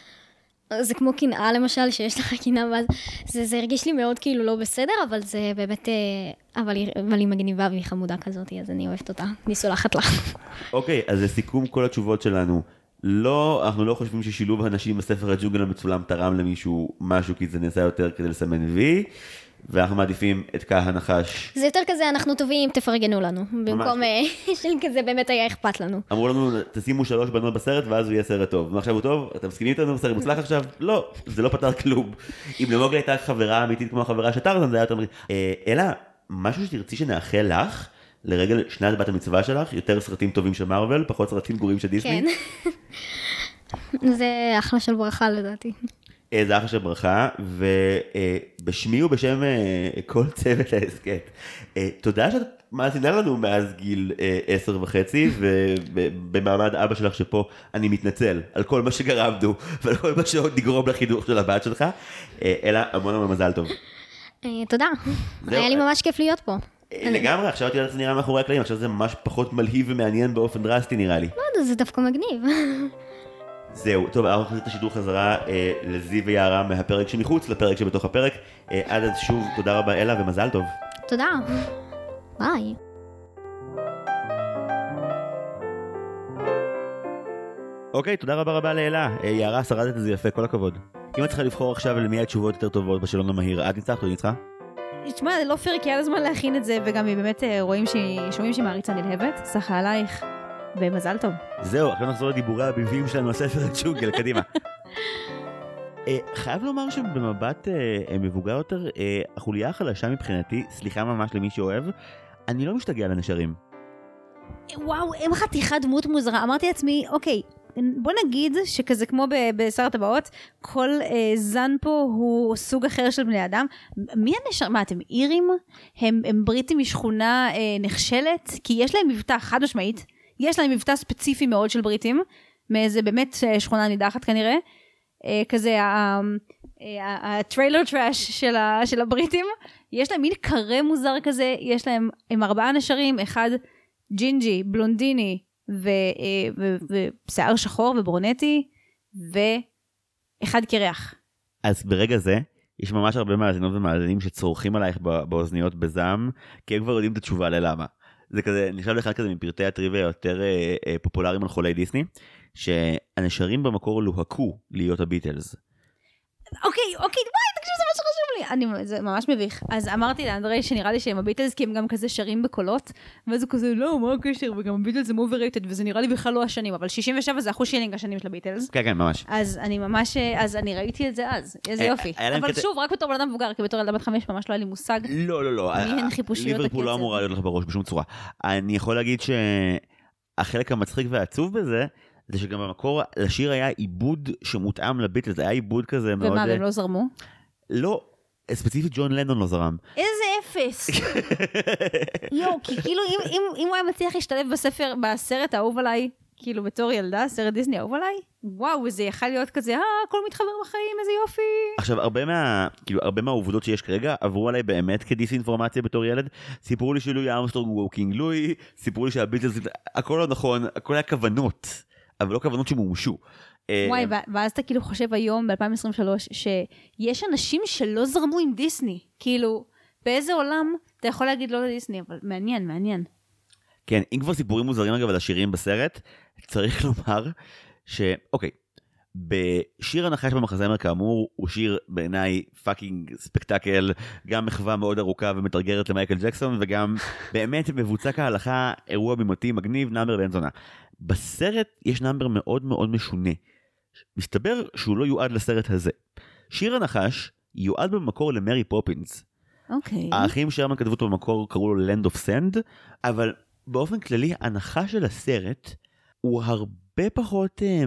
זה כמו קנאה למשל, שיש לך קנאה, ואז זה, זה הרגיש לי מאוד כאילו לא בסדר, אבל זה באמת, אה, אבל אבל היא מגניבה והיא חמודה כזאת, אז אני אוהבת אותה, אני סולחת לה. אוקיי, אז לסיכום כל התשובות שלנו. לא, אנחנו לא חושבים ששילוב הנשים בספר הג'ונגל המצולם תרם למישהו משהו, כי זה נעשה יותר כדי לסמן וי, ואנחנו מעדיפים את קהל הנחש. זה יותר כזה, אנחנו טובים, תפרגנו לנו, במקום אה, של כזה באמת היה אכפת לנו. אמרו לנו, תשימו שלוש בנות בסרט ואז הוא יהיה סרט טוב. ועכשיו הוא טוב? אתם מסכימים איתנו? סרט מוצלח עכשיו? לא, זה לא פתר כלום. אם למוגלי הייתה חברה אמיתית כמו החברה של טרזן, זה היה יותר מרגיש. אה, אלא, משהו שתרצי שנאחל לך, לרגל שנת בת המצווה שלך, יותר סרטים טובים של מארוול, פחות סרטים גרועים של דיסני. כן. זה אחלה של ברכה לדעתי. אה, זה אחלה של ברכה, ובשמי ובשם אה, כל צוות ההסכת. אה, תודה שאת מאזינה לנו מאז גיל אה, עשר וחצי, ובמעמד אבא שלך שפה אני מתנצל על כל מה שגרמנו, ועל כל מה שעוד נגרום לחינוך של הבת שלך. אלא המון המון מזל טוב. תודה, היה לי ממש כיף להיות פה. לגמרי, עכשיו את יודעת איך זה נראה מאחורי הקלעים, עכשיו זה ממש פחות מלהיב ומעניין באופן דרסטי נראה לי. לא זה דווקא מגניב. זהו, טוב, אנחנו נחזיר את השידור חזרה אה, לזיו ויערה מהפרק שמחוץ לפרק שבתוך הפרק. אה, עד אז שוב, תודה רבה אלה ומזל טוב. תודה. ביי. אוקיי, תודה רבה רבה לאלה. אה, יערה, שרדת את זה יפה, כל הכבוד. אם את צריכה לבחור עכשיו למי התשובות יותר טובות בשאלון המהיר, את ניצחת או ניצחה? תשמע, זה לא פייר, כי היה לה זמן להכין את זה, וגם היא באמת אה, רואים שהיא, שומעים שהיא מעריצה נלהבת, סחה עלייך, ומזל טוב. זהו, עכשיו נחזור לדיבורי הביבים שלנו על ספר הג'ונגל, קדימה. אה, חייב לומר שבמבט אה, מבוגר יותר, אה, החוליה החלשה מבחינתי, סליחה ממש למי שאוהב, אני לא משתגע לנשרים. וואו, הם חתיכת דמות מוזרה. אמרתי לעצמי, אוקיי, בוא נגיד שכזה כמו ב- בשר הטבעות, כל אה, זן פה הוא סוג אחר של בני אדם. מי הנשר... מה, אתם אירים? הם, הם בריטים משכונה אה, נחשלת? כי יש להם מבטא, חד משמעית, יש להם מבטא ספציפי מאוד של בריטים, מאיזה באמת אה, שכונה נידחת כנראה. אה, כזה ה trailer trash של, ה- של הבריטים, יש להם מין crew מוזר כזה, יש להם, הם ארבעה נשרים, אחד ג'ינג'י, בלונדיני אה, ושיער שחור וברונטי, ואחד קרח. אז ברגע זה, יש ממש הרבה מאזינות ומאזינים שצורחים עלייך בא- באוזניות בזעם, כי הם כבר יודעים את התשובה ללמה. זה כזה, נחשב לאחד כזה מפרטי הטריוויה היותר אה, אה, פופולריים על חולי דיסני, שהנשרים במקור לוהקו להיות הביטלס. אוקיי, אוקיי, וואי, תקשיב, זה מה שחשוב לי. אני, זה ממש מביך. אז אמרתי לאנדרי שנראה לי שהם הביטלס, כי הם גם כזה שרים בקולות, ואז הוא כזה, לא, מה הקשר, וגם הביטלס הם overrated, וזה נראה לי בכלל לא השנים, אבל 67 זה אחוז שילינג השנים של הביטלס. כן, כן, ממש. אז אני ממש, אז אני ראיתי את זה אז, איזה אה, יופי. אבל שוב, רק בתור בן אדם מבוגר, כי בתור ילדה בת חמש ממש לא היה לי מושג. לא, לא, לא. מי הן ה- חיפושיות ליברפול לא? אמורה להיות לך בראש בשום צורה. אני יכול להגיד שהחלק המצחיק והעצוב בזה, זה שגם במקור לשיר היה עיבוד שמותאם לביטלס, היה עיבוד כזה מאוד... ומה, אה, והם לא זרמו? לא, ספציפית ג'ון לנון לא זרם. איזה אפס. יואו, כי כאילו אם, אם, אם הוא היה מצליח להשתלב בספר, בסרט האהוב עליי, כאילו בתור ילדה, סרט דיסני אהוב עליי, וואו, זה יכל להיות כזה, אה, הכל מתחבר בחיים, איזה יופי. עכשיו הרבה מה כאילו הרבה מהעובדות שיש כרגע עברו עליי באמת כדיסאינפורמציה בתור ילד סיפרו לי שלואי ארמסטרונג הוא קינג לואי סיפרו לי שהביטלס הכל לא נכון הכל היה כוונות אבל לא כוונות שמומשו. אה, וואי, ו- ואז אתה כאילו חושב היום, ב-2023, שיש אנשים שלא זרמו עם דיסני. כאילו, באיזה עולם אתה יכול להגיד לא לדיסני, אבל מעניין, מעניין. כן אם כבר סיפורים מוזרים אגב על השירים בסרט צריך לומר שאוקיי. בשיר הנחש במחזמר כאמור הוא שיר בעיניי fucking spectacle גם מחווה מאוד ארוכה ומתרגרת למייקל ג'קסון וגם באמת מבוצע כהלכה אירוע בימתי מגניב number בן זונה. בסרט יש number מאוד מאוד משונה. מסתבר שהוא לא יועד לסרט הזה. שיר הנחש יועד במקור למרי פופינס. אוקיי. האחים שרמן כתבו אותו במקור קראו לו Land of Sand אבל באופן כללי הנחש של הסרט הוא הרבה פחות אה,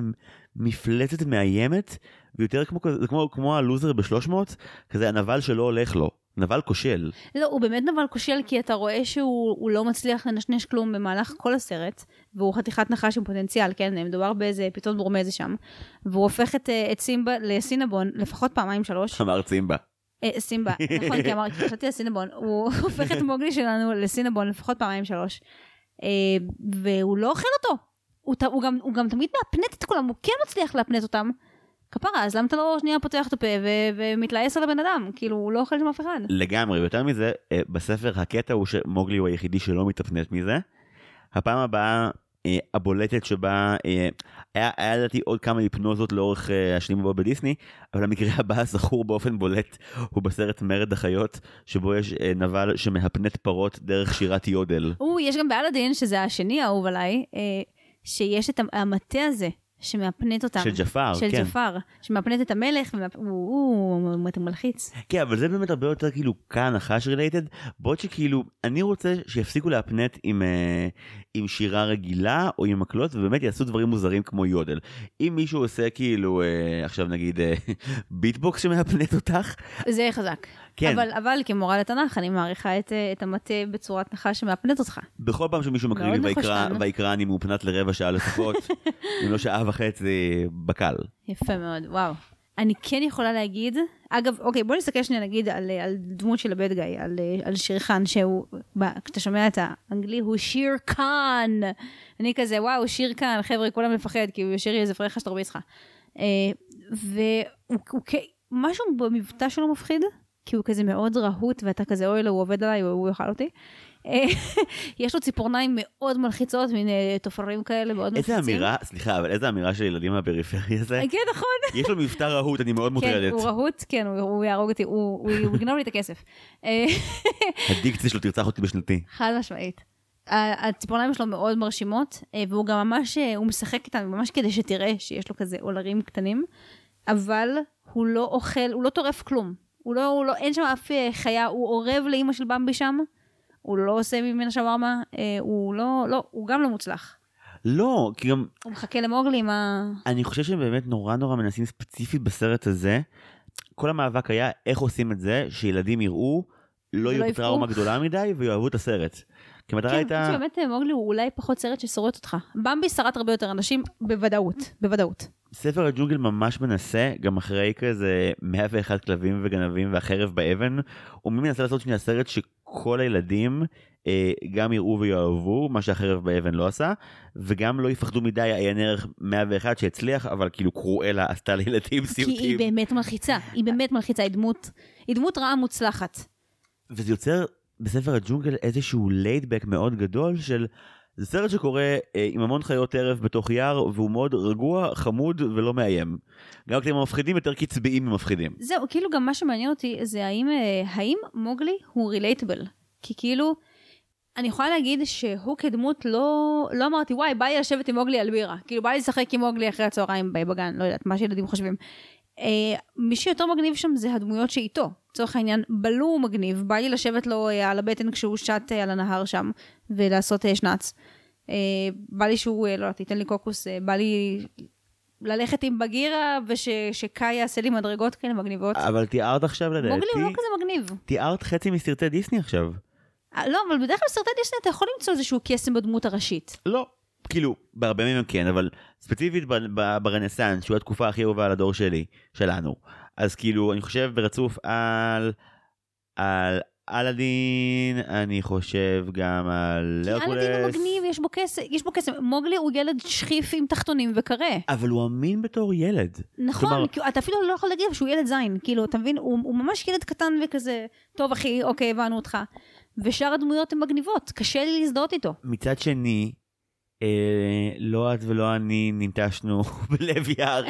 מפלצת מאיימת ויותר כמו כמו כמו הלוזר ב-300 כזה הנבל שלא הולך לו נבל כושל לא, הוא באמת נבל כושל, כי אתה רואה שהוא הוא לא מצליח לנשנש כלום במהלך כל הסרט, והוא חתיכת נחש עם פוטנציאל, כן? מדובר באיזה פיתון ברומזי שם, והוא הופך את, אה, את סימבה לסינבון לפחות פעמיים שלוש. אמר צימבה. אה, סימבה, נכון, כי אמרתי, חשבתי על סינבון, הוא הופך את מוגלי שלנו לסינבון לפחות פעמיים שלוש, אה, והוא לא אוכל אותו. הוא, הוא, גם, הוא גם תמיד מאפנט את כולם, הוא כן מצליח לאפנט אותם. כפרה, אז למה אתה לא שנייה פותח את הפה ו- ומתלעס על הבן אדם? כאילו, הוא לא אוכל שם אף אחד. לגמרי יותר מזה אה, בספר הקטע הוא שמוגלי הוא היחידי שלא מתאפנט מזה. הפעם הבאה אה, הבולטת שבה אה, היה היה לדעתי עוד כמה היפנוזות לאורך אה, השנים הבאות בדיסני אבל המקרה הבא הזכור באופן בולט הוא בסרט מרד החיות שבו יש אה, נבל שמהפנט פרות דרך שירת יודל. או, יש גם באלאדין, שזה השני האהוב עליי, אה, שיש את המטה הזה שמהפנט אותם. של ג'פר, של כן. ג'פר, שמהפנט את המלך, ומהפ- הוא הוא- הוא הוא מלחיץ. כן אבל זה באמת הרבה יותר כאילו כאן נחש related בעוד שכאילו אני רוצה שיפסיקו להפנט עם, אה, עם שירה רגילה או עם מקלות ובאמת יעשו דברים מוזרים כמו יודל. אם מישהו עושה כאילו אה, עכשיו נגיד אה, ביטבוקס שמהפנט אותך זה חזק. כן. אבל, אבל כמורה לתנ"ך, אני מעריכה את, אה, את המטה בצורת נחש שמהפנט אותך. בכל פעם שמישהו מקריא לי ויקרא אני מהופנט לרבע שעה לפחות אם לא שעה וחצי בקל. יפה מאוד, וואו. אני כן יכולה להגיד, אגב, אוקיי, בוא נסתכל שנייה נגיד על, אה, על דמות של ה bad guy, על, אה, על שיר חאן, שהוא, כשאתה שומע את האנגלי, הוא שיר קאן. אני כזה, וואו, שיר קאן, חבר'ה, כולם מפחד, כי הוא ישיר לי איזה פרחה שתרביץ לך. אה, והוא, הוא, כ- משהו במבטא שלו מפחיד, כי הוא כזה מאוד רהוט, ואתה כזה, אוי לו, הוא עובד עליי, הוא יאכל אותי. אה, יש לו ציפורניים מאוד מלחיצות, מין אה, תופרים כאלה מאוד מלחיצים. איזה אמירה סליחה אבל איזה אמירה של ילדים מהפריפריה זה כן, נכון. יש לו מבטא רהוט אני מאוד כן, מוטרדת הוא רהוט, כן, הוא- יהרוג אותי, הוא יגנוב לי את הכסף. אה, הדיקציה שלו תרצח אותי בשנתי. חד משמעית. הציפורניים שלו מאוד מרשימות, אה, והוא גם ממש, אה, הוא משחק איתן ממש כדי שתראה שיש לו כזה עולרים קטנים, אבל הוא לא אוכל, הוא לא טורף כלום. הוא לא, הוא לא, אין שם אף אה, חיה, הוא אורב לאימא של במבי שם, הוא לא עושה ממנה שווארמה, אה, הוא לא, לא, הוא גם לא מוצלח. לא כי גם הוא מחכה למוגלי עם ה... אני חושב שהם באמת נורא נורא מנסים ספציפית בסרט הזה. כל המאבק היה איך עושים את זה שילדים יראו, לא יהיו יבכו. טראומה גדולה מדי ויאהבו את הסרט. כי המטרה כן, הייתה, באמת אה, מוגלי הוא אולי פחות סרט ששורט אותך. במבי שרט הרבה יותר אנשים, בוודאות, בוודאות. ספר הג'ונגל ממש מנסה, גם אחרי כזה 101 כלבים וגנבים והחרב באבן, הוא מנסה לעשות שנייה סרט שכל הילדים אה, גם יראו ויאהבו, מה שהחרב באבן לא עשה, וגם לא יפחדו מדי עיין ערך 101 שהצליח, אבל כאילו קרואלה עשתה לילדים כי סיוטים. היא באמת מלחיצה, היא באמת מלחיצה, היא דמות, היא דמות רעה מוצלחת. וזה יוצר בספר הג'ונגל איזשהו ליידבק מאוד גדול של זה סרט שקורה אה, עם המון חיות טרף בתוך יער והוא מאוד רגוע חמוד ולא מאיים. גם כשהם מפחידים יותר קצביים ממפחידים. זהו, כאילו גם מה שמעניין אותי זה האם, אה, האם מוגלי הוא רילייטבל. כי כאילו, אני יכולה להגיד שהוא כדמות לא, לא אמרתי וואי בא לי לשבת עם מוגלי על בירה. כאילו בא לי לשחק עם מוגלי אחרי הצהריים בגן, לא יודעת, מה שילדים חושבים. אה, מי שיותר מגניב שם זה הדמויות שאיתו. לצורך העניין, בלו הוא מגניב, בא לי לשבת לו אה, על הבטן כשהוא שט אה, על הנהר שם ולעשות אה, שנץ. אה, בא לי שהוא, לא יודעת, ייתן לי קוקוס, אה, בא לי ללכת עם בגירה ושקאי יעשה לי מדרגות כאלה מגניבות. אבל תיארת עכשיו לדעתי, מוגלי הוא לא כזה מגניב. תיארת חצי מסרטי דיסני עכשיו. לא, אבל בדרך כלל בסרטי דיסני אתה יכול למצוא איזשהו קסם בדמות הראשית. לא. כאילו, בהרבה מהם כן, אבל ספציפית ברנסאנס, שהוא התקופה הכי אהובה על הדור שלי, שלנו. אז כאילו, אני חושב ברצוף על... על אלאדין, אני חושב גם על כי אלאדין הוא הרקולס. מגניב, יש בו קסם, יש בו קסם. מוגלי הוא ילד שכיף עם תחתונים וקרה. אבל הוא אמין בתור ילד. נכון, כלומר- כאילו, אתה אפילו לא יכול להגיד שהוא ילד זין, כאילו, אתה מבין? הוא, הוא ממש ילד קטן וכזה, טוב אחי, אוקיי, הבנו אותך. ושאר הדמויות הן מגניבות, קשה לי להזדהות איתו. מצד שני, לא את ולא אני ננטשנו בלב יער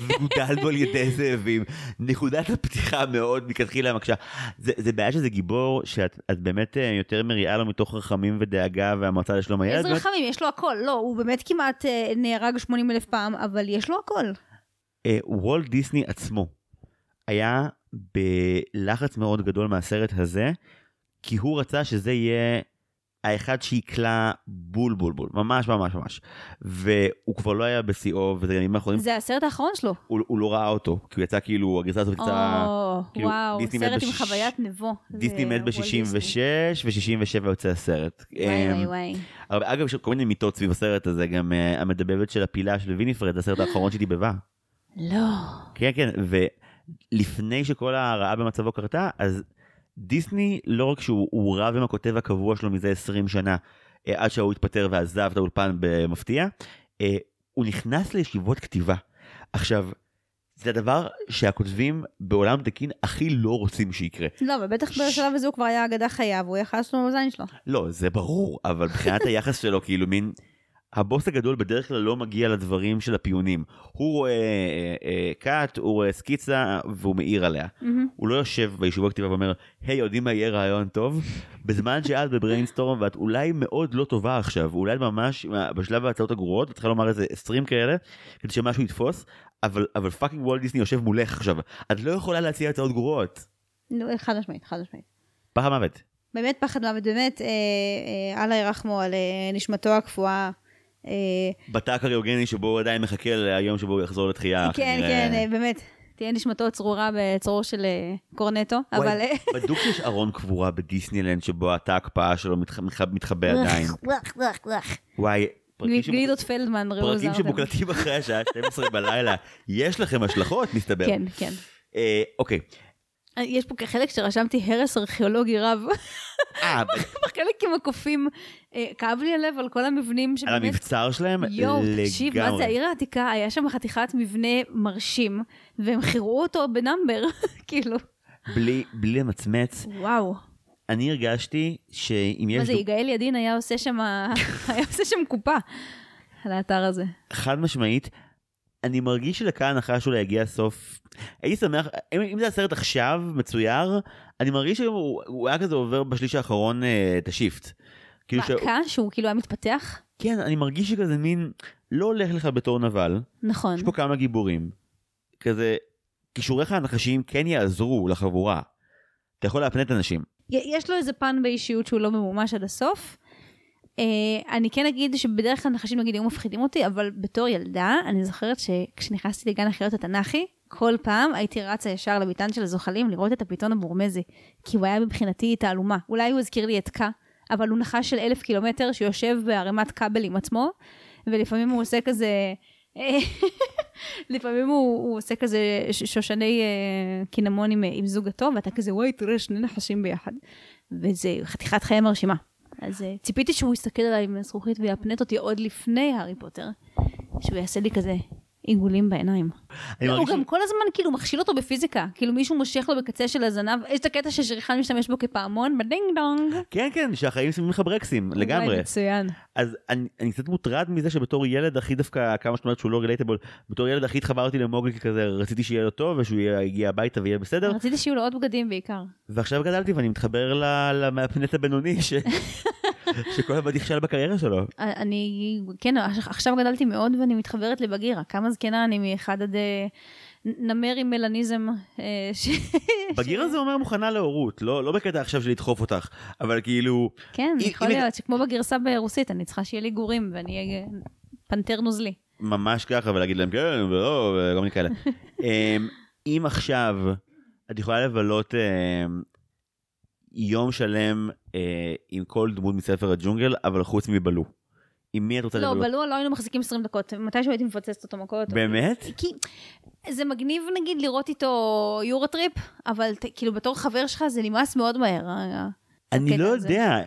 וגודלנו על ידי זאבים. נקודת הפתיחה מאוד מלכתחילה מקשה. זה, זה בעיה שזה גיבור שאת את באמת אה, יותר מריעה לו מתוך רחמים ודאגה והמועצה לשלום הילד. איזה רחמים, יש לו הכל. לא, הוא באמת כמעט אה, נהרג 80 אלף פעם, אבל יש לו הכל. אה, וולט דיסני עצמו היה בלחץ מאוד גדול מהסרט הזה, כי הוא רצה שזה יהיה האחד שיקלע בול בול בול, ממש ממש ממש. והוא כבר לא היה בשיאו, וזה גם ימים האחרונים, זה הסרט האחרון שלו. הוא, הוא לא ראה אותו, כי הוא יצא כאילו, הגרסה הזאת יצאה, או, כאילו, וואו, סרט עם בש- חוויית נבו. דיסני מת וולט דיסני. ב-66 ו-67 יוצא הסרט. וואי אמ, וואי וואי. הרבה- אגב, יש כל מיני מיטות סביב הסרט הזה, גם אה, המדבבת של הפילה של ויניפרד, זה הסרט האחרון שהיא דיבבה. לא. כן כן ולפני שכל הרעה במצבו קרתה אז דיסני לא רק שהוא הוא רב עם הכותב הקבוע שלו מזה 20 שנה אה, עד שהוא התפטר ועזב את האולפן במפתיע אה, הוא נכנס לישיבות כתיבה. עכשיו זה הדבר שהכותבים בעולם תקין הכי לא רוצים שיקרה. לא, אבל בטח בשלב הזה הוא כבר היה אגדה חיה, והוא יכל לעשות לו בזין שלו. לא זה ברור אבל מבחינת היחס שלו כאילו מין. הבוס הגדול בדרך כלל לא מגיע לדברים של הפיונים. הוא רואה אה, אה, כת, הוא רואה סקיצה והוא מעיר עליה. הוא לא יושב בישיבות כתיבה ואומר, היי, יודעים מה יהיה רעיון טוב? בזמן שאת ב brainstorm ואת אולי מאוד לא טובה עכשיו, אולי ממש בשלב ההצעות הגרועות, את צריכה לומר איזה 20 כאלה, כדי שמשהו יתפוס, אבל, אבל fucking וולט דיסני יושב מולך עכשיו, את לא יכולה להציע הצעות גרועות. נו, חד משמעית, חד משמעית. פחד מוות. באמת פחד מוות, באמת, אה, אה, אללה ירחמו על אה, נשמתו הקפואה. אה, בתא הקריוגני שבו הוא עדיין מחכה ליום שבו הוא יחזור לתחייה. כן. כן, אה, באמת. תהיה נשמתו צרורה בצרור של אה, קורנטו, אבל... בדוק שיש ארון קבורה בדיסנילנד שבו התא ההקפאה שלו מתח- מתח- מתחבא עדיין. וואי, גלידות פלדמן, ראו פרקים. שמוקלטים אחרי השעה 12 בלילה, יש לכם השלכות מסתבר. כן, כן. אוקיי. יש פה חלק שרשמתי הרס ארכיאולוגי רב. אה, בחלק עם הקופים, אה, כאב לי הלב על כל המבנים על שבאמת... המבצר שלהם יואו, תקשיב, מה זה. העיר העתיקה? היה שם חתיכת מבנה מרשים, והם חירו אותו בנאמבר, כאילו, בלי בלי למצמץ, וואו. אני הרגשתי שאם מה יש זה, דו- יגאל ידין היה עושה שם קופה על האתר הזה. חד משמעית, אני מרגיש שלכאן אחרי שאולי יגיע הסוף, הייתי שמח, אם, אם זה הסרט עכשיו מצויר, אני מרגיש שהוא הוא היה כזה עובר בשליש האחרון אה, את השיפט. כאילו ש... מכה שהוא כאילו היה מתפתח? כן, אני מרגיש שכזה מין, לא הולך לך בתור נבל, נכון. יש פה כמה גיבורים. כזה, כישוריך הנחשיים כן יעזרו לחבורה. אתה יכול להפנט אנשים. יש לו איזה פן באישיות שהוא לא ממומש עד הסוף. Uh, אני כן אגיד שבדרך כלל נחשים נגיד היו מפחידים אותי, אבל בתור ילדה, אני זוכרת שכשנכנסתי לגן החיות התנ"כי, כל פעם הייתי רצה ישר לביתן של הזוחלים לראות את הפיתון הבורמזי, כי הוא היה מבחינתי תעלומה. אולי הוא הזכיר לי את קה, אבל הוא נחש של אלף קילומטר שיושב בערימת כבל עם עצמו, ולפעמים הוא עושה כזה... לפעמים הוא, הוא עושה כזה שושני אה, קינמון עם, עם זוגתו, ואתה כזה, וואי, תראה, שני נחשים ביחד. וזה חתיכת חיי מרשימה. אז אה, ציפיתי שהוא יסתכל עליי עם הזכוכית ויאפנט אותי עוד לפני הארי פוטר, שהוא יעשה לי כזה עיגולים בעיניים. אני הוא גם כל הזמן כאילו מכשיל אותו בפיזיקה, כאילו מישהו מושך לו בקצה של הזנב, יש את הקטע ששיר חאן משתמש בו כפעמון, בדינג דונג. כן, כן, שהחיים שמים לך ברקסים, לגמרי. מצוין. אז אני, אני קצת מוטרד מזה שבתור ילד הכי דווקא, כמה שאת אומרת שהוא לא relatable, בתור ילד הכי התחברתי למוגלי כזה, רציתי שיהיה לו טוב ושהוא יגיע הביתה ויהיה בסדר, רציתי שיהיו לו עוד בגדים בעיקר. ועכשיו גדלתי ואני מתחבר ל- למהפנט הבינוני, ש... שכל הזמן נכשל בקריירה שלו. אני, כן, עכשיו גדלתי מאוד ואני מתחברת לבגירה. כמה זקנה אני מאחד עד אה, נמר עם מלניזם. אה, ש- בגיר הזה אומר מוכנה להורות, לא, לא בקטע עכשיו של לדחוף אותך, אבל כאילו, כן, יכול להיות שכמו בגרסה ברוסית, אני צריכה שיהיה לי גורים ואני אהיה פנתר נוזלי. ממש ככה ולהגיד להם כן ולא וכל מיני כאלה. אמ, אם עכשיו את יכולה לבלות אמ, יום שלם אה, עם כל דמות מספר הג'ונגל אבל חוץ מבלו. עם מי את רוצה לא, לבלות? בלו לא היינו מחזיקים 20 דקות, מתישהו הייתי מפוצצת אותו מכות. באמת? כי זה מגניב נגיד לראות איתו יורוטריפ, אבל ת- כאילו בתור חבר שלך זה נמאס מאוד מהר. ה- אני הקטע לא. יודע,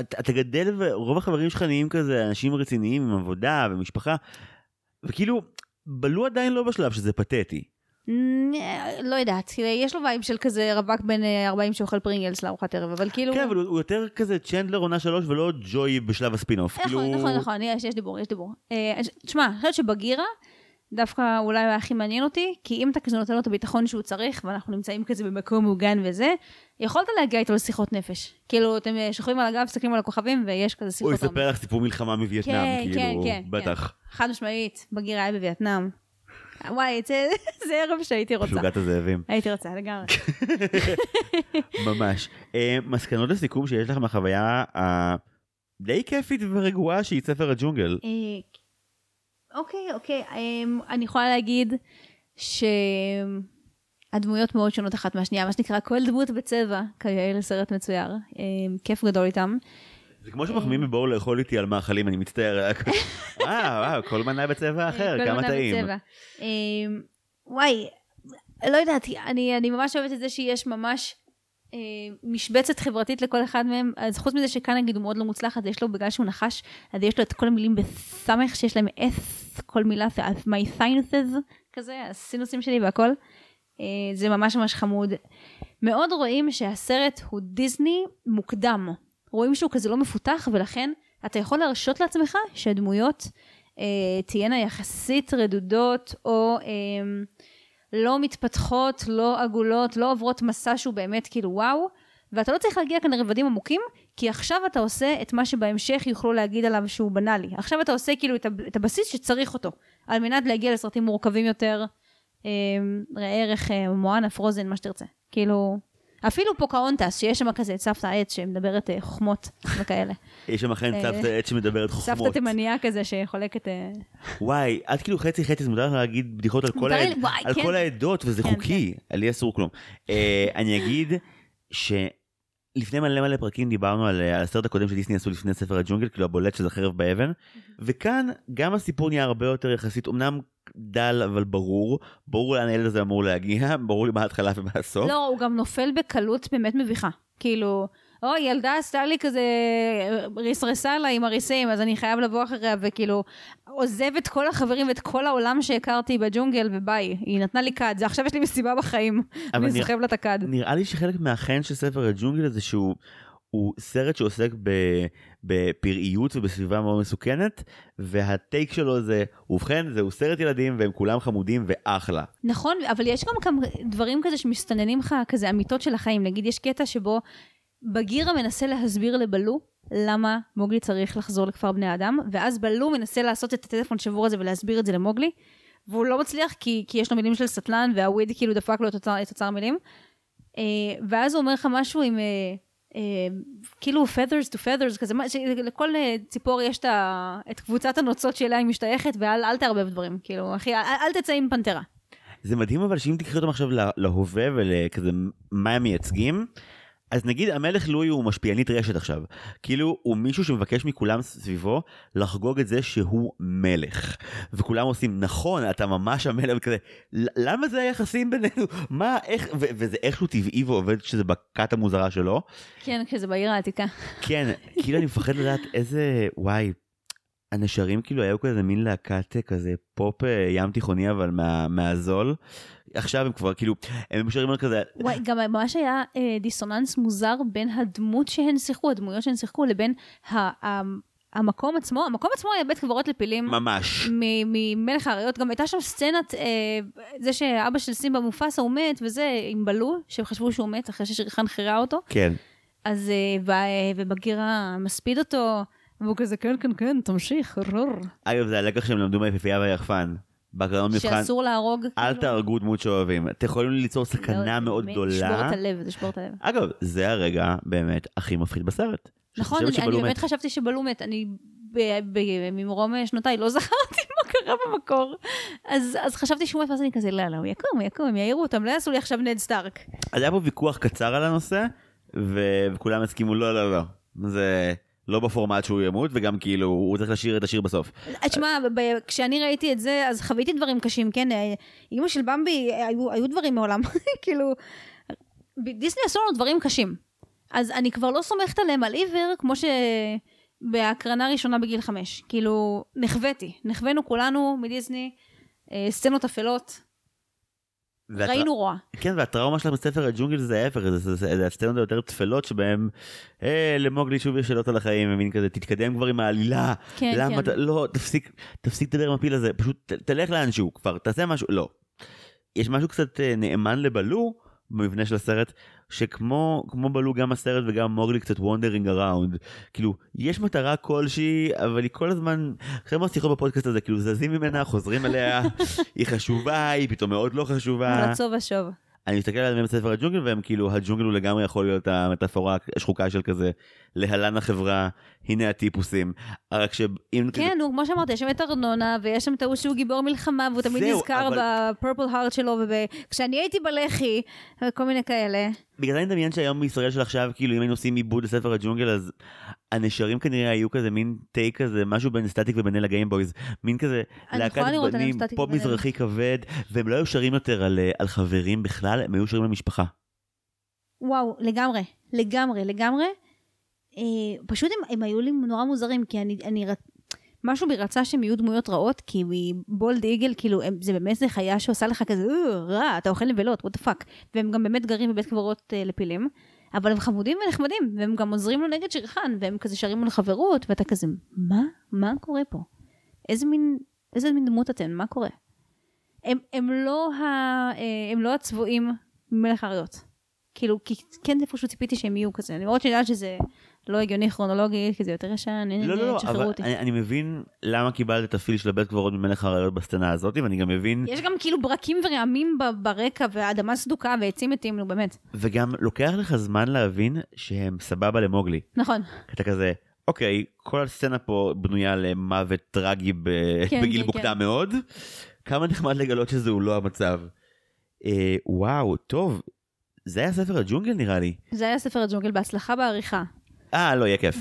את- אתה גדל ורוב החברים שלך נהיים כזה אנשים רציניים עם עבודה ומשפחה וכאילו בלו עדיין לא בשלב שזה פתטי. נ- לא יודעת, יש לו vibe של כזה רווק בן אה, 40 שאוכל פרינגלס לארוחת ערב, אבל כאילו... כן אבל הוא הוא יותר כזה צ'נדלר עונה שלוש ולא ג'וי בשלב הספינוף. נכון, כאילו- נכון, נכון, יש, יש דיבור, יש דיבור. אה, תשמע, אני חושבת שבגירה, דווקא אולי הוא הכי מעניין אותי, כי אם אתה כזה נותן לו את הביטחון שהוא צריך, ואנחנו נמצאים כזה במקום מוגן וזה, יכולת להגיע איתו לשיחות נפש. כאילו, אתם אה, שוכבים על הגב, מסתכלים על הכוכבים, ויש כזה הוא שיחות. יספר לך סיפור מלחמה מווייטנאם, כן, כאילו, כן, כן, בטח. חד משמעית, בגירה היה בווייטנאם. וואי, זה זה ערב שהייתי רוצה. פלוגת הזאבים, הייתי רוצה, לגמרי. ממש. אה, מסקנות לסיכום שיש לך מהחוויה הדי כיפית ורגועה שהיא ספר הג'ונגל. אה, אוקיי, אוקיי. אמ, אני יכולה להגיד שהדמויות מאוד שונות אחת מהשנייה, מה שנקרא כל דמות בצבע, כיאה לסרט מצויר. כיף גדול איתם. זה כמו שמחמיאים מבואו לאכול איתי על מאכלים, אני מצטער. רק- וואו, כל מנה בצבע אחר, כמה טעים. אמ, וואי, לא יודעת, אני, אני ממש אוהבת את זה שיש ממש אה, משבצת חברתית לכל אחד מהם. אז חוץ מזה שכאן נגיד הוא מאוד לא מוצלח, אז יש לו, בגלל שהוא נחש, אז יש לו את כל המילים בסמך שיש להם אס, כל מילה, my sinuses כזה, הסינוסים שלי והכל. אה, זה ממש ממש חמוד. מאוד רואים שהסרט הוא דיסני מוקדם. רואים שהוא כזה לא מפותח, ולכן אתה יכול להרשות לעצמך שהדמויות אה, תהיינה יחסית רדודות, או אה, לא מתפתחות, לא עגולות, לא עוברות מסע שהוא באמת כאילו וואו, ואתה לא צריך להגיע כאן לרבדים עמוקים, כי עכשיו אתה עושה את מה שבהמשך יוכלו להגיד עליו שהוא בנאלי. עכשיו אתה עושה כאילו את, הב- את הבסיס שצריך אותו, על מנת להגיע לסרטים מורכבים יותר, אה, ראה ערך אה, מואנה, פרוזן, מה שתרצה. כאילו, אפילו פוקהונטס, שיש שם כזה את סבתא עץ שמדברת אה, חוכמות וכאלה. יש שם אכן אה, סבתא עץ שמדברת חוכמות. סבתא תימניה כזה שחולקת... אה, וואי, את כאילו חצי חצי, מותר לך להגיד בדיחות על כל כן. העדות, וזה כן, חוקי, לי אסור כלום. אני אגיד שלפני מלא מלא פרקים דיברנו על על הסרט הקודם שדיסני עשו לפני ספר הג'ונגל, כאילו הבולט שזה חרב באבן, וכאן גם הסיפור נהיה הרבה יותר יחסית, אמנם דל אבל ברור, ברור לאן הילד הזה אמור להגיע, ברור לי מה ההתחלה ומה הסוף. לא, הוא גם נופל בקלות באמת מביכה. כאילו, או, ילדה עשתה לי כזה, ריסרסה לה עם הריסים, אז אני חייב לבוא אחריה, וכאילו, עוזב את כל החברים ואת כל העולם שהכרתי בג'ונגל, וביי. היא נתנה לי כד, זה עכשיו יש לי מסיבה בחיים. אני סוחב לה את הכד. נראה לי שחלק מהחן של ספר הג'ונגל הזה שהוא הוא סרט שעוסק בפראיות ובסביבה מאוד מסוכנת והטייק שלו זה ובכן זהו סרט ילדים והם כולם חמודים ואחלה. נכון, אבל יש גם כמה דברים כזה שמסתננים לך, כזה אמיתות של החיים. נגיד, יש קטע שבו בגירה מנסה להסביר לבלו למה מוגלי צריך לחזור לכפר בני אדם, ואז בלו מנסה לעשות את הטלפון שבור הזה ולהסביר את זה למוגלי, והוא לא מצליח כי, כי יש לו מילים של סטלן, והוויד כאילו דפק לו את אוצר, המילים. אה, ואז הוא אומר לך משהו עם... כאילו feathers to feathers כזה, מה- לכל אה, ציפור יש את, ה, את קבוצת הנוצות שאליה היא משתייכת ואל אל תערבב דברים, כאילו אחי אל, תצא עם פנתרה. זה מדהים אבל שאם תקחי אותם עכשיו לה- להווה ולכזה מה הם מייצגים אז נגיד המלך לואי הוא משפיענית רשת עכשיו. כאילו הוא מישהו שמבקש מכולם סביבו לחגוג את זה שהוא מלך. וכולם עושים נכון אתה ממש המלך וכזה "ל- למה זה היחסים בינינו מה איך ו- וזה איכשהו טבעי ועובד שזה בכת המוזרה שלו. כן, כשזה בעיר העתיקה. כן כאילו אני מפחד לדעת איזה וואי. הנשרים כאילו היו כזה מין להקת כזה פופ אה, ים תיכוני אבל מה, מהזול. עכשיו הם כבר כאילו הם משרים על כזה וואי, גם ממש היה אה, דיסוננס מוזר בין הדמות שהן שיחקו, הדמויות שהן שיחקו, לבין ה- ה- המקום עצמו. המקום עצמו היה בית קברות לפילים. ממש. ממלך האריות, גם הייתה שם סצנת, אה, זה שאבא של סימבה מופסה הוא מת, וזה עם בלו, שהם חשבו שהוא מת אחרי ששריחן חירה אותו, כן. אז, אה, ו- ובגירה מספיד אותו, והוא כזה, כן, כן, כן, תמשיך, רור. אגב זה הלקח שהם למדו מהיפיפייה והיחפן. בהקרנות מבחן. שאסור להרוג. אל כאילו. תהרגו דמות שאוהבים. אתם יכולים ליצור סכנה מאוד לשבור את גדולה. הלב, לשבור את הלב. אגב, זה הרגע באמת הכי מפחיד בסרט. נכון, אני, אני באמת מת. חשבתי שבלו מת, אני ממרום שנותיי לא זכרתי מה קרה במקור. אז, אז חשבתי שהוא מת, ואז אני כזה, לא, לא, הוא יקום, הוא יקום, הם יעירו אותם, לא יעשו לי עכשיו נד סטארק. אז היה פה ויכוח קצר על הנושא, ו- וכולם הסכימו לא, לא, לא. זה לא בפורמט שהוא ימות, וגם כאילו, הוא צריך לשיר את השיר בסוף. תשמע, ב- כשאני ראיתי את זה, אז חוויתי דברים קשים, כן? אה, אימא של במבי, אה, היו, היו דברים מעולם, כאילו, דיסני עשו לנו דברים קשים. אז אני כבר לא סומכת עליהם על עיוור, כמו שבהקרנה הראשונה בגיל חמש. כאילו, נחוויתי, נחווינו כולנו מדיסני, אה, סצנות אפלות, והטר- ראינו רוע. כן, והטראומה שלה בספר הג'ונגל זה ההפך, זה- זה- זה זה הסצנות היותר טפלות שבהם אה, למוגלי שוב יש שאלות על החיים, ומין כזה, תתקדם כבר עם העלילה. כן, למה כן. אתה, לא, תפסיק, תפסיק לדבר עם הפיל הזה, פשוט ת- תלך לאנשהו כבר, תעשה משהו, לא. יש משהו קצת אה, נאמן לבלו במבנה של הסרט, שכמו כמו בלו גם הסרט וגם מוגלי קצת וונדרינג אראונד. כאילו, יש מטרה כלשהי, אבל היא כל הזמן, אחרי מה שיחות בפודקאסט הזה, כאילו זזים ממנה, חוזרים אליה, היא חשובה, היא פתאום מאוד לא חשובה. רצו ושוב. אני מסתכל עליהם בספר הג'ונגל והם כאילו הג'ונגל הוא לגמרי יכול להיות המטאפורה השחוקה של כזה להלן החברה הנה הטיפוסים רק שאם כן, נו, כמו שאמרת, יש שם את ארנונה, ויש שם את ההוא שהוא גיבור מלחמה, והוא תמיד נזכר בפרפל הארט שלו, וכשאני הייתי בלח"י, וכל מיני כאלה. בגלל זה אני מדמיין שהיום בישראל של עכשיו כאילו אם היינו עושים עיבוד לספר הג'ונגל אז הנשרים כנראה היו כזה מין take כזה משהו בין סטטיק ובן אל לגיימבויז מין כזה להקת בנים פופ. מזרחי כבד והם לא היו שרים יותר על, אה, על חברים בכלל הם היו שרים על משפחה. וואו, לגמרי, לגמרי, לגמרי. אה, פשוט הם, הם היו לי נורא מוזרים, כי אני, אני רצ... משהו בי רצה שהם יהיו דמויות רעות, כי מ bald eagle, כאילו, הם, זה באמת זה חיה שעושה לך כזה, "אה, רע, אתה אוכל נבלות, what the fuck. והם גם באמת גרים בבית קברות אה, לפילים, אבל הם חמודים ונחמדים, והם גם עוזרים לו נגד שרחן, והם כזה שרים לו לחברות, ואתה כזה, מה? מה קורה פה? איזה מין, איזה מין דמות אתן? מה קורה? הם, הם, לא, ה, אה, הם לא הצבועים ממלך האריות. כאילו, כי כן איפשהו ציפיתי שהם יהיו כזה. אני מאוד יודעת שזה לא הגיוני כרונולוגית, כי זה יותר ישן, לא, לא, לא, תשחררו אבל אותי. אני, אני מבין למה קיבלת את הפיל של הבית קברות ממלך האריות בסצנה הזאת ואני גם מבין יש גם כאילו ברקים ורעמים ברקע, והאדמה סדוקה ועצים מתים, נו באמת. וגם לוקח לך זמן להבין שהם סבבה למוגלי. נכון. אתה כזה, אוקיי, כל הסצנה פה בנויה למוות טרגי ב... כן, בגיל כן, מוקדם כן. מאוד. כמה נחמד לגלות שזהו לא המצב. אה, וואו, טוב, זה היה ספר הג'ונגל נראה לי. זה היה ספר הג'ונגל בהצלחה בעריכה. אה, לא, יהיה כיף.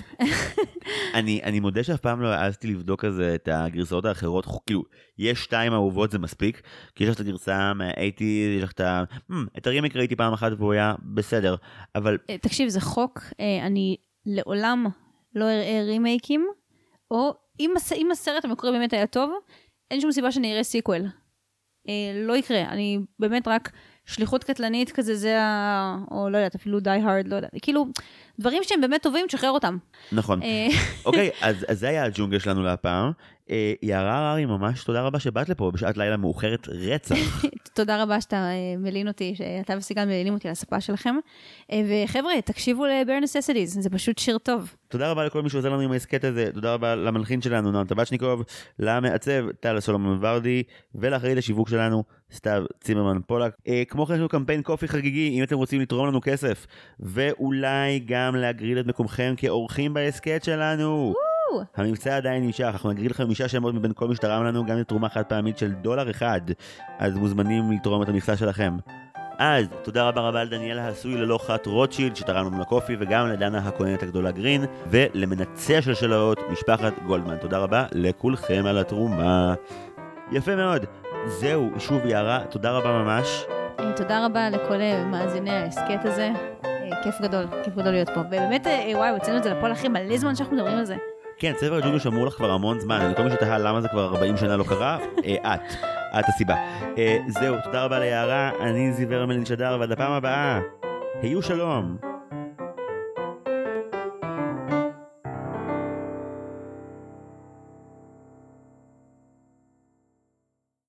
אני, אני מודה שאף פעם לא העזתי לבדוק כזה את הגרסאות האחרות, כאילו, יש שתיים אהובות זה מספיק, כי יש לך את הגרסה מה-80, יש לך את ה... Hmm, את הרימייק ראיתי פעם אחת והוא היה בסדר, אבל אה, תקשיב, זה חוק, אה, אני לעולם לא אראה רימייקים, או אם, הס... אם הסרט המקורי באמת היה טוב, אין שום סיבה שאני אראה sequel. לא יקרה, אני באמת רק שליחות קטלנית כזה, זה ה... או לא יודעת, אפילו Die Hard, לא יודעת, כאילו, דברים שהם באמת טובים, תשחרר אותם. נכון. אה, אוקיי, אז, אז זה היה הג'ונגל שלנו להפעם. אה, יערה הררי, ממש תודה רבה שבאת לפה בשעת לילה מאוחרת רצח. תודה רבה שאתה אה, מלין אותי, שאתה וסיגל מלינים אותי על הספה שלכם. אה, וחבר'ה, תקשיבו ל-Bare Necessities, זה פשוט שיר טוב. תודה רבה לכל מי שעוזר לנו עם ההסכת הזה, תודה רבה למנחין שלנו, נועם טבצ'ניקוב, למעצב, טל סולומון ורדי, ולאחראית השיווק שלנו, סתיו צימרמן פולק. כמו כן יש לנו קמפיין קופי חגיגי, אם אתם רוצים לתרום לנו כסף, ואולי גם להגריל את מקומכם כאורחים בהסכת שלנו. המבצע עדיין נמשך, אנחנו נגריל חמישה שמות מבין כל מי שתרם לנו, גם לתרומה חד פעמית של דולר אחד, אז מוזמנים לתרום את המכסה שלכם. אז תודה רבה רבה לדניאל העשוי ללא חת רוטשילד שתרם לנו לקופי וגם לדנה הכהנת הגדולה גרין ולמנצח של שלאות משפחת גולדמן. תודה רבה לכולכם על התרומה. יפה מאוד. זהו, שוב יערה, תודה רבה ממש. אה, תודה רבה לכל אה, מאזיני ההסכת הזה. אה, כיף גדול, כיף גדול להיות פה. ובאמת, וואי, הוצאנו את זה לפועל אחי מלא זמן שאנחנו מדברים על זה. כן, ספר הג'ונגל שמור לך כבר המון זמן, כל מי שתהה למה זה כבר 40 שנה לא קרה, אה, את, את הסיבה. אה, זהו, תודה רבה ליערה, אני זיו הרמלין שדר, ועד הפעם הבאה, היו שלום.